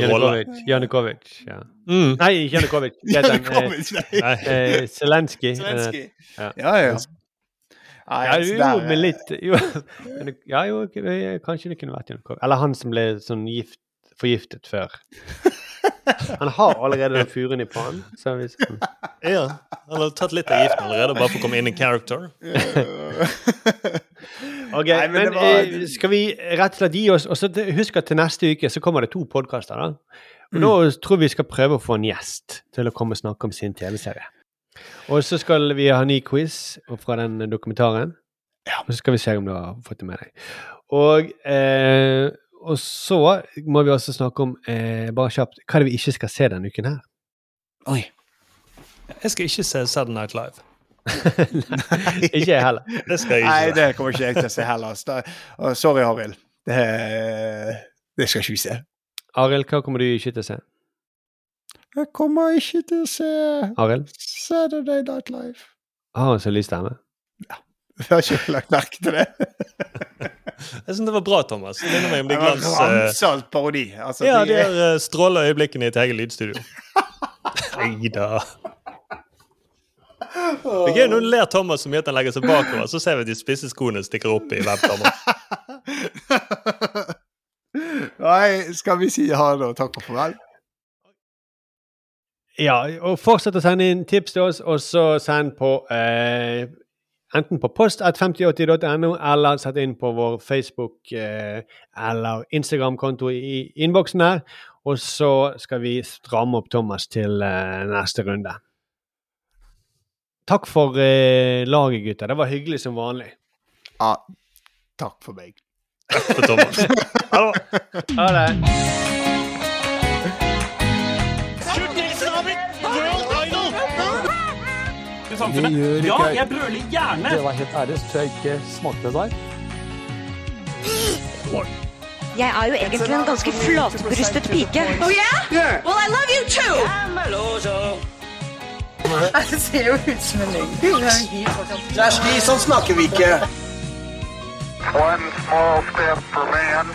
rolle. Janukovic. Ja. Mm. Nei, ikke Janukovic. Det Janukovic, eh, nei. eh, Zelenskyj. Zelenskyj. Ja. Ja, ja. Altså, jo, der, men litt jo, Ja, jo, eh, kanskje det kunne vært Janukovic. Eller han som ble sånn gift, forgiftet før. Han har allerede den furen i pannen. Så hvis, Ja, han hadde tatt litt av giften allerede, bare for å komme inn i character. Ok, Nei, men men, var- eh, skal vi rett og slett gi oss og så Husk at til neste uke så kommer det to podkaster. da. Og Mm. Da tror vi vi skal prøve å få en gjest til å komme og snakke om sin TV-serie. Og så skal vi ha ny quiz fra den dokumentaren. Og så skal vi se om du har fått det med deg. Og, eh, og så må vi også snakke om, eh, bare kjapt, hva er det vi ikke skal se denne uken her? Oi. Jeg skal ikke se Saturday Night Live. Nei, Ikke jeg heller. Det skal jeg Nei, det kommer ikke jeg til å se heller. Sorry, Arild. Det, det skal ikke vi se. Arild, hva kommer du ikke til å se? Jeg kommer ikke til å se Arild? Saturday Night Live. Har han så lys stemme? Jeg har ikke lagt merke til det. Jeg syns det var bra, Thomas. Det minner meg om de glans... eh, ramsalt parodi. Altså, Ja, de- der er uh, stråle øyeblikkene i et eget lydstudio. Nei da. Det er gøy når du ler Thomas så mye at han legger seg bakover, så ser vi at de spisse skoene stikker opp i webkameraet. Nei, skal vi si ha det og takk og farvel? Ja, og fortsett å sende inn tips til oss, og så send på eh, enten på post at 5080.no, eller sett inn på vår Facebook eh, eller Instagram-konto i innboksen her. Og så skal vi stramme opp Thomas til eh, neste runde. Takk for eh, laget, gutter. Det var hyggelig som vanlig. Ja, takk for meg. Takk For Thomas. Ha det. Det gjør ikke Ja, jeg brøler gjerne! Det var helt ærlig, så tror jeg ikke smakte der. Jeg er jo egentlig en ganske flatbrystet pike. Oh yeah? Well, I love you too! Det ser jo ut som en løgn. Det er slik, sånn snakker vi ikke. One small step for man,